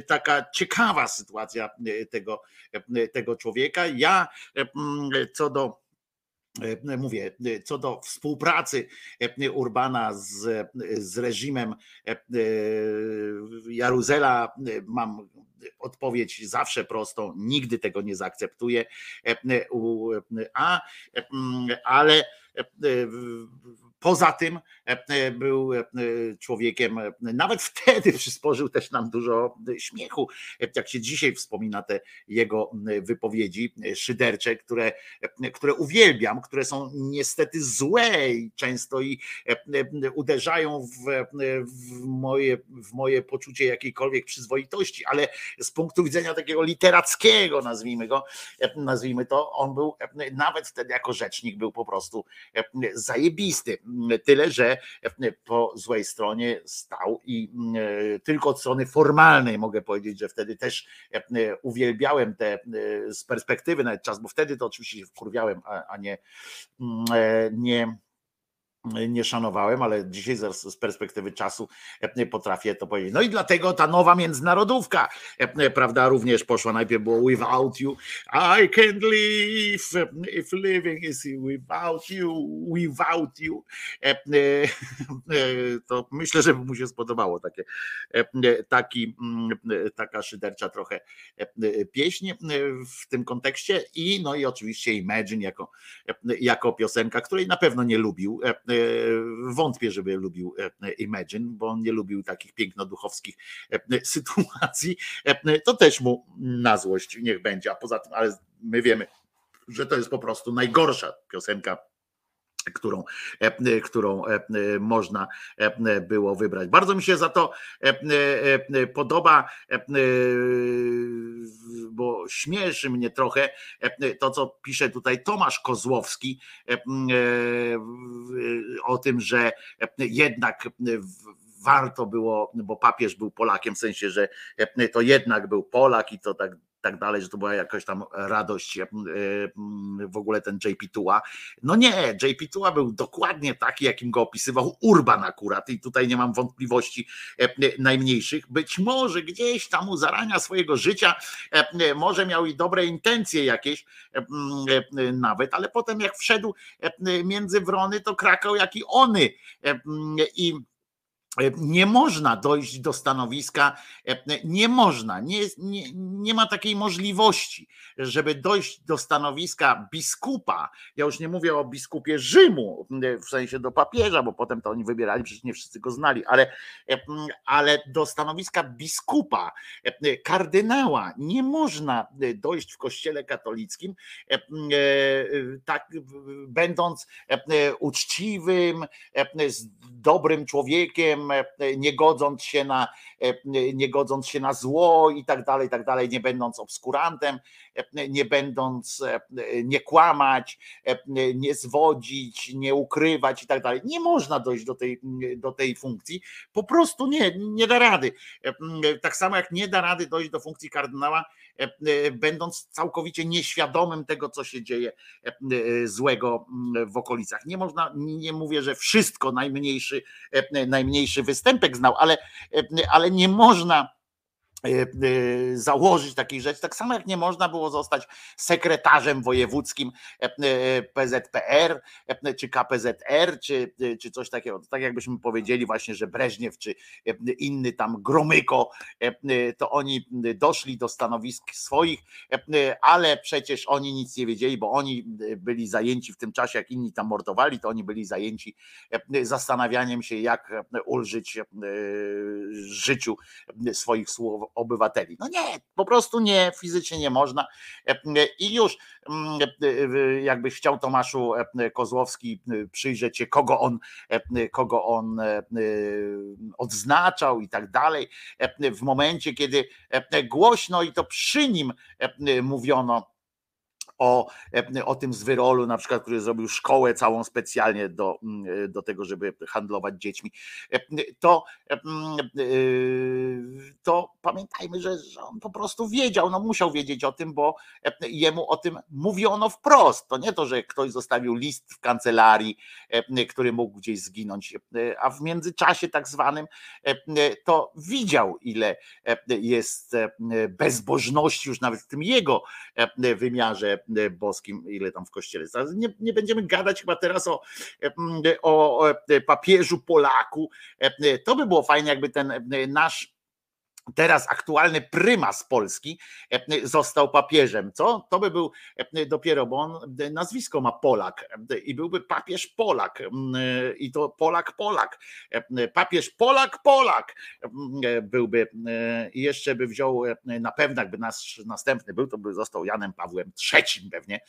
taka ciekawa sytuacja e, tego, e, tego człowieka. Ja e, co do e, mówię, e, co do współpracy e, Urbana z, z reżimem e, e, Jaruzela, e, mam odpowiedź zawsze prostą, nigdy tego nie zaakceptuję, E, e, e, a, e, ale e, e, poza tym e, e, był e, człowiekiem, nawet wtedy przysporzył też nam dużo śmiechu, jak się dzisiaj wspomina te jego wypowiedzi szydercze, które, które uwielbiam, które są niestety złe i często i uderzają w, w, moje, w moje poczucie jakiejkolwiek przyzwoitości, ale z punktu widzenia takiego literackiego, nazwijmy go, nazwijmy to, on był nawet wtedy jako rzecznik był po prostu zajebisty. Tyle, że po złej stronie stał i tylko od strony formalnej mogę powiedzieć, że wtedy też uwielbiałem te z perspektywy nawet czas, bo wtedy to oczywiście się wkurwiałem, a nie, nie nie szanowałem, ale dzisiaj z perspektywy czasu e, potrafię to powiedzieć. No i dlatego ta nowa międzynarodówka, e, prawda, również poszła. Najpierw było without you, I can't live if living is without you, without you. E, to myślę, że mu się spodobało takie, taki, mm, taka szydercza trochę pieśń w tym kontekście i no i oczywiście Imagine jako, jako piosenka, której na pewno nie lubił wątpię, żeby lubił e, Imagine, bo on nie lubił takich pięknoduchowskich e, sytuacji. E, to też mu na złość niech będzie, a poza tym, ale my wiemy, że to jest po prostu najgorsza piosenka którą, którą można było wybrać. Bardzo mi się za to podoba, bo śmieszy mnie trochę to, co pisze tutaj Tomasz Kozłowski o tym, że jednak warto było, bo papież był Polakiem, w sensie, że to jednak był Polak i to tak tak dalej, że to była jakaś tam radość e, w ogóle ten JP Tua. No nie, JP Tua był dokładnie taki, jakim go opisywał Urban akurat i tutaj nie mam wątpliwości e, najmniejszych. Być może gdzieś tam u zarania swojego życia e, może miał i dobre intencje jakieś nawet, ale potem jak wszedł między wrony, to krakał jak i ony i E, nie można dojść do stanowiska, e, nie można, nie, nie, nie ma takiej możliwości, żeby dojść do stanowiska biskupa. Ja już nie mówię o biskupie Rzymu, e, w sensie do papieża, bo potem to oni wybierali, przecież nie wszyscy go znali, ale, ale do stanowiska biskupa, kardynała nie można dojść w kościele katolickim, tak będąc uczciwym, dobrym człowiekiem, E, nie godząc się na, e, nie godząc się na zło i tak dalej, i tak dalej, nie będąc obskurantem, nie będąc, nie kłamać, nie zwodzić, nie ukrywać i tak dalej. Nie można dojść do tej, do tej funkcji, po prostu nie, nie da rady. Tak samo jak nie da rady dojść do funkcji kardynała, będąc całkowicie nieświadomym tego, co się dzieje złego w okolicach. Nie można, nie mówię, że wszystko najmniejszy, najmniejszy mniejszy występek znał, ale, ale nie można E, e, założyć takiej rzeczy. Tak samo jak nie można było zostać sekretarzem wojewódzkim e, PZPR, czy KPZR, czy, czy coś takiego. Tak jakbyśmy powiedzieli właśnie, że Breżniew, czy inny tam Gromyko, to oni doszli do stanowisk swoich, ale przecież oni nic nie wiedzieli, bo oni byli zajęci w tym czasie, jak inni tam mordowali, to oni byli zajęci zastanawianiem się, jak ulżyć życiu swoich słów obywateli. No nie, po prostu nie, fizycznie nie można. I już jakbyś chciał Tomaszu Kozłowski przyjrzeć się, kogo on, kogo on odznaczał i tak dalej, w momencie, kiedy głośno i to przy nim mówiono, o, e, o tym z Wyrolu, na przykład, który zrobił szkołę całą specjalnie do, mm, do tego, żeby handlować dziećmi, e, to, e, to pamiętajmy, że, że on po prostu wiedział, no musiał wiedzieć o tym, bo jemu o tym mówiono wprost. To nie to, że ktoś zostawił list w kancelarii, który mógł gdzieś zginąć, a w międzyczasie tak zwanym to widział, ile jest bezbożności już nawet w tym jego wymiarze E, boskim, ile tam w kościele. Nie, nie będziemy gadać chyba teraz o, e, o papieżu Polaku. E, to by było fajnie, jakby ten nasz teraz aktualny prymas Polski e, został papieżem, co? To by był e, dopiero, bo on e, nazwisko ma Polak i byłby papież Polak i to Polak Polak. Papież Polak Polak byłby i jeszcze by wziął na pewno, jakby nasz następny był, to by został Janem Pawłem III pewnie,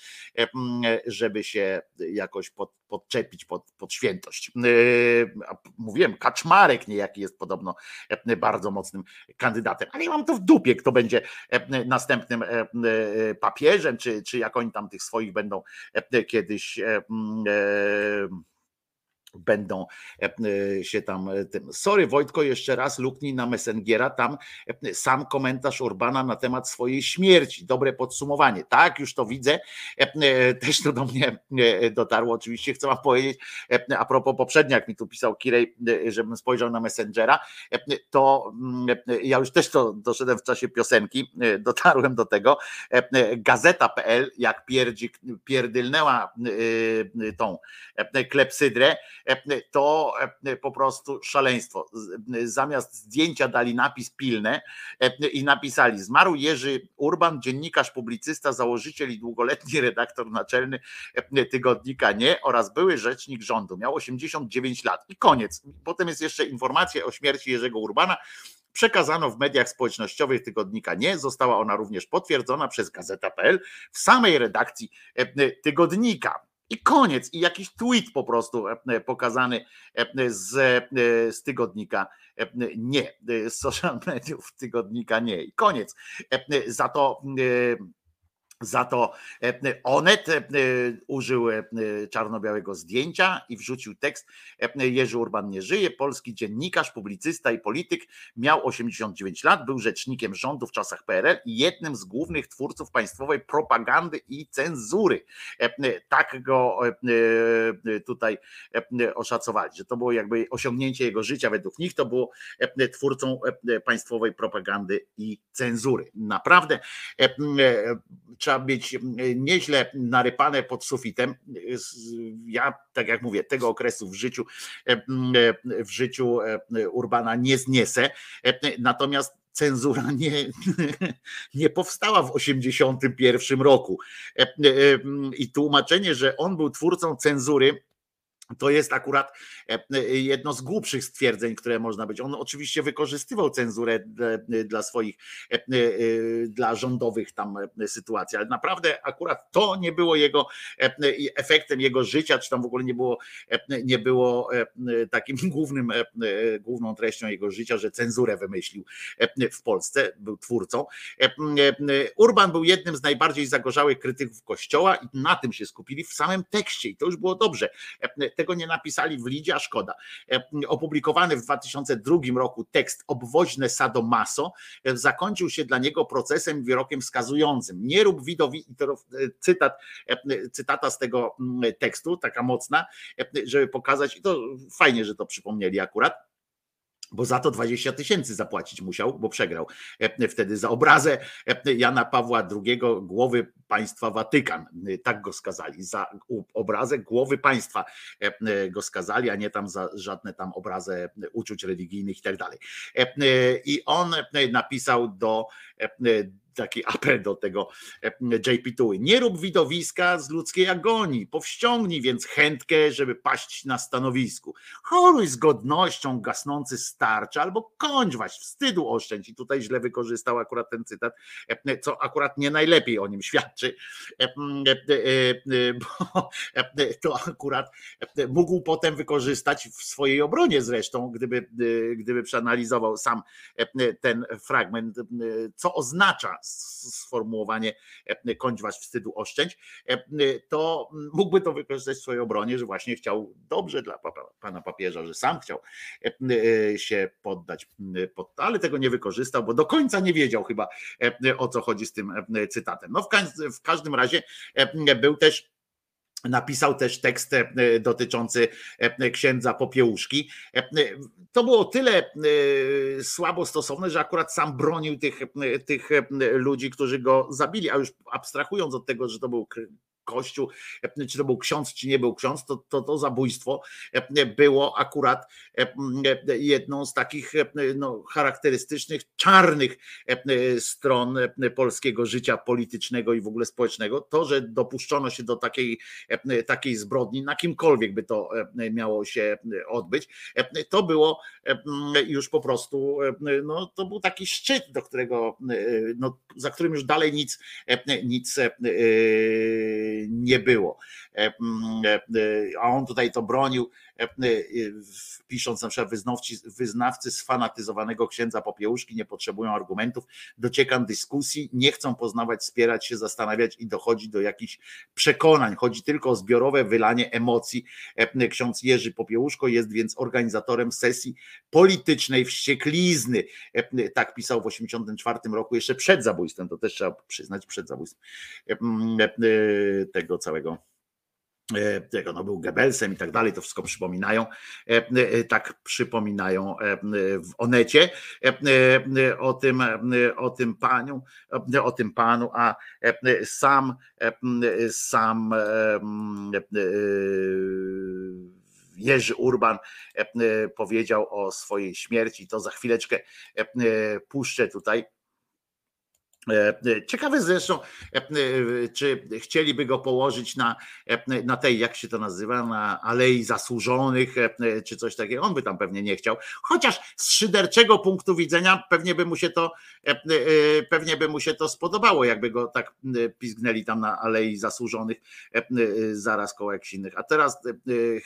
żeby się jakoś pod, podczepić pod, pod świętość. Mówiłem, Kaczmarek niejaki jest podobno bardzo mocnym kandydatem kandydatem, ale ja mam to w dupie, kto będzie e, następnym e, e, papieżem, czy, czy jak oni tam tych swoich będą kiedyś będą e, e, się tam e. Sorry Wojtko, jeszcze raz luknij na Messengera, tam sam komentarz Urbana na temat swojej śmierci. Dobre podsumowanie. Tak, już to widzę. Też to do mnie dotarło. Oczywiście chcę wam powiedzieć, a propos jak mi tu pisał Kirej, żebym spojrzał na Messengera, to mm, ja już też to doszedłem w czasie piosenki, dotarłem do tego. Gazeta.pl, jak pierdzi, pierdylnęła tą klepsydrę, to po prostu szaleństwo. Zamiast zdjęcia dali napis pilne i napisali: Zmarł Jerzy Urban, dziennikarz, publicysta, założyciel i długoletni redaktor naczelny tygodnika Nie oraz były rzecznik rządu. Miał 89 lat i koniec. Potem jest jeszcze informacja o śmierci Jerzego Urbana. Przekazano w mediach społecznościowych tygodnika Nie. Została ona również potwierdzona przez Gazeta.pl w samej redakcji tygodnika. I koniec, i jakiś tweet po prostu e, pokazany e, z, e, z tygodnika e, nie, e, z social mediów tygodnika nie. I koniec. E, Za to e, za to e, Onet e, użył e, czarno-białego zdjęcia i wrzucił tekst e, Jerzy Urban nie żyje, polski dziennikarz, publicysta i polityk, miał 89 lat, był rzecznikiem rządu w czasach PRL i jednym z głównych twórców państwowej propagandy i cenzury. E, Tak go e, e, tutaj e, oszacowali, że to było jakby osiągnięcie jego życia według nich, to było e, twórcą e, państwowej propagandy i cenzury. Naprawdę e, e, trzeba mieć e, nieźle narypane pod sufitem. Ja, tak jak mówię, tego okresu w życiu e, e, w życiu e, Urbana nie zniesę. Natomiast cenzura nie, nie powstała w 1981 roku. E, I tłumaczenie, że on był twórcą cenzury, to jest akurat e, e, jedno z głupszych stwierdzeń, które można być. On oczywiście wykorzystywał cenzurę dla- dla swoich, e, e, dla rządowych tam e, sytuacji, ale naprawdę akurat to nie było jego e, efektem jego życia, czy tam w ogóle nie było, e, nie było e, takim głównym, e, e, główną treścią jego życia, że cenzurę wymyślił e, w Polsce, był twórcą. E, e, Urban był jednym z najbardziej zagorzałych krytyków Kościoła i na tym się skupili w samym tekście i to już było dobrze. Tego nie napisali w Lidzie, a szkoda. E, Opublikowany w 2002 roku tekst Obwoźne Sadomaso e, zakończył się dla niego procesem wyrokiem wskazującym. Nie rób widowi, e, cytat, cytata z tego tekstu, taka mocna, żeby pokazać, i to fajnie, że to przypomnieli akurat, bo za to 20 tysięcy zapłacić musiał, bo przegrał e, wtedy za obrazę e, Jana Pawła II, głowy państwa Watykan. E, Tak go skazali, za obrazę głowy państwa go skazali, a nie tam za żadne tam obrazy uczuć religijnych i tak dalej. I on napisał do taki apel do tego e, JP Tuły. Nie rób widowiska z ludzkiej agonii, powściągnij więc chętkę, żeby paść na stanowisku. Choruj z godnością gasnący starczy, albo kończ waś, wstydu oszczędź. I tutaj źle wykorzystał akurat ten cytat, e, co akurat nie najlepiej o nim świadczy, e, bo to akurat mógł potem wykorzystać w swojej obronie zresztą, gdyby, gdyby przeanalizował sam ten fragment, co oznacza sformułowanie e, kończ was wstydu oszczędź, e, to mógłby to wykorzystać w swojej obronie, że właśnie chciał dobrze dla pana papieża, że sam chciał e, się poddać pod to, ale tego nie wykorzystał, bo do końca nie wiedział chyba o co chodzi z tym cytatem. No w, w każdym razie był też Napisał też tekst e, dotyczący e, księdza Popiełuszki. E, To było tyle słabo stosowne, że akurat sam bronił tych, tych ludzi, którzy go zabili, a już abstrahując od tego, że to był kościół, e, czy to był ksiądz, czy nie był ksiądz, to to, to zabójstwo e, było akurat e, e, jedną z takich e, no, charakterystycznych, czarnych e, stron e, polskiego życia politycznego i w ogóle społecznego. To, że dopuszczono się do takiej, e, takiej zbrodni, na kimkolwiek by to e, miało się odbyć, e, to było e, już po prostu, e, no, to był taki szczyt, do którego, e, no, za którym już dalej nic, e, nic e, nie było. a on tutaj to bronił, pisząc na przykład wyznawcy, wyznawcy sfanatyzowanego księdza Popiełuszki nie potrzebują argumentów, dociekam dyskusji, nie chcą poznawać, wspierać się, zastanawiać i dochodzi do jakichś przekonań. Chodzi tylko o zbiorowe wylanie emocji. Ksiądz Jerzy Popiełuszko jest więc organizatorem sesji politycznej wścieklizny. Tak pisał w 1984 roku, jeszcze przed zabójstwem, to też trzeba przyznać, przed zabójstwem tego całego tego no był Goebbelsem i tak dalej, to wszystko przypominają, tak przypominają w Onecie o tym, o tym paniu, o tym panu, a sam, sam Jerzy Urban powiedział o swojej śmierci, to za chwileczkę puszczę tutaj E, e, ciekawe zresztą, e, czy chcieliby go położyć na, na tej, jak się to nazywa, na Alei Zasłużonych, czy coś takiego. On by tam pewnie nie chciał. Chociaż z szyderczego punktu widzenia pewnie by mu się to, pewnie by mu się to spodobało, jakby go tak pizgnęli tam na Alei Zasłużonych zaraz koło jakichś innych. A teraz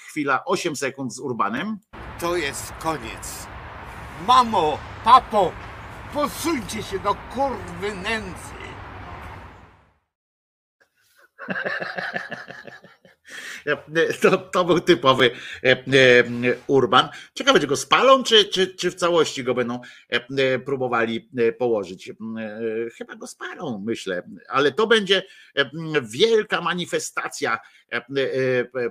chwila, 8 sekund z Urbanem. To jest koniec. Mamo, papo, Posuńcie się do kurwy nędzy. To, to był typowy e, e, urban. Ciekawe, czy go spalą, czy, czy, czy w całości go będą e, próbowali położyć. Chyba go spalą, myślę, ale to będzie wielka manifestacja.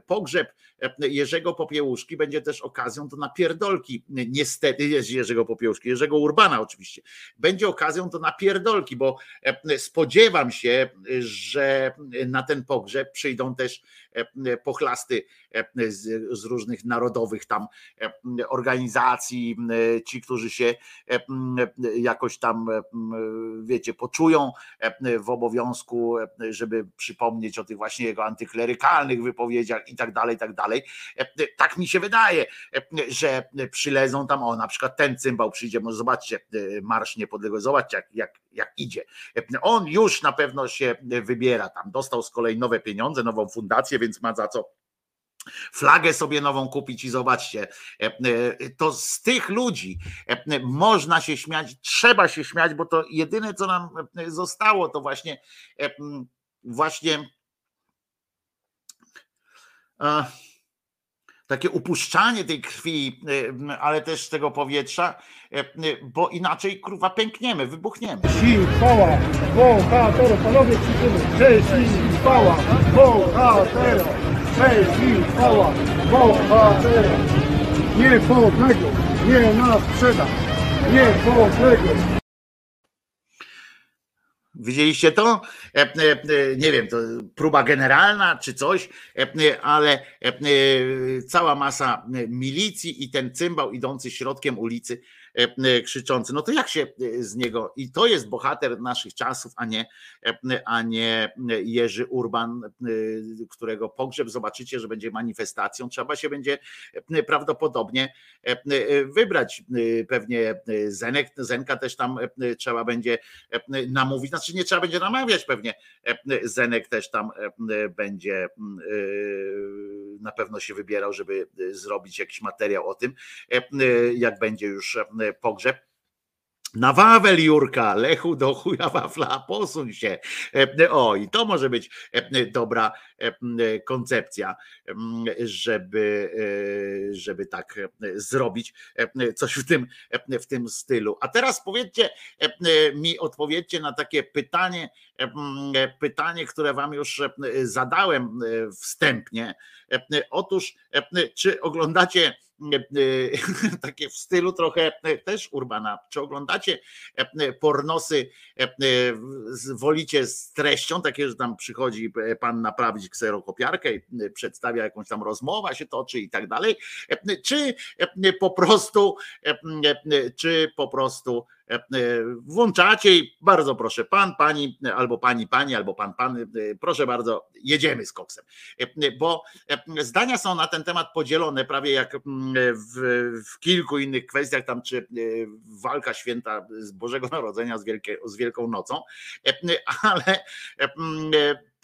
Pogrzeb Jerzego Popiełuszki będzie też okazją do napierdolki, niestety jest Jerzego Popiełuszki, Jerzego Urbana oczywiście, będzie okazją do napierdolki, bo spodziewam się, że na ten pogrzeb przyjdą też pochlasty z, z różnych narodowych tam organizacji, ci, którzy się jakoś tam, wiecie, poczują w obowiązku, żeby przypomnieć o tych właśnie jego antyklerykalnych wypowiedziach i tak dalej, i tak dalej. Tak mi się wydaje, że przylezą tam, o na przykład ten cymbał przyjdzie, może zobaczcie Marsz Niepodległości, zobaczcie jak, jak, jak idzie. On już na pewno się wybiera tam, dostał z kolei nowe pieniądze, nową fundację, więc ma za co flagę sobie nową kupić i zobaczcie, to z tych ludzi można się śmiać, trzeba się śmiać, bo to jedyne, co nam zostało, to właśnie właśnie takie upuszczanie tej krwi, ale też tego powietrza, bo inaczej kurwa pękniemy, wybuchniemy. Chwała, bohaterów, panowie krzyczymy, cześć i chwała, bohaterów, cześć i chwała, bohaterów, niepodległ, nie nas sprzeda, niepodległ. Widzieliście to? Nie wiem, to próba generalna czy coś, ale cała masa milicji i ten cymbał idący środkiem ulicy E, krzyczący, no to jak się e, z niego, i to jest bohater naszych czasów, a nie, e, a nie Jerzy Urban, którego pogrzeb zobaczycie, że będzie manifestacją, trzeba się będzie prawdopodobnie wybrać, pewnie Zenek, Zenka też tam trzeba będzie namówić, znaczy nie trzeba będzie namawiać pewnie, Zenek też tam będzie na pewno się wybierał, żeby zrobić jakiś materiał o tym, jak będzie już pogrzeb. Na Wawel Jurka, Lechu do chuja wafla, posuń się. O, i to może być dobra koncepcja, żeby, żeby tak zrobić coś w tym, w tym stylu. A teraz powiedzcie mi, odpowiedzcie na takie pytanie, pytanie, które wam już zadałem wstępnie. Otóż, czy oglądacie takie w stylu trochę też Urbana. Czy oglądacie pornosy, wolicie z treścią, takie, że tam przychodzi pan naprawić kserokopiarkę i przedstawia jakąś tam rozmowę, się toczy i tak dalej, czy po prostu, czy po prostu E, e, włączacie i bardzo proszę, pan, pani, albo pani, pani, albo pan, pan, proszę bardzo, jedziemy z koksem. Bo zdania są na ten temat podzielone, prawie jak w, w kilku innych kwestiach, tam czy walka święta z Bożego Narodzenia z, Wielkie, z Wielką Nocą, ale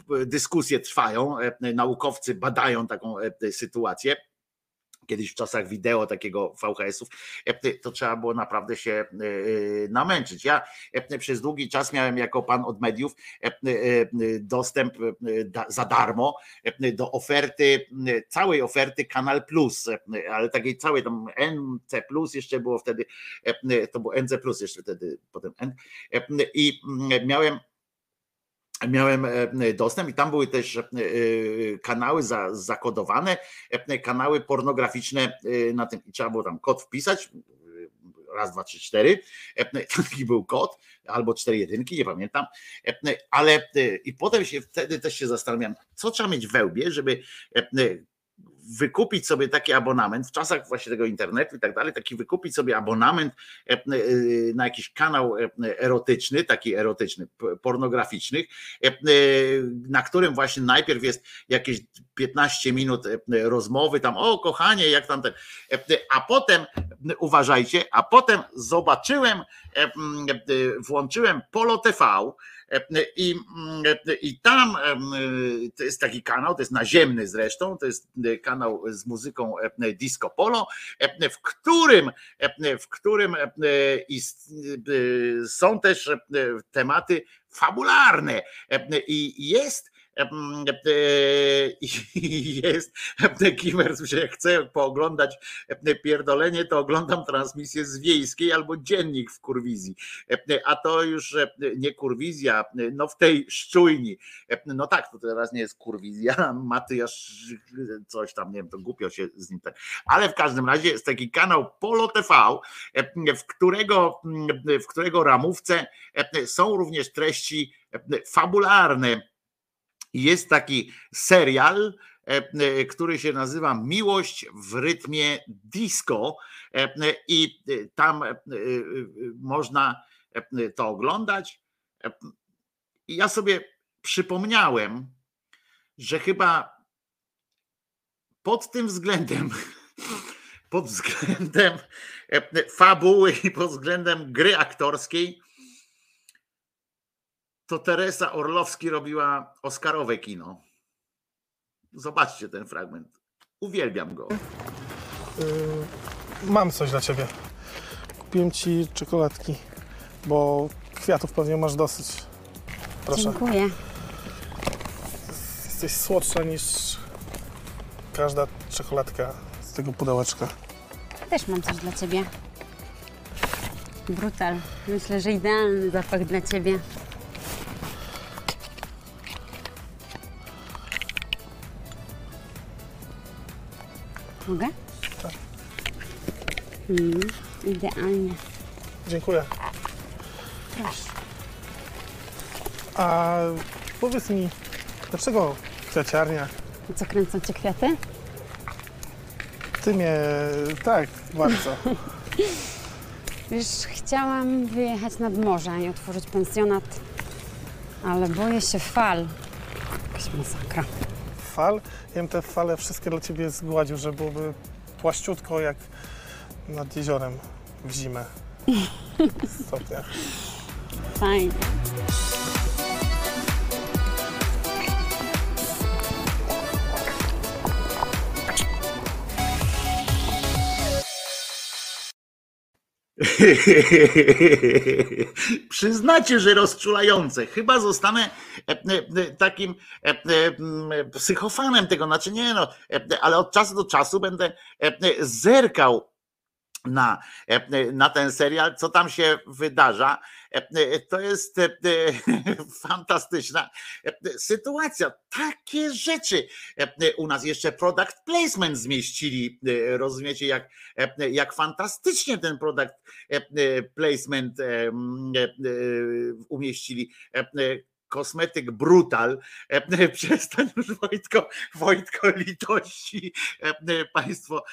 dyskusje trwają, naukowcy badają taką sytuację kiedyś w czasach wideo takiego VHS-ów, e, to trzeba było naprawdę się e, namęczyć. Ja e, przez długi czas miałem jako pan od mediów dostęp za darmo do oferty, całej oferty Kanal Plus, ale takiej całej tam NC Plus jeszcze było wtedy, to było NC Plus jeszcze wtedy, potem N i miałem miałem e, dostęp i tam były też e, kanały zakodowane, e, kanały pornograficzne na tym. I trzeba było tam kod wpisać, raz, dwa, trzy, cztery, taki był kod, albo cztery jedynki, nie pamiętam, ale i potem się wtedy też się zastanawiam, co trzeba mieć we łbie, żeby wykupić sobie taki abonament w czasach właśnie tego internetu i tak dalej, taki wykupić sobie abonament e, e, na jakiś kanał e, erotyczny, taki erotyczny, pornograficznych, na którym właśnie najpierw jest jakieś 15 minut rozmowy, tam o kochanie, jak tam ten, a potem uważajcie, a potem zobaczyłem, włączyłem Polo TV, i, I tam to jest taki kanał, to jest naziemny zresztą, to jest kanał z muzyką disco polo, w którym, w którym są też tematy fabularne. I jest jest Kimers, że chce pooglądać pierdolenie, to oglądam transmisję z wiejskiej albo dziennik w kurwizji. A to już nie kurwizja, no w tej szczujni. No tak, to teraz nie jest kurwizja, Matyjasz coś tam, nie wiem, to głupio się z nim. Ale w każdym razie jest taki kanał Polo TV, w którego, w którego ramówce są również treści fabularne jest taki serial, e, e, który się nazywa Miłość w rytmie disco e, i tam można to oglądać. I ja sobie przypomniałem, że chyba pod tym względem, pod względem fabuły i pod względem gry aktorskiej, to Teresa Orlowski robiła Oscarowe kino. Zobaczcie ten fragment. Uwielbiam go. Yy, mam coś dla ciebie. Kupiłem ci czekoladki, bo kwiatów pewnie masz dosyć. Proszę. Dziękuję. Jesteś słodsza niż każda czekoladka z tego pudełeczka. Też mam coś dla ciebie. Brutal. Myślę, że idealny zapach dla ciebie. Mogę? Tak. Mm, idealnie. Dziękuję. Proszę. A powiedz mi, dlaczego kwiaciarnia? I co, kręcą cię kwiaty? Ty mnie... tak, bardzo. Wiesz, chciałam wyjechać nad morze i otworzyć pensjonat, ale boję się fal. Jakaś masakra. Fal? Ja bym te fale wszystkie dla ciebie zgładził, żeby byłoby płaściutko jak nad jeziorem w zimę. Stopnia. Fajnie. Przyznacie, że rozczulające. Chyba zostanę e, e, takim e, psychofanem tego, znaczy nie no, ale od czasu do czasu będę zerkał na, na ten serial, co tam się wydarza. To jest fantastyczna sytuacja. Takie rzeczy u nas jeszcze product placement zmieścili. Rozumiecie, jak, jak fantastycznie ten product placement umieścili kosmetyk brutal. Przestań już Wojtko, Wojtko litości. Państwo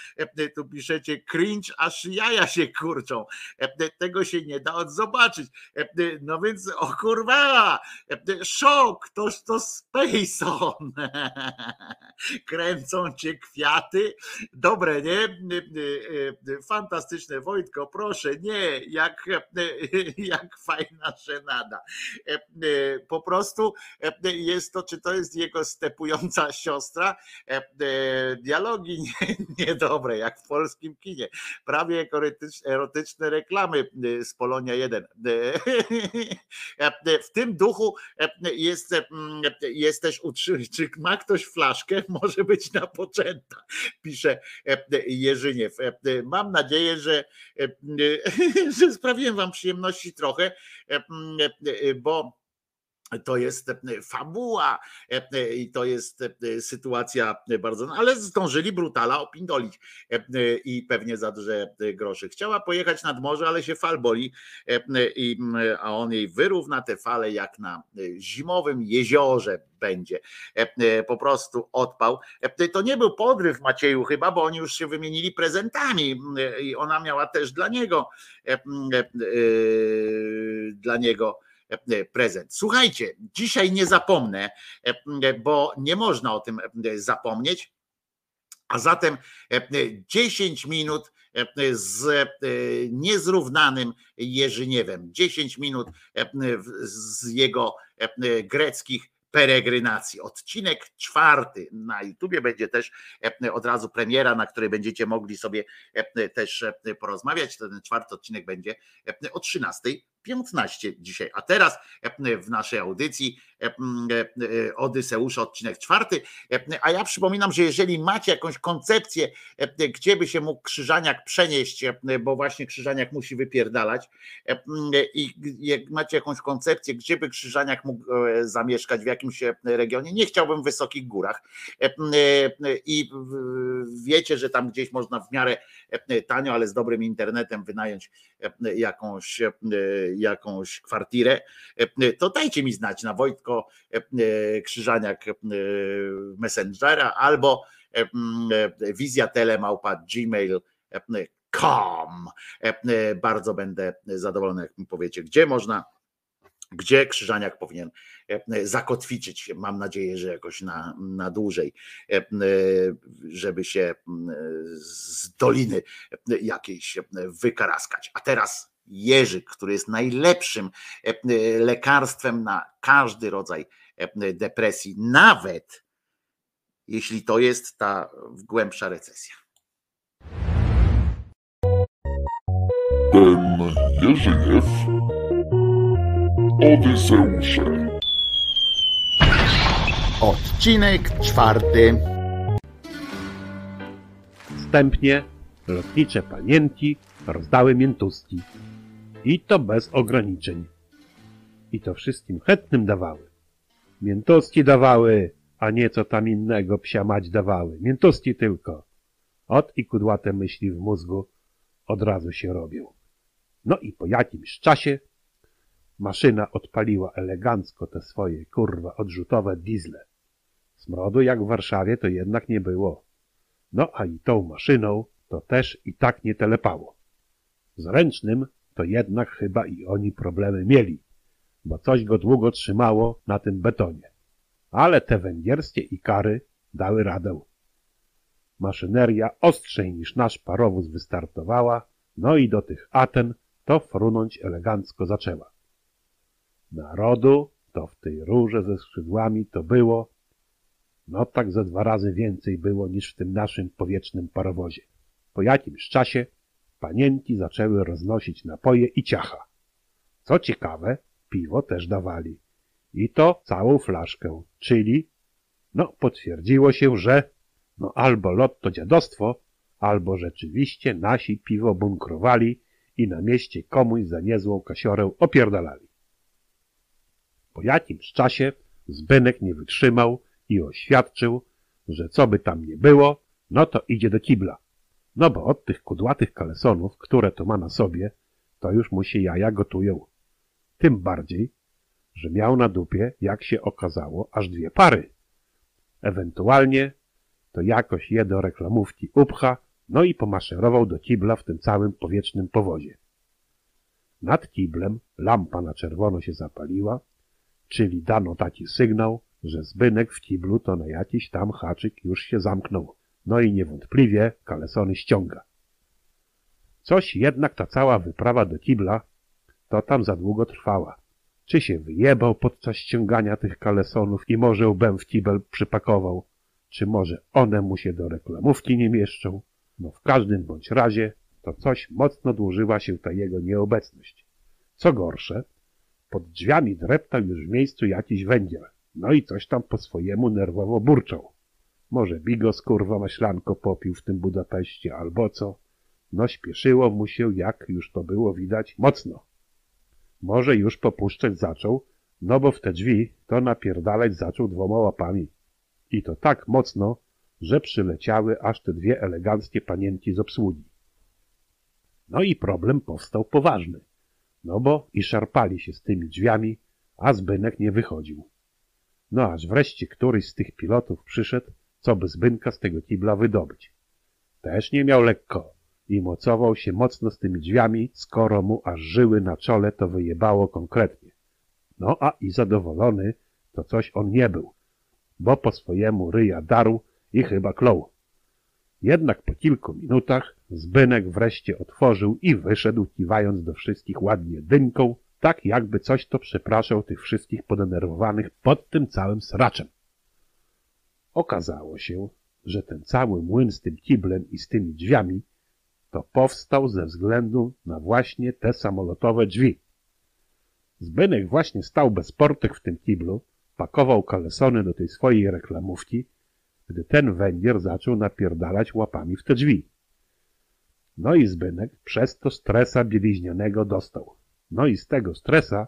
tu piszecie cringe, aż jaja się kurczą. Tego się nie da zobaczyć. No więc o kurwa, szok, toż to Spacon. Kręcą cię kwiaty. Dobre, nie? Fantastyczne Wojtko, proszę, nie, jak, jak fajna żenada. Po prostu e, jest to, czy to jest jego stepująca siostra. E, e, Dialogi nie- niedobre, jak w polskim kinie. Prawie erotycz- erotyczne reklamy z Polonia 1. E, W tym duchu jest, mm, jest też utrzymać, czy ma ktoś flaszkę, może być napoczęta, pisze Jerzyniew. Mam nadzieję, że, że sprawiłem wam przyjemności trochę, mm, bo to jest e, fabuła e, e, i to jest sytuacja bardzo, no, ale zdążyli brutala opindolić i pewnie za duże grosze. Chciała pojechać nad morze, ale się fal boli, a on jej wyrówna te fale jak na zimowym jeziorze będzie. Po prostu odpał. To nie był podryw Macieju chyba, bo oni już się wymienili prezentami i ona miała też dla niego dla niego E, e, prezent. Słuchajcie, dzisiaj nie zapomnę, e, bo nie można o tym zapomnieć. A zatem 10 minut z niezrównanym Jerzyniewem, 10 minut z jego greckich peregrynacji. Odcinek czwarty na YouTubie będzie też od razu premiera, na której będziecie mogli sobie też porozmawiać. Ten czwarty odcinek będzie o 13 15 dzisiaj. A teraz w naszej audycji Odyseusza, odcinek czwarty. E, A ja przypominam, że jeżeli macie jakąś koncepcję, e, gdzie by się mógł Krzyżaniak przenieść, e, bo właśnie Krzyżaniak musi wypierdalać e, i macie jakąś koncepcję, gdzie by Krzyżaniak mógł e, zamieszkać, w jakimś e, regionie, nie chciałbym w wysokich górach E, e, i wiecie, że tam gdzieś można w miarę e, tanio, ale z dobrym internetem wynająć e, jakąś, e, jakąś kwartirę, e, to dajcie mi znać na Wojtko e, Krzyżaniak e, Messengera albo e, e, wizja telemałpa gmail.com. E, Bardzo będę zadowolony, jak mi powiecie, gdzie można gdzie Krzyżaniak powinien e, zakotwiczyć. Mam nadzieję, że jakoś na, na dłużej, e, e, żeby się z doliny jakiejś wykaraskać. A teraz Jerzyk, który jest najlepszym e, lekarstwem na każdy rodzaj e, depresji, nawet jeśli to jest ta głębsza recesja. Ten Jerzyjew Odyseusze Odcinek czwarty. Wstępnie lotnicze panienki rozdały miętustki. I to bez ograniczeń. I to wszystkim chętnym dawały. Miętustki dawały, a nie co tam innego psia mać dawały. Miętustki tylko. Ot i kudłate myśli w mózgu od razu się robią. No i po jakimś czasie maszyna odpaliła elegancko te swoje kurwa odrzutowe diesle. Smrodu jak w Warszawie to jednak nie było. No a i tą maszyną to też i tak nie telepało. Z ręcznym to jednak chyba i oni problemy mieli, bo coś go długo trzymało na tym betonie. Ale te węgierskie ikary dały radę. Maszyneria ostrzej niż nasz parowóz wystartowała, no i do tych Aten to frunąć elegancko zaczęła. Narodu to w tej rurze ze skrzydłami to było, no tak ze dwa razy więcej było niż w tym naszym powietrznym parowozie. Po jakimś czasie panienki zaczęły roznosić napoje i ciacha. Co ciekawe, piwo też dawali. I to całą flaszkę, czyli, no potwierdziło się, że no albo lot to dziadostwo, albo rzeczywiście nasi piwo bunkrowali i na mieście komuś za niezłą kasiorę opierdalali. Po jakimś czasie Zbynek nie wytrzymał i oświadczył, że co by tam nie było, no to idzie do kibla. No bo od tych kudłatych kalesonów, które to ma na sobie, to już mu się jaja gotują. Tym bardziej, że miał na dupie, jak się okazało, aż dwie pary. Ewentualnie to jakoś je do reklamówki upcha, no i pomaszerował do kibla w tym całym powietrznym powozie. Nad kiblem lampa na czerwono się zapaliła, czyli dano taki sygnał, że zbynek w kiblu to na jakiś tam haczyk już się zamknął. No i niewątpliwie kalesony ściąga. Coś jednak ta cała wyprawa do kibla to tam za długo trwała. Czy się wyjebał podczas ściągania tych kalesonów i może łbem w kibel przypakował? Czy może one mu się do reklamówki nie mieszczą? No w każdym bądź razie to coś mocno dłużyła się ta jego nieobecność. Co gorsze, pod drzwiami dreptał już w miejscu jakiś węgiel. No i coś tam po swojemu nerwowo burczał. Może bigos kurwa maślanko popił w tym Budapeszcie albo co. No śpieszyło mu się, jak już to było widać, mocno. Może już popuszczać zaczął, no bo w te drzwi to napierdalać zaczął dwoma łapami. I to tak mocno, że przyleciały aż te dwie eleganckie panienki z obsługi. No i problem powstał poważny. No bo i szarpali się z tymi drzwiami, a Zbynek nie wychodził. No aż wreszcie któryś z tych pilotów przyszedł, co by Zbynka z tego kibla wydobyć. Też nie miał lekko i mocował się mocno z tymi drzwiami, skoro mu aż żyły na czole to wyjebało konkretnie. No a i zadowolony to coś on nie był, bo po swojemu ryja darł i chyba klął. Jednak po kilku minutach Zbynek wreszcie otworzył i wyszedł, kiwając do wszystkich ładnie dynką, tak jakby coś to przepraszał tych wszystkich podenerwowanych pod tym całym sraczem. Okazało się, że ten cały młyn z tym kiblem i z tymi drzwiami to powstał ze względu na właśnie te samolotowe drzwi. Zbynek właśnie stał bez portek w tym kiblu, pakował kalesony do tej swojej reklamówki, gdy ten węgier zaczął napierdalać łapami w te drzwi. No i Zbynek przez to stresa bieliźnianego dostał. No i z tego stresa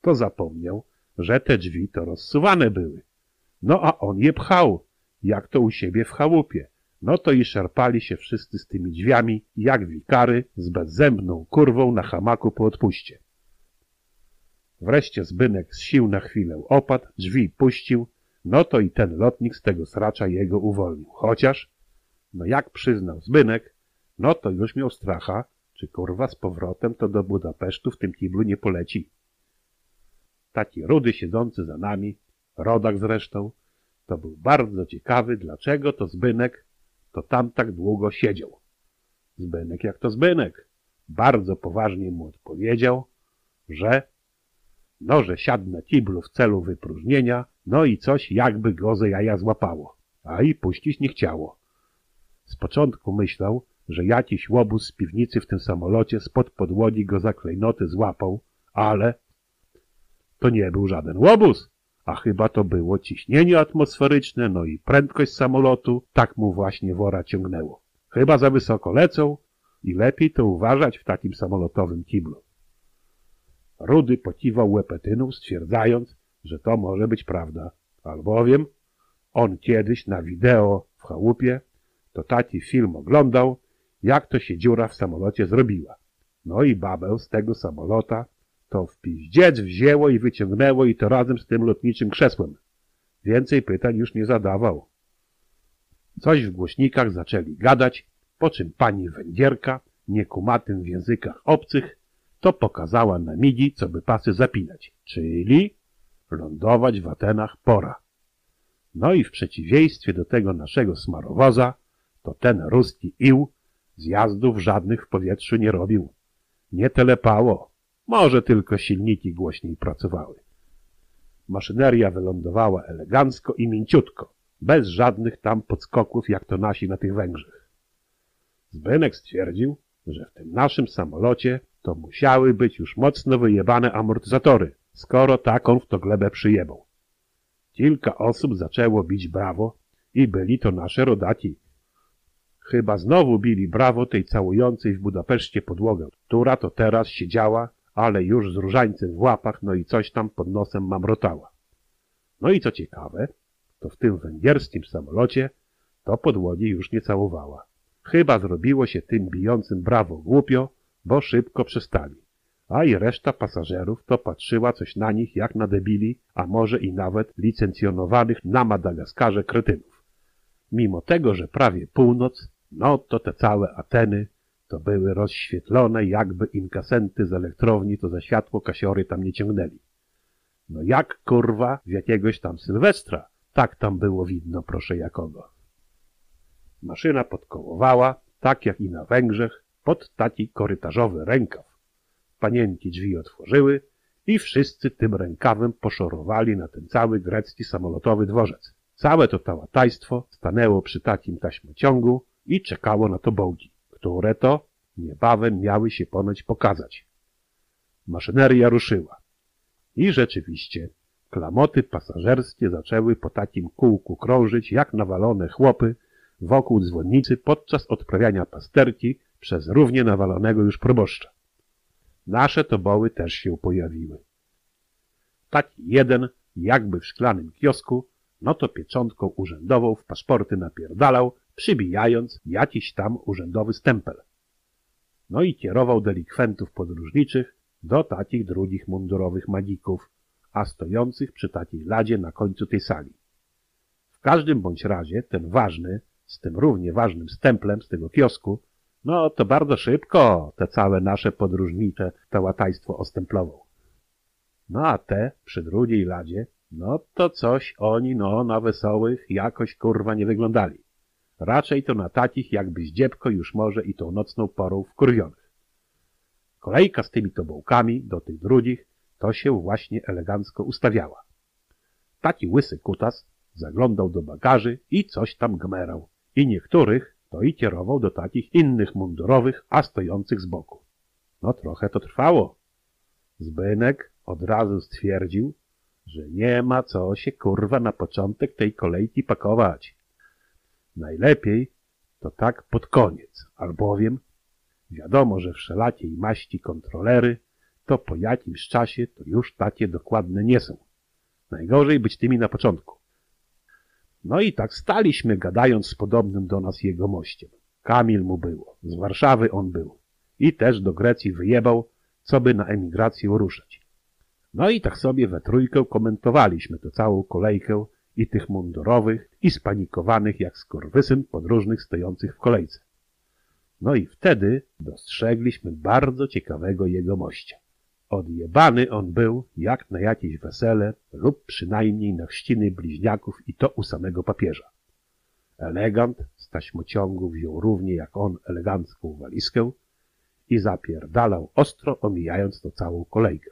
to zapomniał, że te drzwi to rozsuwane były. No a on je pchał, jak to u siebie w chałupie. No to i szarpali się wszyscy z tymi drzwiami, jak wikary z bezzębną kurwą na hamaku po odpuście. Wreszcie Zbynek z sił na chwilę opadł, drzwi puścił, no to i ten lotnik z tego sracza jego uwolnił. Chociaż, no jak przyznał Zbynek, no to już miał stracha, czy kurwa z powrotem to do Budapesztu w tym kiblu nie poleci. Taki rudy siedzący za nami, rodak zresztą, to był bardzo ciekawy, dlaczego to Zbynek to tam tak długo siedział. Zbynek jak to Zbynek. Bardzo poważnie mu odpowiedział, że no, że siadł na kiblu w celu wypróżnienia, no i coś jakby go ze jaja złapało, a i puścić nie chciało. Z początku myślał, że jakiś łobuz z piwnicy w tym samolocie spod podłogi go za klejnoty złapał, ale to nie był żaden łobuz, a chyba to było ciśnienie atmosferyczne, no i prędkość samolotu, tak mu właśnie wora ciągnęło. Chyba za wysoko lecą i lepiej to uważać w takim samolotowym kiblu. Rudy pokiwał łepetyną, stwierdzając, że to może być prawda, albowiem on kiedyś na wideo w chałupie to taki film oglądał, jak to się dziura w samolocie zrobiła. No i babę z tego samolota to w piździec wzięło i wyciągnęło i to razem z tym lotniczym krzesłem. Więcej pytań już nie zadawał. Coś w głośnikach zaczęli gadać, po czym pani węgierka, niekumatym w językach obcych, to pokazała na migi, co by pasy zapinać, czyli lądować w Atenach pora. No i w przeciwieństwie do tego naszego smarowoza, to ten ruski ił zjazdów żadnych w powietrzu nie robił. Nie telepało, może tylko silniki głośniej pracowały. Maszyneria wylądowała elegancko i mięciutko, bez żadnych tam podskoków, jak to nasi na tych Węgrzech. Zbynek stwierdził, że w tym naszym samolocie to musiały być już mocno wyjebane amortyzatory, skoro taką w to glebę przyjebał. Kilka osób zaczęło bić brawo i byli to nasze rodaki. Chyba znowu bili brawo tej całującej w Budapeszcie podłogę, która to teraz siedziała, ale już z różańcem w łapach, no i coś tam pod nosem mamrotała. No i co ciekawe, to w tym węgierskim samolocie to podłogi już nie całowała. Chyba zrobiło się tym bijącym brawo głupio, bo szybko przestali. A i reszta pasażerów to patrzyła coś na nich jak na debili, a może i nawet licencjonowanych na Madagaskarze kretynów. Mimo tego, że prawie północ, no to te całe Ateny to były rozświetlone, jakby inkasenty z elektrowni to za światło kasiory tam nie ciągnęli. No jak kurwa w jakiegoś tam Sylwestra, tak tam było widno, proszę jakogo. Maszyna podkołowała, tak jak i na Węgrzech, pod taki korytarzowy rękaw. Panienki drzwi otworzyły i wszyscy tym rękawem poszorowali na ten cały grecki samolotowy dworzec. Całe to tałatajstwo stanęło przy takim taśmociągu i czekało na to bołgi, które to niebawem miały się ponoć pokazać. Maszyneria ruszyła. I rzeczywiście klamoty pasażerskie zaczęły po takim kółku krążyć jak nawalone chłopy wokół dzwonnicy podczas odprawiania pasterki przez równie nawalonego już proboszcza. Nasze toboły też się pojawiły. Taki jeden, jakby w szklanym kiosku, no to pieczątką urzędową w paszporty napierdalał, przybijając jakiś tam urzędowy stempel. No i kierował delikwentów podróżniczych do takich drugich mundurowych magików, a stojących przy takiej ladzie na końcu tej sali. W każdym bądź razie ten ważny, z tym równie ważnym stemplem z tego kiosku, no to bardzo szybko te całe nasze podróżnicze tałatajstwo ostemplował. No a te przy drugiej ladzie, no to coś oni no na wesołych jakoś kurwa nie wyglądali. Raczej to na takich jakby zdziebko już może i tą nocną porą wkurwionych. Kolejka z tymi tobołkami do tych drugich to się właśnie elegancko ustawiała. Taki łysy kutas zaglądał do bagaży i coś tam gmerał. I niektórych to i kierował do takich innych mundurowych, a stojących z boku. No trochę to trwało. Zbynek od razu stwierdził, że nie ma co się kurwa na początek tej kolejki pakować. Najlepiej to tak pod koniec, albowiem wiadomo, że wszelakiej maści kontrolery to po jakimś czasie to już takie dokładne nie są. Najgorzej być tymi na początku. No i tak staliśmy gadając z podobnym do nas jego mościem. Kamil mu było, z Warszawy on był. I też do Grecji wyjebał, co by na emigrację ruszać. No i tak sobie we trójkę komentowaliśmy tę całą kolejkę i tych mundurowych i spanikowanych jak skorwysyn podróżnych stojących w kolejce. No i wtedy dostrzegliśmy bardzo ciekawego jego mościa. Odjebany on był jak na jakieś wesele lub przynajmniej na chrzciny bliźniaków i to u samego papieża. Elegant z taśmociągu wziął równie jak on elegancką walizkę i zapierdalał ostro omijając to całą kolejkę.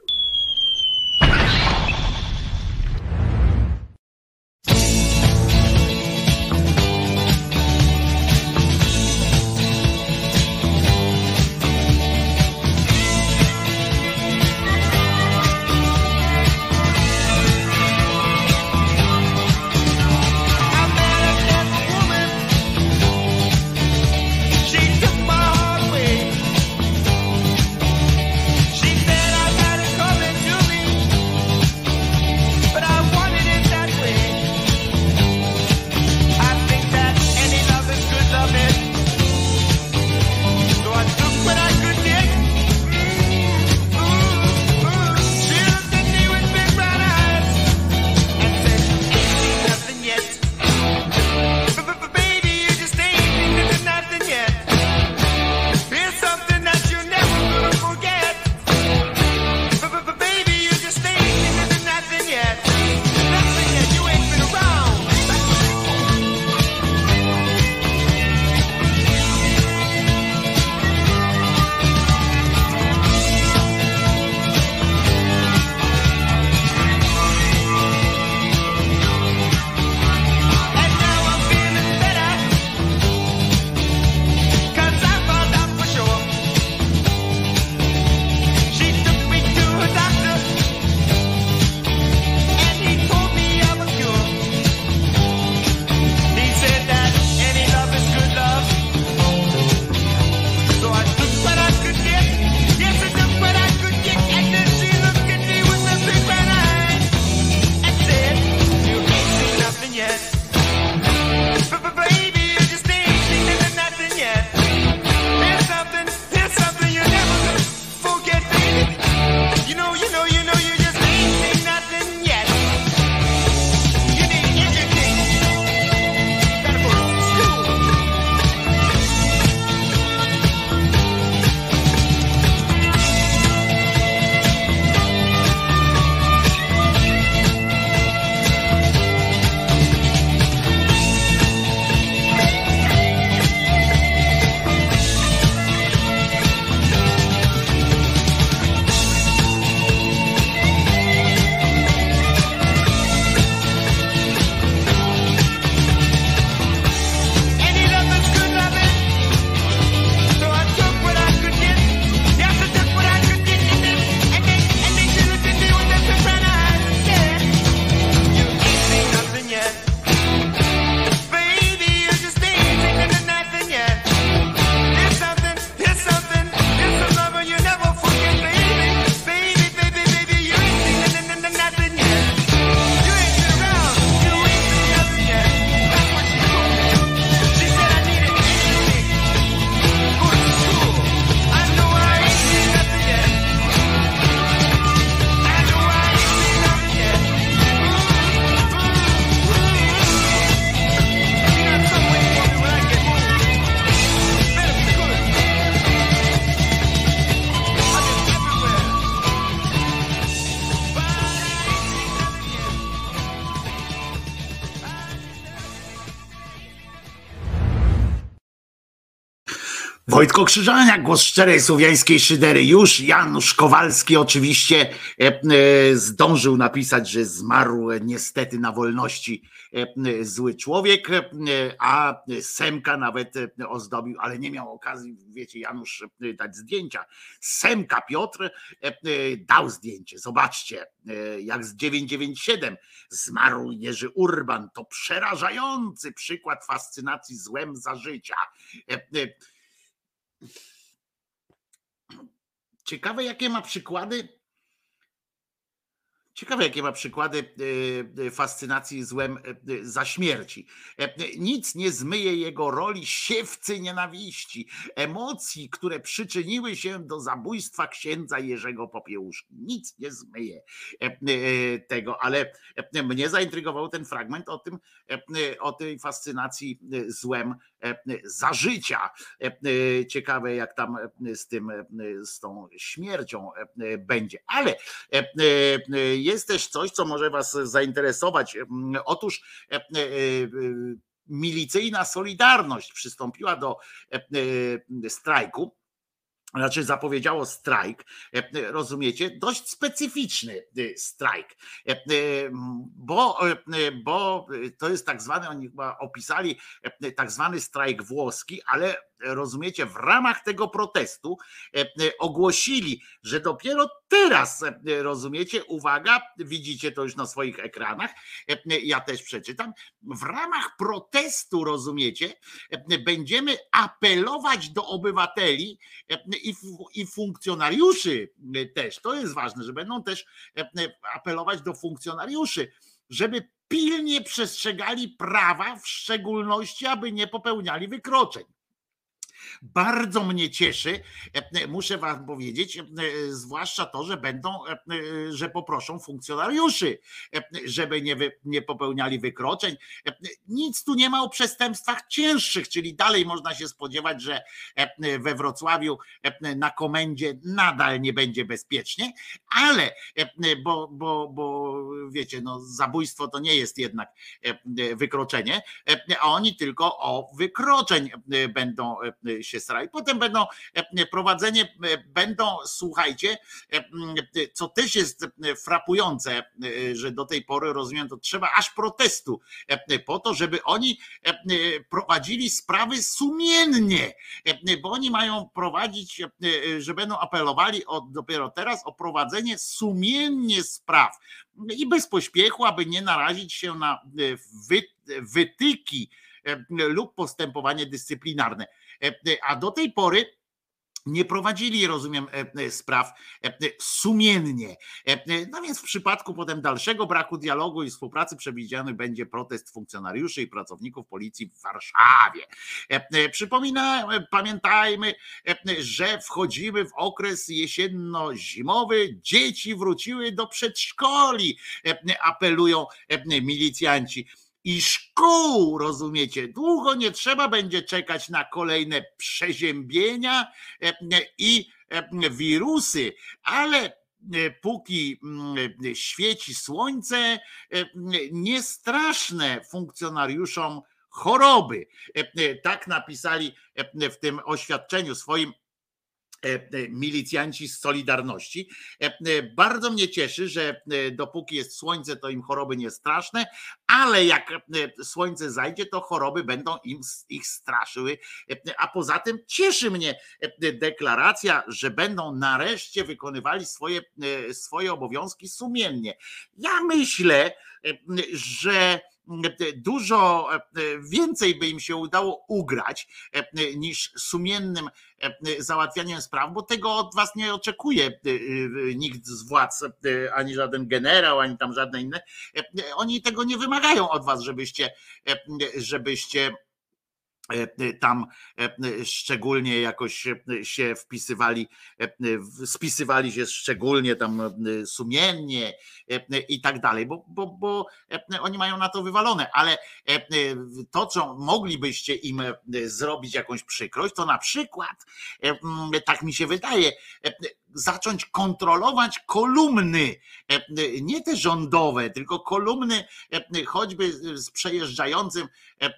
Wojtko Krzyżania, głos szczerej słowiańskiej szydery. Już Janusz Kowalski oczywiście e, e, zdążył napisać, że zmarł niestety na wolności e, zły człowiek, a Semka nawet ozdobił, ale nie miał okazji, wiecie, Janusz dać zdjęcia. Semka Piotr dał zdjęcie. Zobaczcie, jak z 997 zmarł Jerzy Urban. To przerażający przykład fascynacji złem za życia. E, e, Ciekawe, jakie ma przykłady. Ciekawe, jakie ma przykłady e, e, fascynacji złem e, za śmierci. Nic nie zmyje jego roli siewcy nienawiści, emocji, które przyczyniły się do zabójstwa księdza Jerzego Popiełuszki. Nic nie zmyje tego, ale mnie zaintrygował ten fragment o tym, o tej fascynacji złem za życia. E, e, Ciekawe, jak tam e, z tym, e, z tą śmiercią e, e, będzie. Ale e, e, jest też coś, co może Was zainteresować. Otóż e, e, e, milicyjna Solidarność przystąpiła do e, e, strajku znaczy zapowiedziało strajk, e, rozumiecie, dość specyficzny e, strajk, E, e, bo, e, bo to jest tak zwany, oni chyba opisali e, tak zwany strajk włoski, ale rozumiecie, w ramach tego protestu e, e, ogłosili, że dopiero teraz, e, rozumiecie, uwaga, widzicie to już na swoich ekranach, ja też przeczytam, w ramach protestu, rozumiecie, będziemy apelować do obywateli i, fu- i funkcjonariuszy też, to jest ważne, że będą też apelować do funkcjonariuszy, żeby pilnie przestrzegali prawa, w szczególności, aby nie popełniali wykroczeń. Bardzo mnie cieszy, e, muszę wam powiedzieć, e, zwłaszcza to, że będą, e, że poproszą funkcjonariuszy, żeby nie, wy, nie popełniali wykroczeń. Nic tu nie ma o przestępstwach cięższych, czyli dalej można się spodziewać, że we Wrocławiu na komendzie nadal nie będzie bezpiecznie, ale bo, bo, bo wiecie, no, zabójstwo to nie jest jednak wykroczenie, a oni tylko o wykroczeń będą się starali. Potem będą e, prowadzenie, e, będą, słuchajcie, e, e, co też jest e, frapujące, e, że do tej pory rozumiem, to trzeba aż protestu e, po to, żeby oni e, e, prowadzili sprawy sumiennie, e, bo oni mają prowadzić, e, e, że będą apelowali od, dopiero teraz o prowadzenie sumiennie spraw i bez pośpiechu, aby nie narazić się na e, wy, wytyki e, lub postępowanie dyscyplinarne. E, A do tej pory nie prowadzili, rozumiem, e, e, spraw e, sumiennie. E, No więc w przypadku potem dalszego braku dialogu i współpracy przewidziany będzie protest funkcjonariuszy i pracowników policji w Warszawie. E, e, Przypominam, pamiętajmy, e, że wchodzimy w okres jesienno-zimowy. Dzieci wróciły do przedszkoli, e, apelują e, milicjanci i szkół, rozumiecie? Długo nie trzeba będzie czekać na kolejne przeziębienia e, i e, wirusy, ale e, póki świeci słońce, e, nie straszne funkcjonariuszom choroby. E, Tak napisali e, w tym oświadczeniu swoim e, e, milicjanci z Solidarności. E, e, Bardzo mnie cieszy, że e, dopóki jest słońce, to im choroby nie straszne, ale jak e, słońce zajdzie, to choroby będą im ich straszyły. E, A poza tym cieszy mnie e, deklaracja, że będą nareszcie wykonywali swoje, e, swoje obowiązki sumiennie. Ja myślę, e, że dużo e, więcej by im się udało ugrać e, niż sumiennym e, załatwianiem spraw, bo tego od was nie oczekuje nikt z władz, ani żaden generał, ani tam żadne inne. Oni tego nie wymagają od was, żebyście, żebyście tam e, szczególnie jakoś e, się wpisywali, e, spisywali się szczególnie tam e, sumiennie e, i tak dalej, bo, bo, bo e, oni mają na to wywalone, ale e, to, co moglibyście im e, zrobić jakąś przykrość, to na przykład, e, tak mi się wydaje, e, zacząć kontrolować kolumny, e, nie te rządowe, tylko kolumny, e, choćby z przejeżdżającym e, e,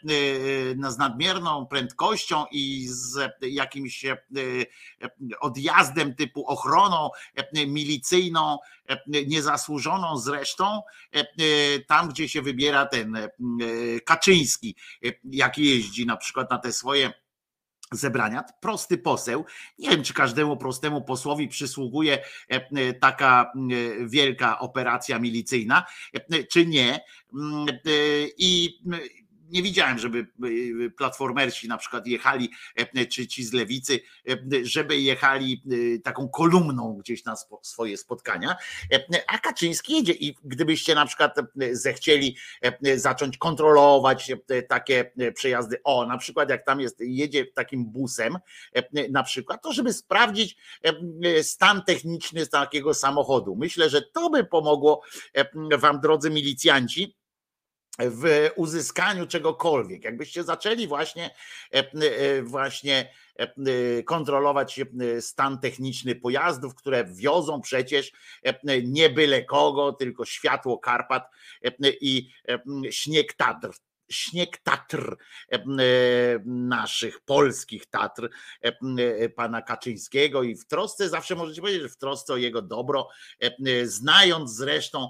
na z nadmierną prędkością i z jakimś e, e, odjazdem typu ochroną e, milicyjną, e, niezasłużoną zresztą, e, e, tam gdzie się wybiera ten e, Kaczyński, e, jak jeździ na przykład na te swoje zebrania. Prosty poseł. Nie wiem, czy każdemu prostemu posłowi przysługuje e, e, taka e, wielka operacja milicyjna, czy nie. Mm, I nie widziałem, żeby e, platformersi na przykład jechali, e, czy ci z lewicy, e, żeby jechali e, taką kolumną gdzieś na swoje spotkania. E, A Kaczyński jedzie i gdybyście na przykład e, zechcieli e, zacząć kontrolować e, takie e, przejazdy, o na przykład jak tam jest, jedzie takim busem e, na przykład, to żeby sprawdzić e, stan techniczny takiego samochodu. Myślę, że to by pomogło e, wam drodzy milicjanci, w uzyskaniu czegokolwiek. Jakbyście zaczęli właśnie, e, e, właśnie e, kontrolować stan techniczny pojazdów, które wiozą przecież nie byle kogo, tylko światło Karpat i śnieg Tatr. Śnieg Tatr e, e, naszych polskich Tatr e, pana Kaczyńskiego i w trosce zawsze możecie powiedzieć, że w trosce o jego dobro, znając zresztą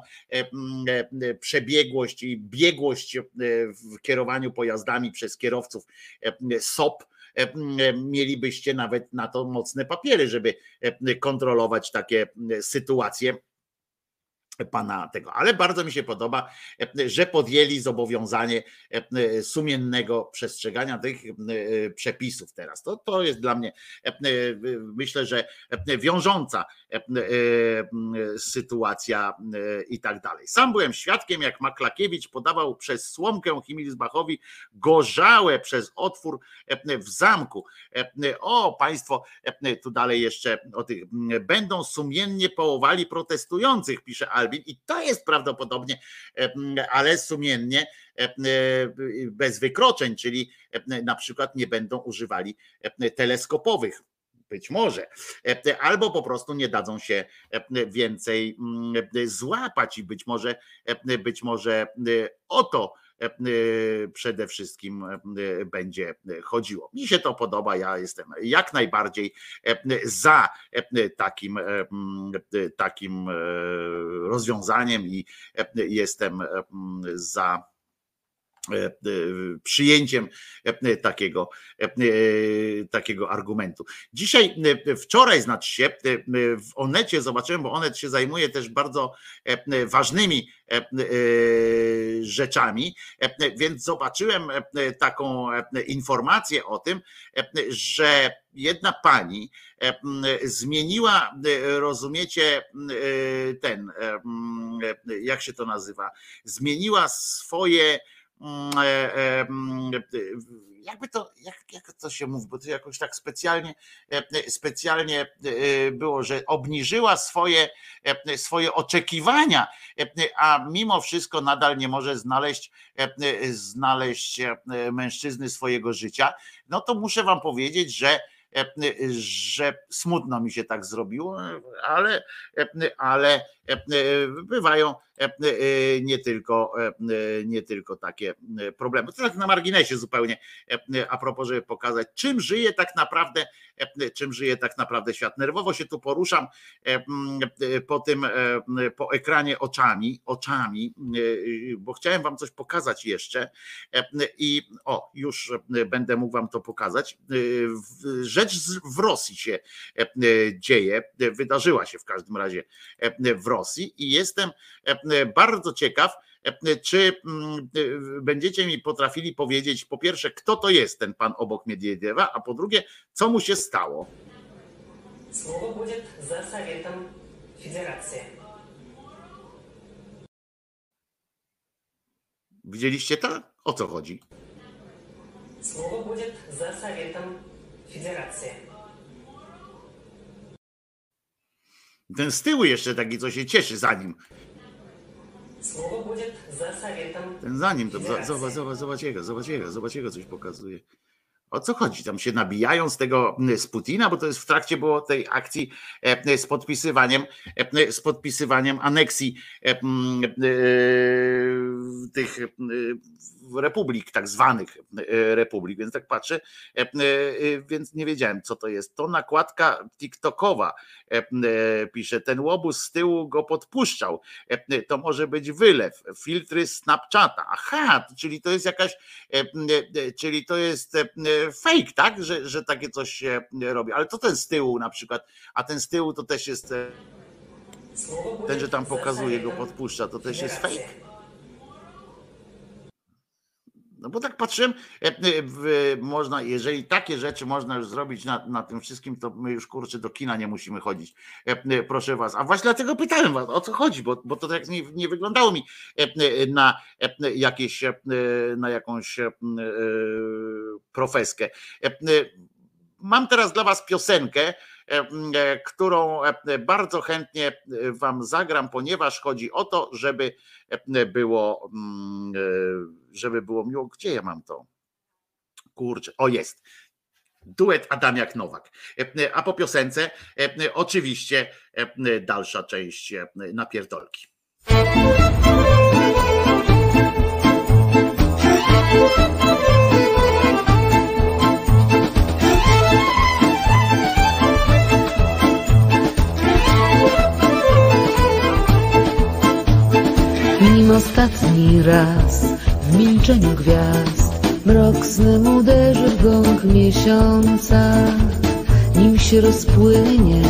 przebiegłość i biegłość w kierowaniu pojazdami przez kierowców SOP, mielibyście nawet na to mocne papiery, żeby kontrolować takie sytuacje pana tego, ale bardzo mi się podoba, e, że podjęli zobowiązanie e, sumiennego przestrzegania tych e, przepisów teraz. To, to jest dla mnie, e, myślę, że wiążąca e, e, sytuacja e, i tak dalej. Sam byłem świadkiem, jak Maklakiewicz podawał przez słomkę Himilsbachowi gorzałe przez otwór e, w zamku. E, O, państwo, e, tu dalej jeszcze o tych, będą sumiennie połowali protestujących, pisze Albin i to jest prawdopodobnie, e, ale sumiennie, e, bez wykroczeń, czyli e, na przykład nie będą używali e, teleskopowych. Być może, E, albo po prostu nie dadzą się e, więcej złapać i być może, e, być może e, o to e, przede wszystkim e, będzie chodziło. Mi się to podoba, ja jestem jak najbardziej e, za e, takim, e, takim e, rozwiązaniem i e, jestem e, za e, e, przyjęciem e, takiego, e, takiego argumentu. Dzisiaj, e, wczoraj znaczy się, e, w Onecie zobaczyłem, bo Onet się zajmuje też bardzo e, ważnymi e, e, rzeczami, e, więc zobaczyłem e, taką e, informację o tym, e, że jedna pani e, zmieniła, e, rozumiecie, e, ten, e, e, jak się to nazywa, zmieniła swoje mm, e, e, mm, e, jakby to, jak, jak to się mówi, bo to jakoś tak specjalnie, e, specjalnie e, było, że obniżyła swoje, e, swoje oczekiwania, e, a mimo wszystko nadal nie może znaleźć, e, znaleźć e, mężczyzny swojego życia, no to muszę wam powiedzieć, że e, że smutno mi się tak zrobiło, ale, ale bywają nie tylko, nie tylko takie problemy. To tak na marginesie zupełnie a propos, żeby pokazać, czym żyje tak naprawdę, czym żyje tak naprawdę świat. Nerwowo się tu poruszam po tym, po ekranie oczami, oczami, bo chciałem wam coś pokazać jeszcze i o, już będę mógł wam to pokazać. Rzecz w Rosji się dzieje, wydarzyła się w każdym razie w Rosji i jestem E, bardzo ciekaw, e, czy mm, e, będziecie mi potrafili powiedzieć, po pierwsze, kto to jest ten pan obok Miedwiediewa, a po drugie, co mu się stało? Słowo będzie za Sowietą Federacji. Widzieliście to? O co chodzi? Słowo będzie za Sowietą Federacji. Ten z tyłu jeszcze taki, co się cieszy za nim Слово будет за Советом Ten za nim, to Федерации. zobacz, zobacz, zobacz jego, zobacz jego, zobacz jego coś pokazuje. O co chodzi? Tam się nabijają z tego z Putina, bo to jest w trakcie było tej akcji e, z podpisywaniem, e, z podpisywaniem aneksji e, tych republik, tak zwanych republik, więc tak patrzę, e, więc nie wiedziałem, co to jest. To nakładka TikTokowa, pisze, ten łobuz z tyłu go podpuszczał. To może być wylew, filtry Snapchata. Aha, czyli to jest jakaś, czyli to jest fake, tak? Że, że takie coś się robi. Ale to ten z tyłu na przykład, a ten z tyłu to też jest e, ten, że tam pokazuje, go podpuszcza, to też jest fake. No bo tak patrzyłem, e, e, można, jeżeli takie rzeczy można już zrobić na, na tym wszystkim, to my już kurczę do kina nie musimy chodzić. E, Proszę was. A właśnie dlatego pytałem was, o co chodzi, bo, bo to tak nie, nie wyglądało mi na jakieś, na jakąś profeskę. Mam teraz dla was piosenkę, którą e, bardzo chętnie e, wam zagram, ponieważ chodzi o to, żeby e, było, e, żeby było miło. Gdzie ja mam to? Kurczę, o jest. Duet Adamiak Nowak. E, A po piosence e, oczywiście e, dalsza część e, napierdolki. Nim ostatni raz. W milczeniu gwiazd Mrok snem uderzy w gąg miesiąca. Nim się rozpłynie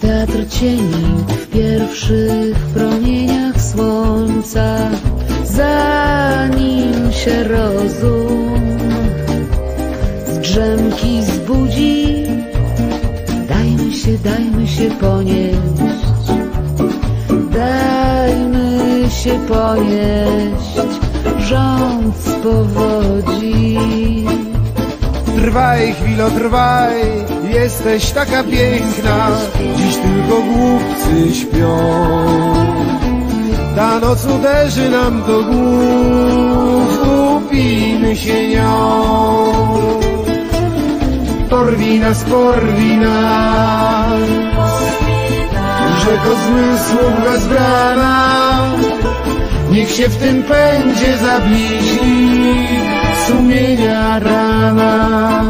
teatr cieni W pierwszych promieniach słońca. Zanim się rozum. Z drzemki zbudzi. Dajmy się, dajmy się ponieść się ponieść rząd z powodzi. Trwaj chwilo, trwaj, jesteś taka piękna, dziś tylko głupcy śpią. Ta noc uderzy nam do głów, upijmy się nią. Porwi nas, porwi nas, rzeko zmysłów wezbrana, niech się w tym pędzie zabliźni sumienia rana.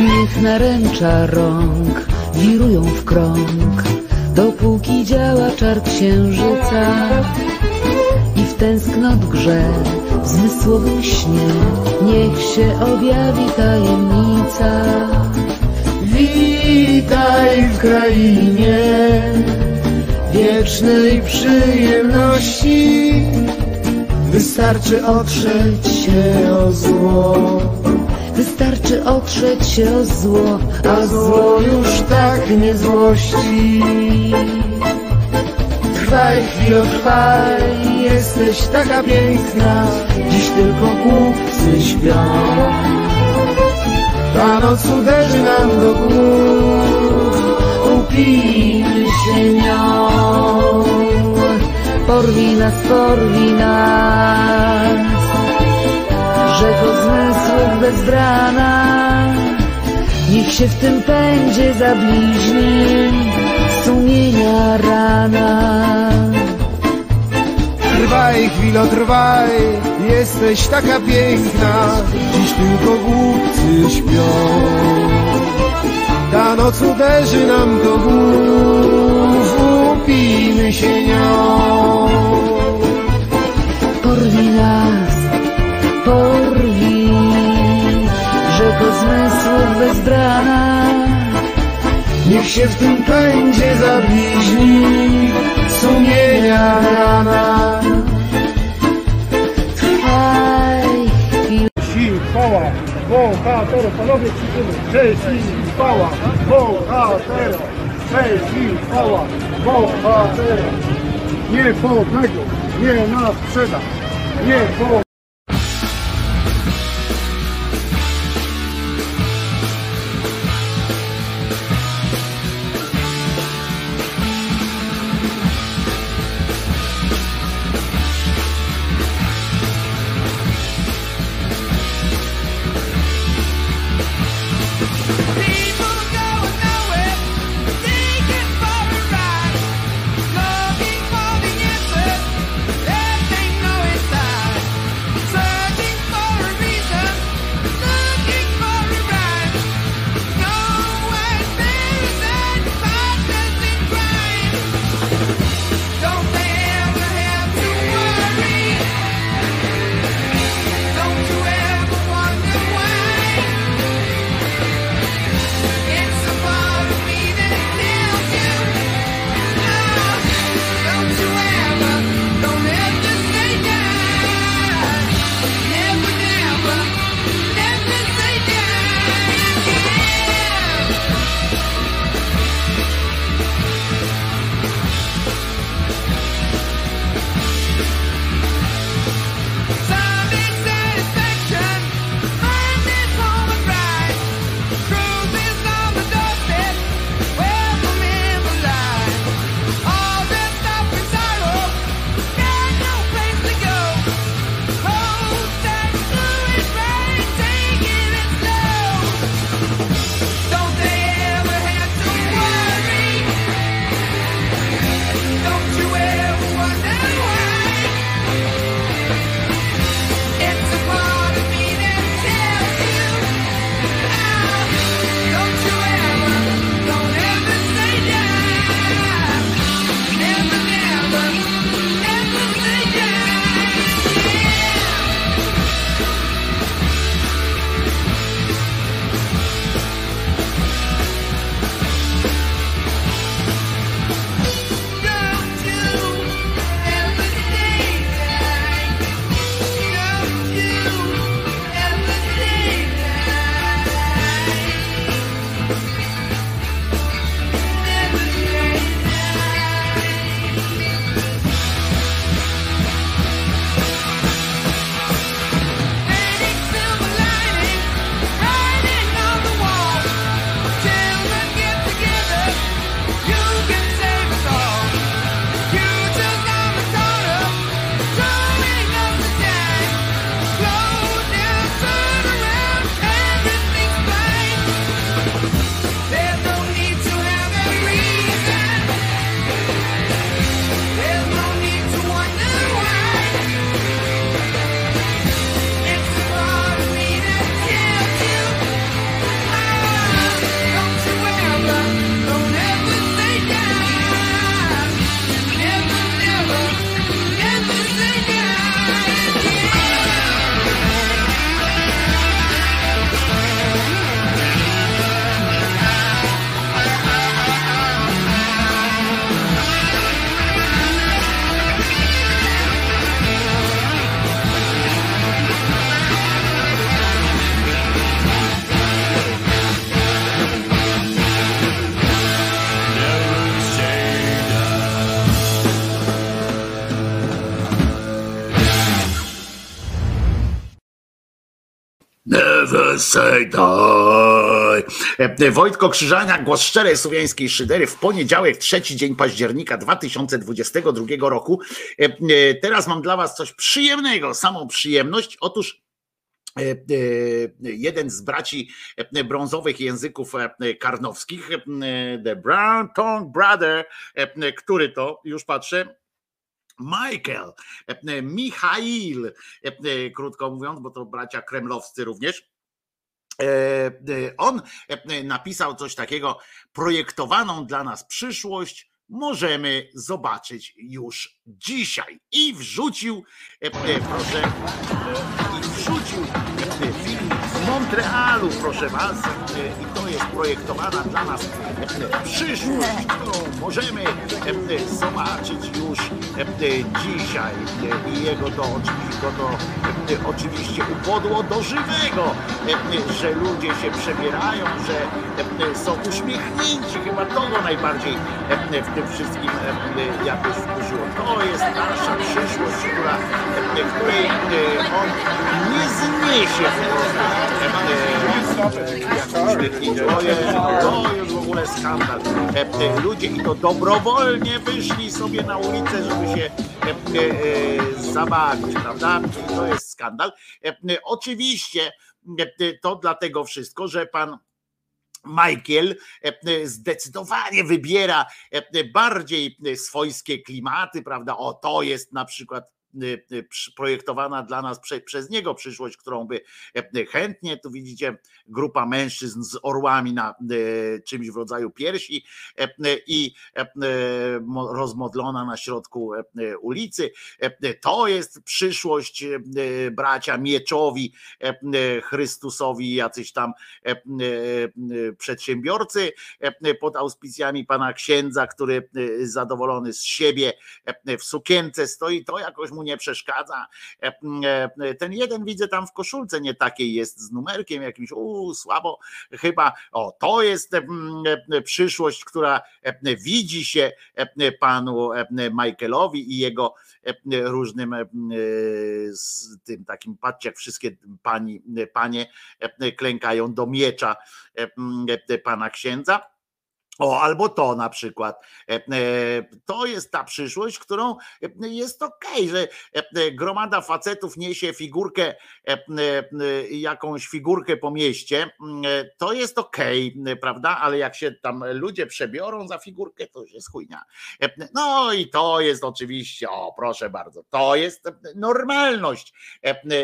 Niech naręcza rąk wirują w krąg, dopóki działa czar księżyca. I w tęsknot grze, w zmysłowym śnie, niech się objawi tajemnica. W krainie wiecznej przyjemności. Wystarczy otrzeć się o zło, Wystarczy otrzeć się o zło, a zło już tak nie złości. Trwaj chwilo, trwaj, jesteś taka piękna, dziś tylko głupcy śpią. Ta noc uderzy nam do głów, upijmy się nią. porwi nas, porwi nas. Rzeko zmysłów bezbrana, niech się w tym pędzie zabliźni sumienia rana. Trwaj chwilo, trwaj, jesteś taka piękna, dziś tylko głupcy śpią. Ta noc uderzy nam do głów, upijmy się nią. Porwi nas, porwi, rzeko zmysłów bezbrana. Niech się w tym pędzie zabliźni sumienia rana. Trwaj chwilę. Cześć i chwała bohaterom, panowie krzyczymy. Cześć i chwała bohaterom. Cześć i chwała bohaterom. Niepodległo, nie na sprzedach. Niepodległo. Never say die. Wojtko Krzyżania, głos szczerej słowiańskiej szydery w poniedziałek, trzeci dzień października 2022 roku. Teraz mam dla Was coś przyjemnego, samą przyjemność. Otóż jeden z braci brązowych języków karnowskich, The Brown Tongue Brother, który to, już patrzę, Michael, Michail, krótko mówiąc, bo to bracia kremlowscy również. On napisał coś takiego: projektowaną dla nas przyszłość możemy zobaczyć już dzisiaj. I wrzucił, proszę, i wrzucił film z Montrealu, proszę Was, i to jest projektowana dla nas przyszłość, którą możemy zobaczyć już dzisiaj. I jego to oczywiście, to oczywiście upodło do żywego, że ludzie się przebierają, że są uśmiechnięci, chyba to go najbardziej w tym wszystkim jakoś wkurzyło. To jest nasza przyszłość, która, której on nie zniesie. To jest, to jest w ogóle skandal. Ludzie i to dobrowolnie wyszli sobie na ulicę, żeby się zabawić, prawda? I to jest skandal. Oczywiście to dlatego wszystko, że pan Michael zdecydowanie wybiera bardziej swojskie klimaty, prawda? O, to jest na przykład projektowana dla nas prze, przez niego przyszłość, którą by chętnie, tu widzicie grupa mężczyzn z orłami na czymś w rodzaju piersi i rozmodlona na środku ulicy. To jest przyszłość bracia Mieczowi, Chrystusowi, jacyś tam przedsiębiorcy pod auspicjami pana księdza, który zadowolony z siebie w sukience stoi, to jakoś mu nie przeszkadza. Ten jeden widzę tam w koszulce nie takiej jest z numerkiem jakimś, słabo chyba. O, to jest przyszłość, która widzi się panu Michaelowi i jego różnym tym takim, patrzcie jak wszystkie pani, panie klękają do miecza pana księdza. O, albo to na przykład. To jest ta przyszłość, którą jest okej, okay, że gromada facetów niesie figurkę, jakąś figurkę po mieście. To jest okej, okay, prawda? Ale jak się tam ludzie przebiorą za figurkę, to już jest chujnia. No i to jest oczywiście, o proszę bardzo, to jest normalność,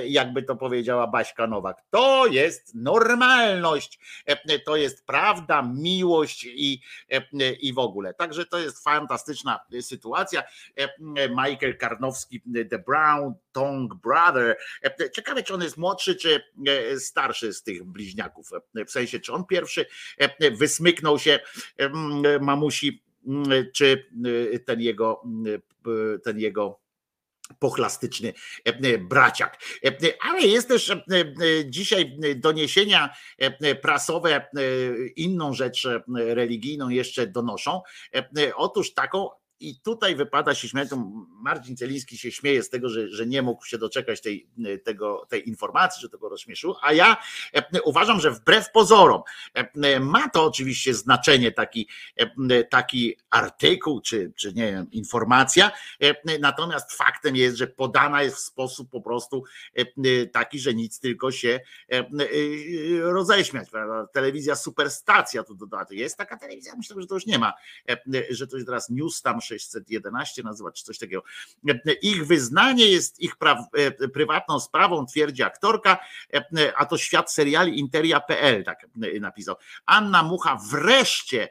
jakby to powiedziała Baśka Nowak. To jest normalność, to jest prawda, miłość i i w ogóle. Także to jest fantastyczna sytuacja. Michael Karnowski, The Brown Tongue Brother. Ciekawe, czy on jest młodszy, czy starszy z tych bliźniaków. W sensie, czy on pierwszy wysmyknął się mamusi, czy ten jego, ten jego pochlastyczny braciak. Ale jest też dzisiaj doniesienia prasowe, inną rzecz religijną jeszcze donoszą. Otóż taką, i tutaj wypada się śmiać, Marcin Celiński się śmieje z tego, że, że nie mógł się doczekać tej, tego, tej informacji, że tego rozśmieszył, a ja uważam, że wbrew pozorom ma to oczywiście znaczenie taki, taki artykuł, czy, czy nie wiem, informacja, natomiast faktem jest, że podana jest w sposób po prostu taki, że nic tylko się roześmiać. Prawda? Telewizja Superstacja tu dodatek. Jest taka telewizja, myślę, że to już nie ma, że to jest teraz news tam 611 nazywa, czy coś takiego. Ich wyznanie jest ich pra, prywatną sprawą, twierdzi aktorka, a to świat seriali interia.pl, tak napisał. Anna Mucha wreszcie,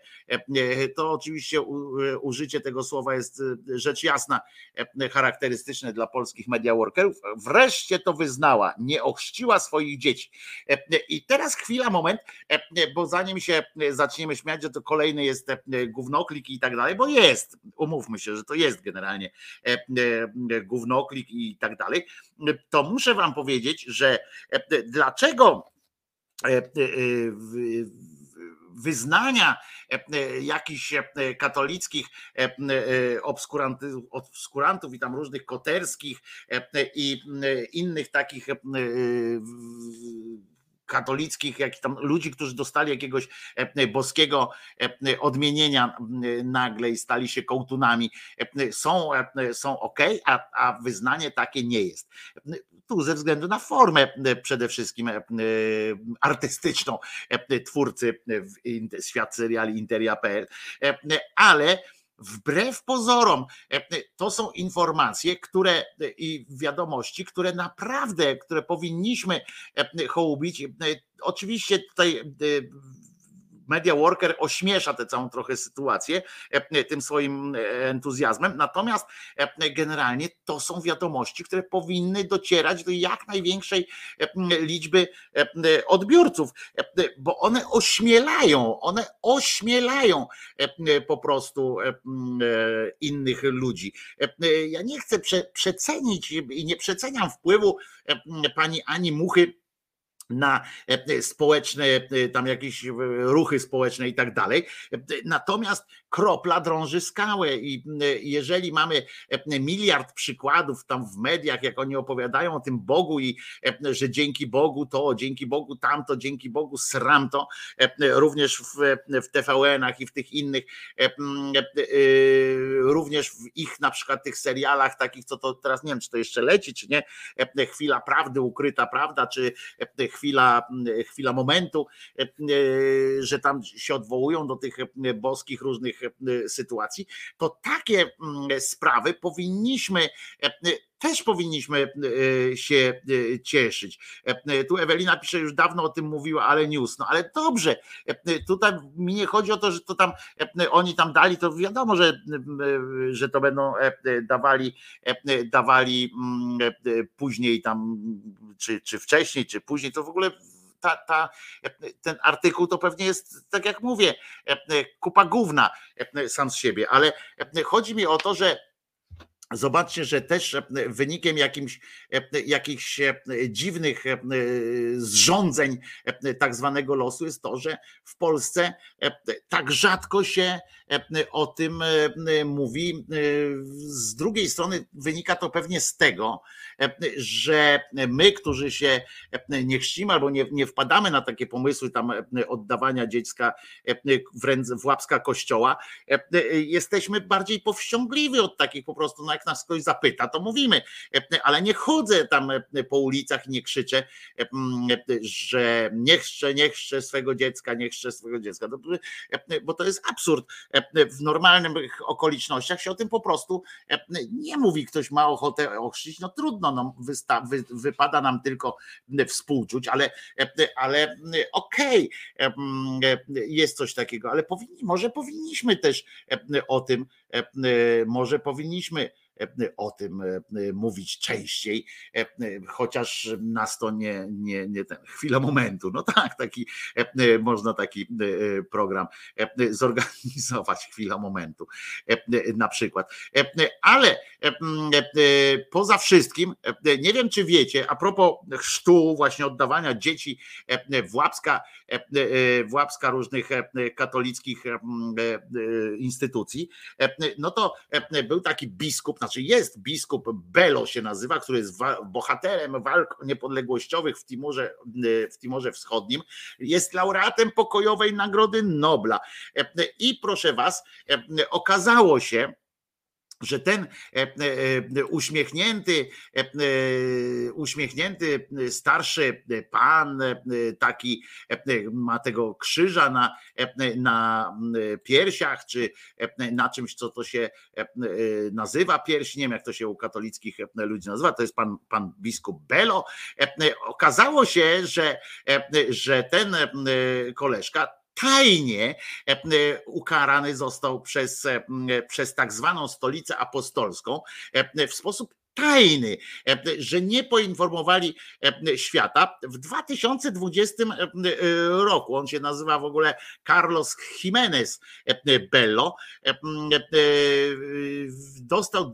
to oczywiście użycie tego słowa jest rzecz jasna, charakterystyczne dla polskich media workerów, wreszcie to wyznała, nie ochrzciła swoich dzieci. I teraz chwila, moment, bo zanim się zaczniemy śmiać, że to kolejny jest gównoklik i tak dalej, bo jest, umówmy się, że to jest generalnie gównoklik i tak dalej, to muszę wam powiedzieć, że dlaczego wyznania jakichś katolickich obskurantów, obskurantów i tam różnych koterskich i innych takich katolickich, jak tam ludzi, którzy dostali jakiegoś e, boskiego e, odmienienia nagle i stali się kołtunami, e, są, są ok, a, a wyznanie takie nie jest. Tu ze względu na formę przede wszystkim artystyczną twórcy w świat seriali Interia.pl, ale wbrew pozorom, e, to są informacje, które e, i wiadomości, które naprawdę, które powinniśmy e, hołubić. E, Oczywiście tutaj e, Media Worker ośmiesza tę całą trochę sytuację e, tym swoim e, entuzjazmem, natomiast e, generalnie to są wiadomości, które powinny docierać do jak największej e, liczby e, odbiorców, e, bo one ośmielają, one ośmielają e, po prostu e, e, innych ludzi. E, e, Ja nie chcę prze, przecenić i nie przeceniam wpływu e, pani Ani Muchy na e, społeczne, e, tam jakieś e, ruchy społeczne i tak dalej. E, Natomiast kropla drąży skałę i e, jeżeli mamy e, miliard przykładów tam w mediach, jak oni opowiadają o tym Bogu i e, że dzięki Bogu to, dzięki Bogu tamto, dzięki Bogu sram to, e, również w, w TVN-ach i w tych innych, e, e, e, również w ich na przykład tych serialach takich, co to teraz nie wiem, czy to jeszcze leci, czy nie, e, chwila prawdy, ukryta prawda, czy e, chwila, chwila momentu, e, e, że tam się odwołują do tych e, boskich różnych e, sytuacji, to takie mm, sprawy powinniśmy e, też powinniśmy e, się cieszyć. E, Tu Ewelina pisze, już dawno o tym mówiła, ale news. No ale dobrze, e, tutaj mi nie chodzi o to, że to tam oni tam dali, to wiadomo, że, że to będą dawali, dawali mm, później tam, czy, czy wcześniej, czy później, to w ogóle ta, ta, ten artykuł to pewnie jest, tak jak mówię, kupa gówna sam z siebie, ale chodzi mi o to, że Zobaczcie, że też wynikiem jakimś, jakichś dziwnych zrządzeń tak zwanego losu jest to, że w Polsce tak rzadko się o tym mówi. Z drugiej strony wynika to pewnie z tego, że my, którzy się nie chrzcimy albo nie, nie wpadamy na takie pomysły tam oddawania dziecka w, ręce, w łapska kościoła, jesteśmy bardziej powściągliwi od takich po prostu, no jak nas ktoś zapyta, to mówimy, ale nie chodzę tam po ulicach i nie krzyczę, że nie chrzczę, nie chrzczę swego dziecka, nie chrzczę swego dziecka, bo to jest absurd. W normalnych okolicznościach się o tym po prostu nie mówi. Ktoś ma ochotę ochrzcić, no trudno, no, wysta- wy, wypada nam tylko współczuć, ale, ale okej, jest coś takiego, ale powinni, może powinniśmy też o tym, może powinniśmy o tym mówić częściej, chociaż nas to nie, nie, nie ten, chwila momentu. No tak, taki można taki program zorganizować, chwila momentu na przykład. Ale poza wszystkim, nie wiem czy wiecie, a propos chrztu, właśnie oddawania dzieci w łapska, w łapska różnych katolickich instytucji, no to był taki biskup, znaczy jest biskup Belo się nazywa, który jest bohaterem walk niepodległościowych w Timorze, w Timorze Wschodnim, jest laureatem pokojowej Nagrody Nobla. I proszę was, okazało się, że ten uśmiechnięty, uśmiechnięty starszy pan, taki ma tego krzyża na, na piersiach, czy na czymś, co to się nazywa pierś, nie wiem jak to się u katolickich ludzi nazywa, to jest pan, pan biskup Belo. Okazało się, że, że ten koleżka tajnie ukarany został przez, przez tak zwaną stolicę apostolską w sposób tajny, że nie poinformowali świata. W 2020 roku, on się nazywa w ogóle Carlos Jimenez Bello, dostał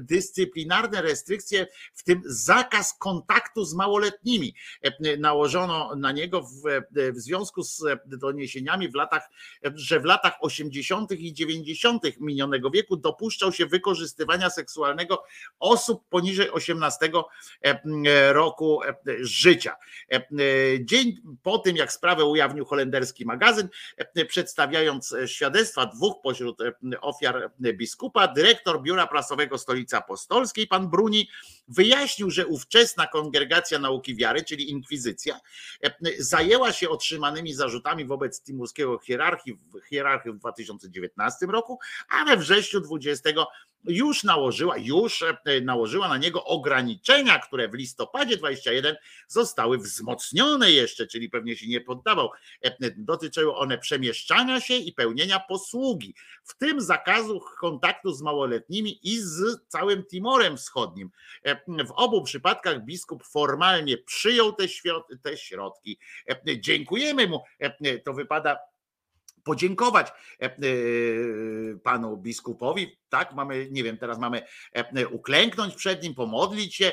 dyscyplinarne restrykcje, w tym zakaz kontaktu z małoletnimi. Nałożono na niego w, w związku z doniesieniami w latach, że w latach 80. i 90. minionego wieku dopuszczał się wykorzystywania seksualnego osób poniżej 18 roku życia. Dzień po tym, jak sprawę ujawnił holenderski magazyn, przedstawiając świadectwa dwóch pośród ofiar biskupa, dyrektor biura prasowego Stolicy Apostolskiej, pan Bruni, wyjaśnił, że ówczesna kongregacja nauki wiary, czyli inkwizycja, zajęła się otrzymanymi zarzutami wobec timurskiego hierarchii, hierarchii w 2019 roku, a we wrześniu 20 już nałożyła, już e, nałożyła na niego ograniczenia, które w listopadzie 21 zostały wzmocnione jeszcze, czyli pewnie się nie poddawał. E, dotyczyły one przemieszczania się i pełnienia posługi, w tym zakazu kontaktu z małoletnimi i z całym Timorem Wschodnim. E, W obu przypadkach biskup formalnie przyjął te, te środki. Dziękujemy mu. To wypada podziękować e, e, panu biskupowi, tak, mamy, nie wiem, teraz mamy e, uklęknąć przed nim, pomodlić się,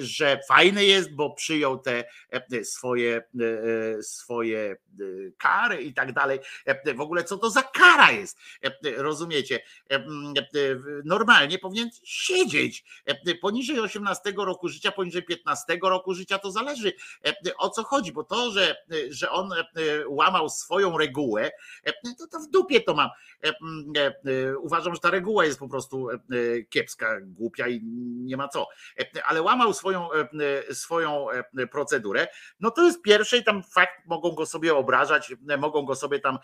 że fajny jest, bo przyjął te swoje, swoje kary i tak dalej. W ogóle co to za kara jest? Rozumiecie? Normalnie powinien siedzieć poniżej 18 roku życia, poniżej 15 roku życia, to zależy o co chodzi, bo to, że, że on łamał swoją regułę, to, to w dupie to mam. Uważam, że ta reguła jest po prostu kiepska, głupia i nie ma co. Ale łamał swoją, swoją procedurę, no to jest pierwsze i tam fakt mogą go sobie obrażać, mogą go sobie tam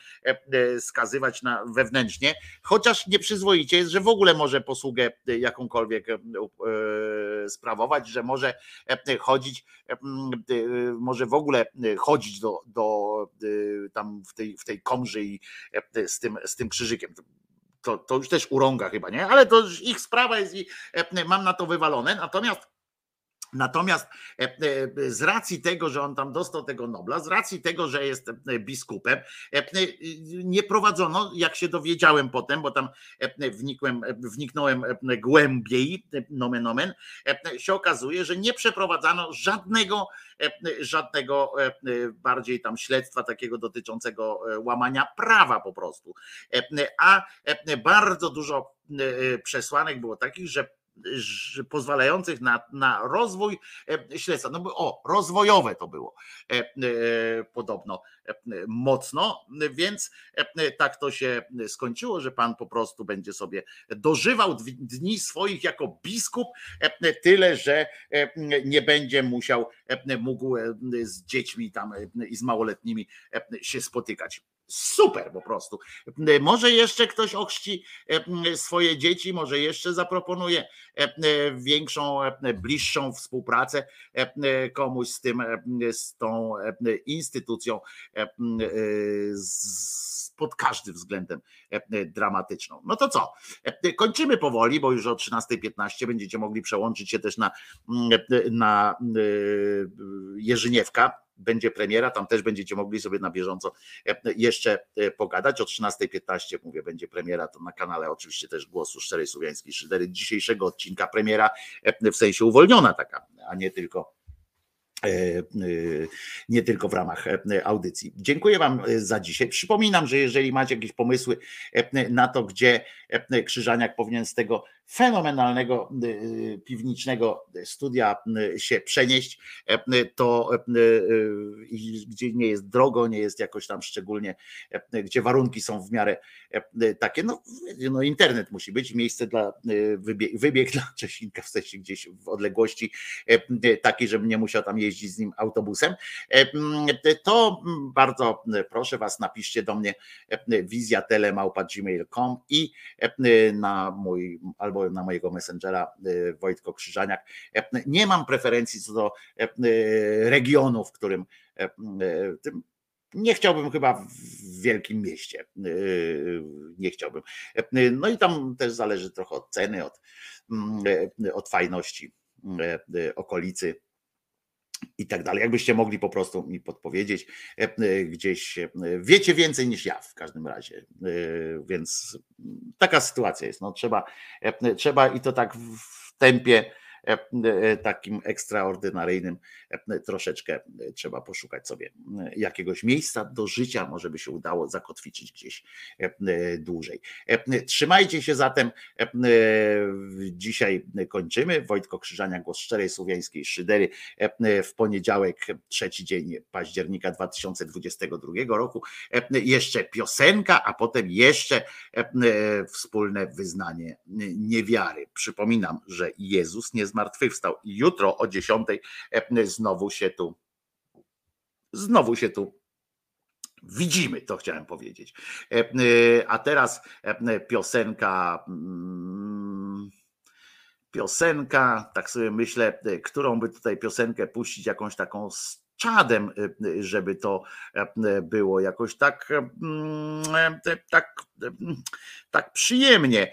skazywać na wewnętrznie, chociaż nieprzyzwoicie jest, że w ogóle może posługę jakąkolwiek sprawować, że może chodzić, może w ogóle chodzić do, do tam w tej, w tej komży i z tym, z tym krzyżykiem. To, to już też urąga chyba, nie? Ale to ich sprawa jest i mam na to wywalone. Natomiast Natomiast z racji tego, że on tam dostał tego Nobla, z racji tego, że jest biskupem, nie prowadzono, jak się dowiedziałem potem, bo tam wnikłem, wniknąłem głębiej, nomen omen, się okazuje, że nie przeprowadzano żadnego, żadnego bardziej tam śledztwa takiego dotyczącego łamania prawa po prostu. A bardzo dużo przesłanek było takich, że pozwalających na, na rozwój e, śledztwa. No bo o, rozwojowe to było e, e, podobno mocno, więc tak to się skończyło, że pan po prostu będzie sobie dożywał dni swoich jako biskup, tyle, że nie będzie musiał, mógł z dziećmi tam i z małoletnimi się spotykać. Super po prostu. Może jeszcze ktoś ochrzci e, swoje dzieci, może jeszcze zaproponuje e, większą, e, bliższą współpracę e, komuś z tym, e, z tą e, instytucją e, e, pod każdym względem e, dramatyczną. No to co? E, Kończymy powoli, bo już o 13.15 będziecie mogli przełączyć się też na, na e, Jerzyniewka będzie premiera, tam też będziecie mogli sobie na bieżąco e, jeszcze e, pogadać. O 13.15 mówię, będzie premiera, to na kanale oczywiście też głosu Szczerej Słowiańskiej Szydery dzisiejszego odcinka premiera, e, w sensie uwolniona taka, a nie tylko nie tylko w ramach audycji. Dziękuję Wam za dzisiaj. Przypominam, że jeżeli macie jakieś pomysły na to, gdzie Krzyżaniak powinien z tego fenomenalnego e, piwniczego studia e, się przenieść, e, to e, gdzie nie jest drogo, nie jest jakoś tam szczególnie, e, gdzie warunki są w miarę takie, no, no internet musi być, miejsce dla wybieg, wybieg dla Czesinka, w sensie gdzieś w odległości takiej, żebym nie musiał tam jeździć z nim autobusem, to bardzo proszę Was, napiszcie do mnie e, wizjatelemałpa.gmail.com i na mój, albo na mojego messengera e, Wojtko Krzyżaniak. E, Nie mam preferencji co do e, regionu, w którym e, tym nie chciałbym chyba w wielkim mieście. Nie chciałbym. No i tam też zależy trochę od ceny, od, mm, od fajności e, okolicy i tak dalej. Jakbyście mogli po prostu mi podpowiedzieć e, e, gdzieś, e, wiecie więcej niż ja w każdym razie, więc taka sytuacja jest. No, trzeba, trzeba i to tak w tempie takim ekstraordynaryjnym, troszeczkę trzeba poszukać sobie jakiegoś miejsca do życia, może by się udało zakotwiczyć gdzieś dłużej. Trzymajcie się zatem. Dzisiaj kończymy. Wojtko Krzyżania, głos szczerej słowiańskiej szydery w poniedziałek, trzeci dzień października 2022 roku. Jeszcze piosenka, a potem jeszcze wspólne wyznanie niewiary. Przypominam, że Jezus nie zmartwychwstał i jutro o 10 znowu się tu znowu się tu Widzimy, to chciałem powiedzieć. A teraz piosenka. mm, Piosenka, tak sobie myślę, którą by tutaj piosenkę puścić, jakąś taką z czadem, żeby to było jakoś tak, mm, tak, tak przyjemnie.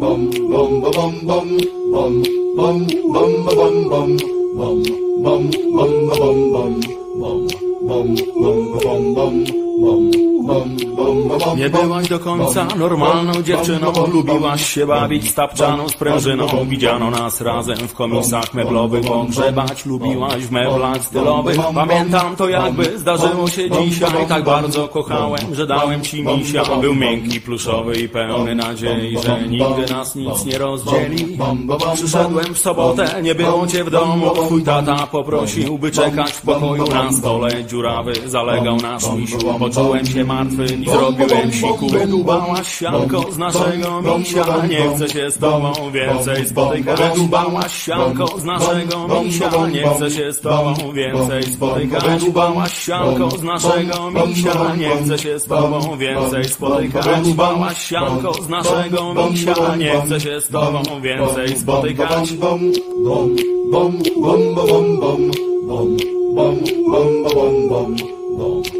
bum bum ba bum bum. Bum bum bum ba bum bum. Bum bum bum ba bum bum. Bum bum bum ba bum bum. Nie byłaś do końca normalną dziewczyną Lubiłaś się bawić z tapczaną sprężyną. Widziano nas razem w komisach meblowych Pogrzebać lubiłaś w meblach stylowych. Pamiętam to jakby zdarzyło się dzisiaj. Tak bardzo kochałem, że dałem ci misia. Był miękki, pluszowy i pełny nadziei Że nigdy nas nic nie rozdzieli. Przyszedłem w sobotę, nie było cię w domu. Twój tata poprosił, by czekać w pokoju. Na stole dziurawy zalegał nasz misiu Poczułem się martwy i zrobiłem siku Wydubałaś sianko z naszego misia Nie chcę się z tobą więcej spotykać Wydubałaś sianko z naszego misia Nie chcę się z tobą więcej spotykać Wydubałaś sianko z naszego misia Nie chcę się z tobą więcej spotykać Wydubałaś sianko z naszego misia Nie chcę się z tobą więcej spotykać bom, bom, bom, bom, bom, bom, bom, bom, bom, bom, bom, bom, bom, bom,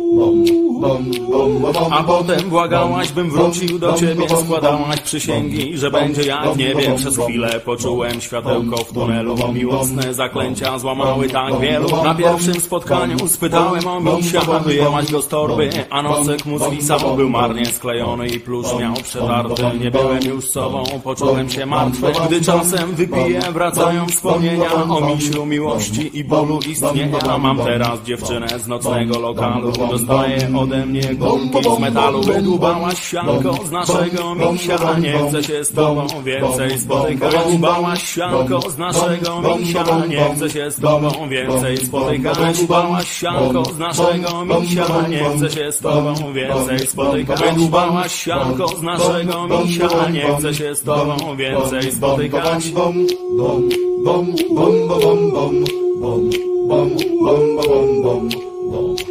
A potem błagałaś, bym wrócił do ciebie Składałaś przysięgi, że będzie jak w niebie Przez chwilę poczułem światełko w tunelu. Miłosne zaklęcia złamały tak wielu. Na pierwszym spotkaniu spytałem o misia Wyjęłaś go z torby, a nosek mu zwisał Był marnie sklejony i plusz miał przetarty. Nie byłem już sobą, poczułem się martwy. Gdy czasem wypiję, wracają wspomnienia O misiu miłości i bólu istnienia Mam teraz dziewczynę z nocnego lokalu Dostaje ode mnie gumki z metalu Wydłubałaś sianko z naszego misia Nie chcę się z tobą więcej spotykać Wydłubałaś sianko z naszego misia Nie chcę się z tobą więcej spotykać Wydłubałaś sianko z naszego misia Nie chcę się z tobą więcej spotykać Wydłubałaś sianko z naszego misia Nie chcę się z tobą więcej spotykać bom, bom, bom, bom, bom, bom, bom, bom, bom, bom, bom, bom, bom, bom, bom,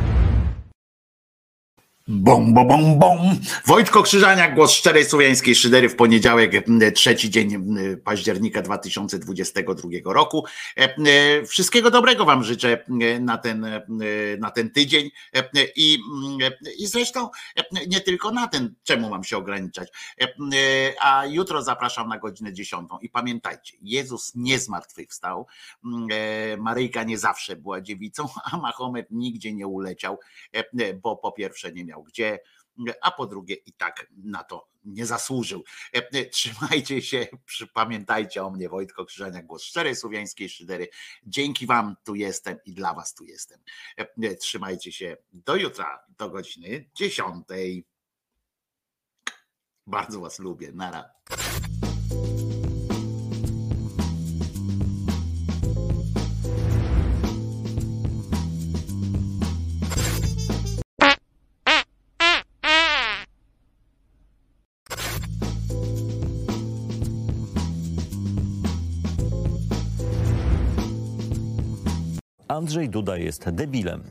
Bom, bom, bom, bom. Wojtko Krzyżaniak, głos szczerej słowiańskiej szydery w poniedziałek, trzeci dzień października 2022 roku. E, m, Wszystkiego dobrego Wam życzę m, na ten, na ten tydzień E, i, i zresztą e, nie tylko na ten, czemu mam się ograniczać. E, A jutro zapraszam na godzinę 10. I pamiętajcie, Jezus nie zmartwychwstał, e, Maryjka nie zawsze była dziewicą, a Mahomet nigdzie nie uleciał, e, bo po pierwsze nie miał gdzie, a po drugie i tak na to nie zasłużył. E, Trzymajcie się, pamiętajcie o mnie, Wojtko Krzyżania, głos szczerej słowiańskiej szydery. Dzięki wam tu jestem i dla was tu jestem. E, Trzymajcie się do jutra, do godziny 10. Bardzo was lubię. Nara. Andrzej Duda jest debilem.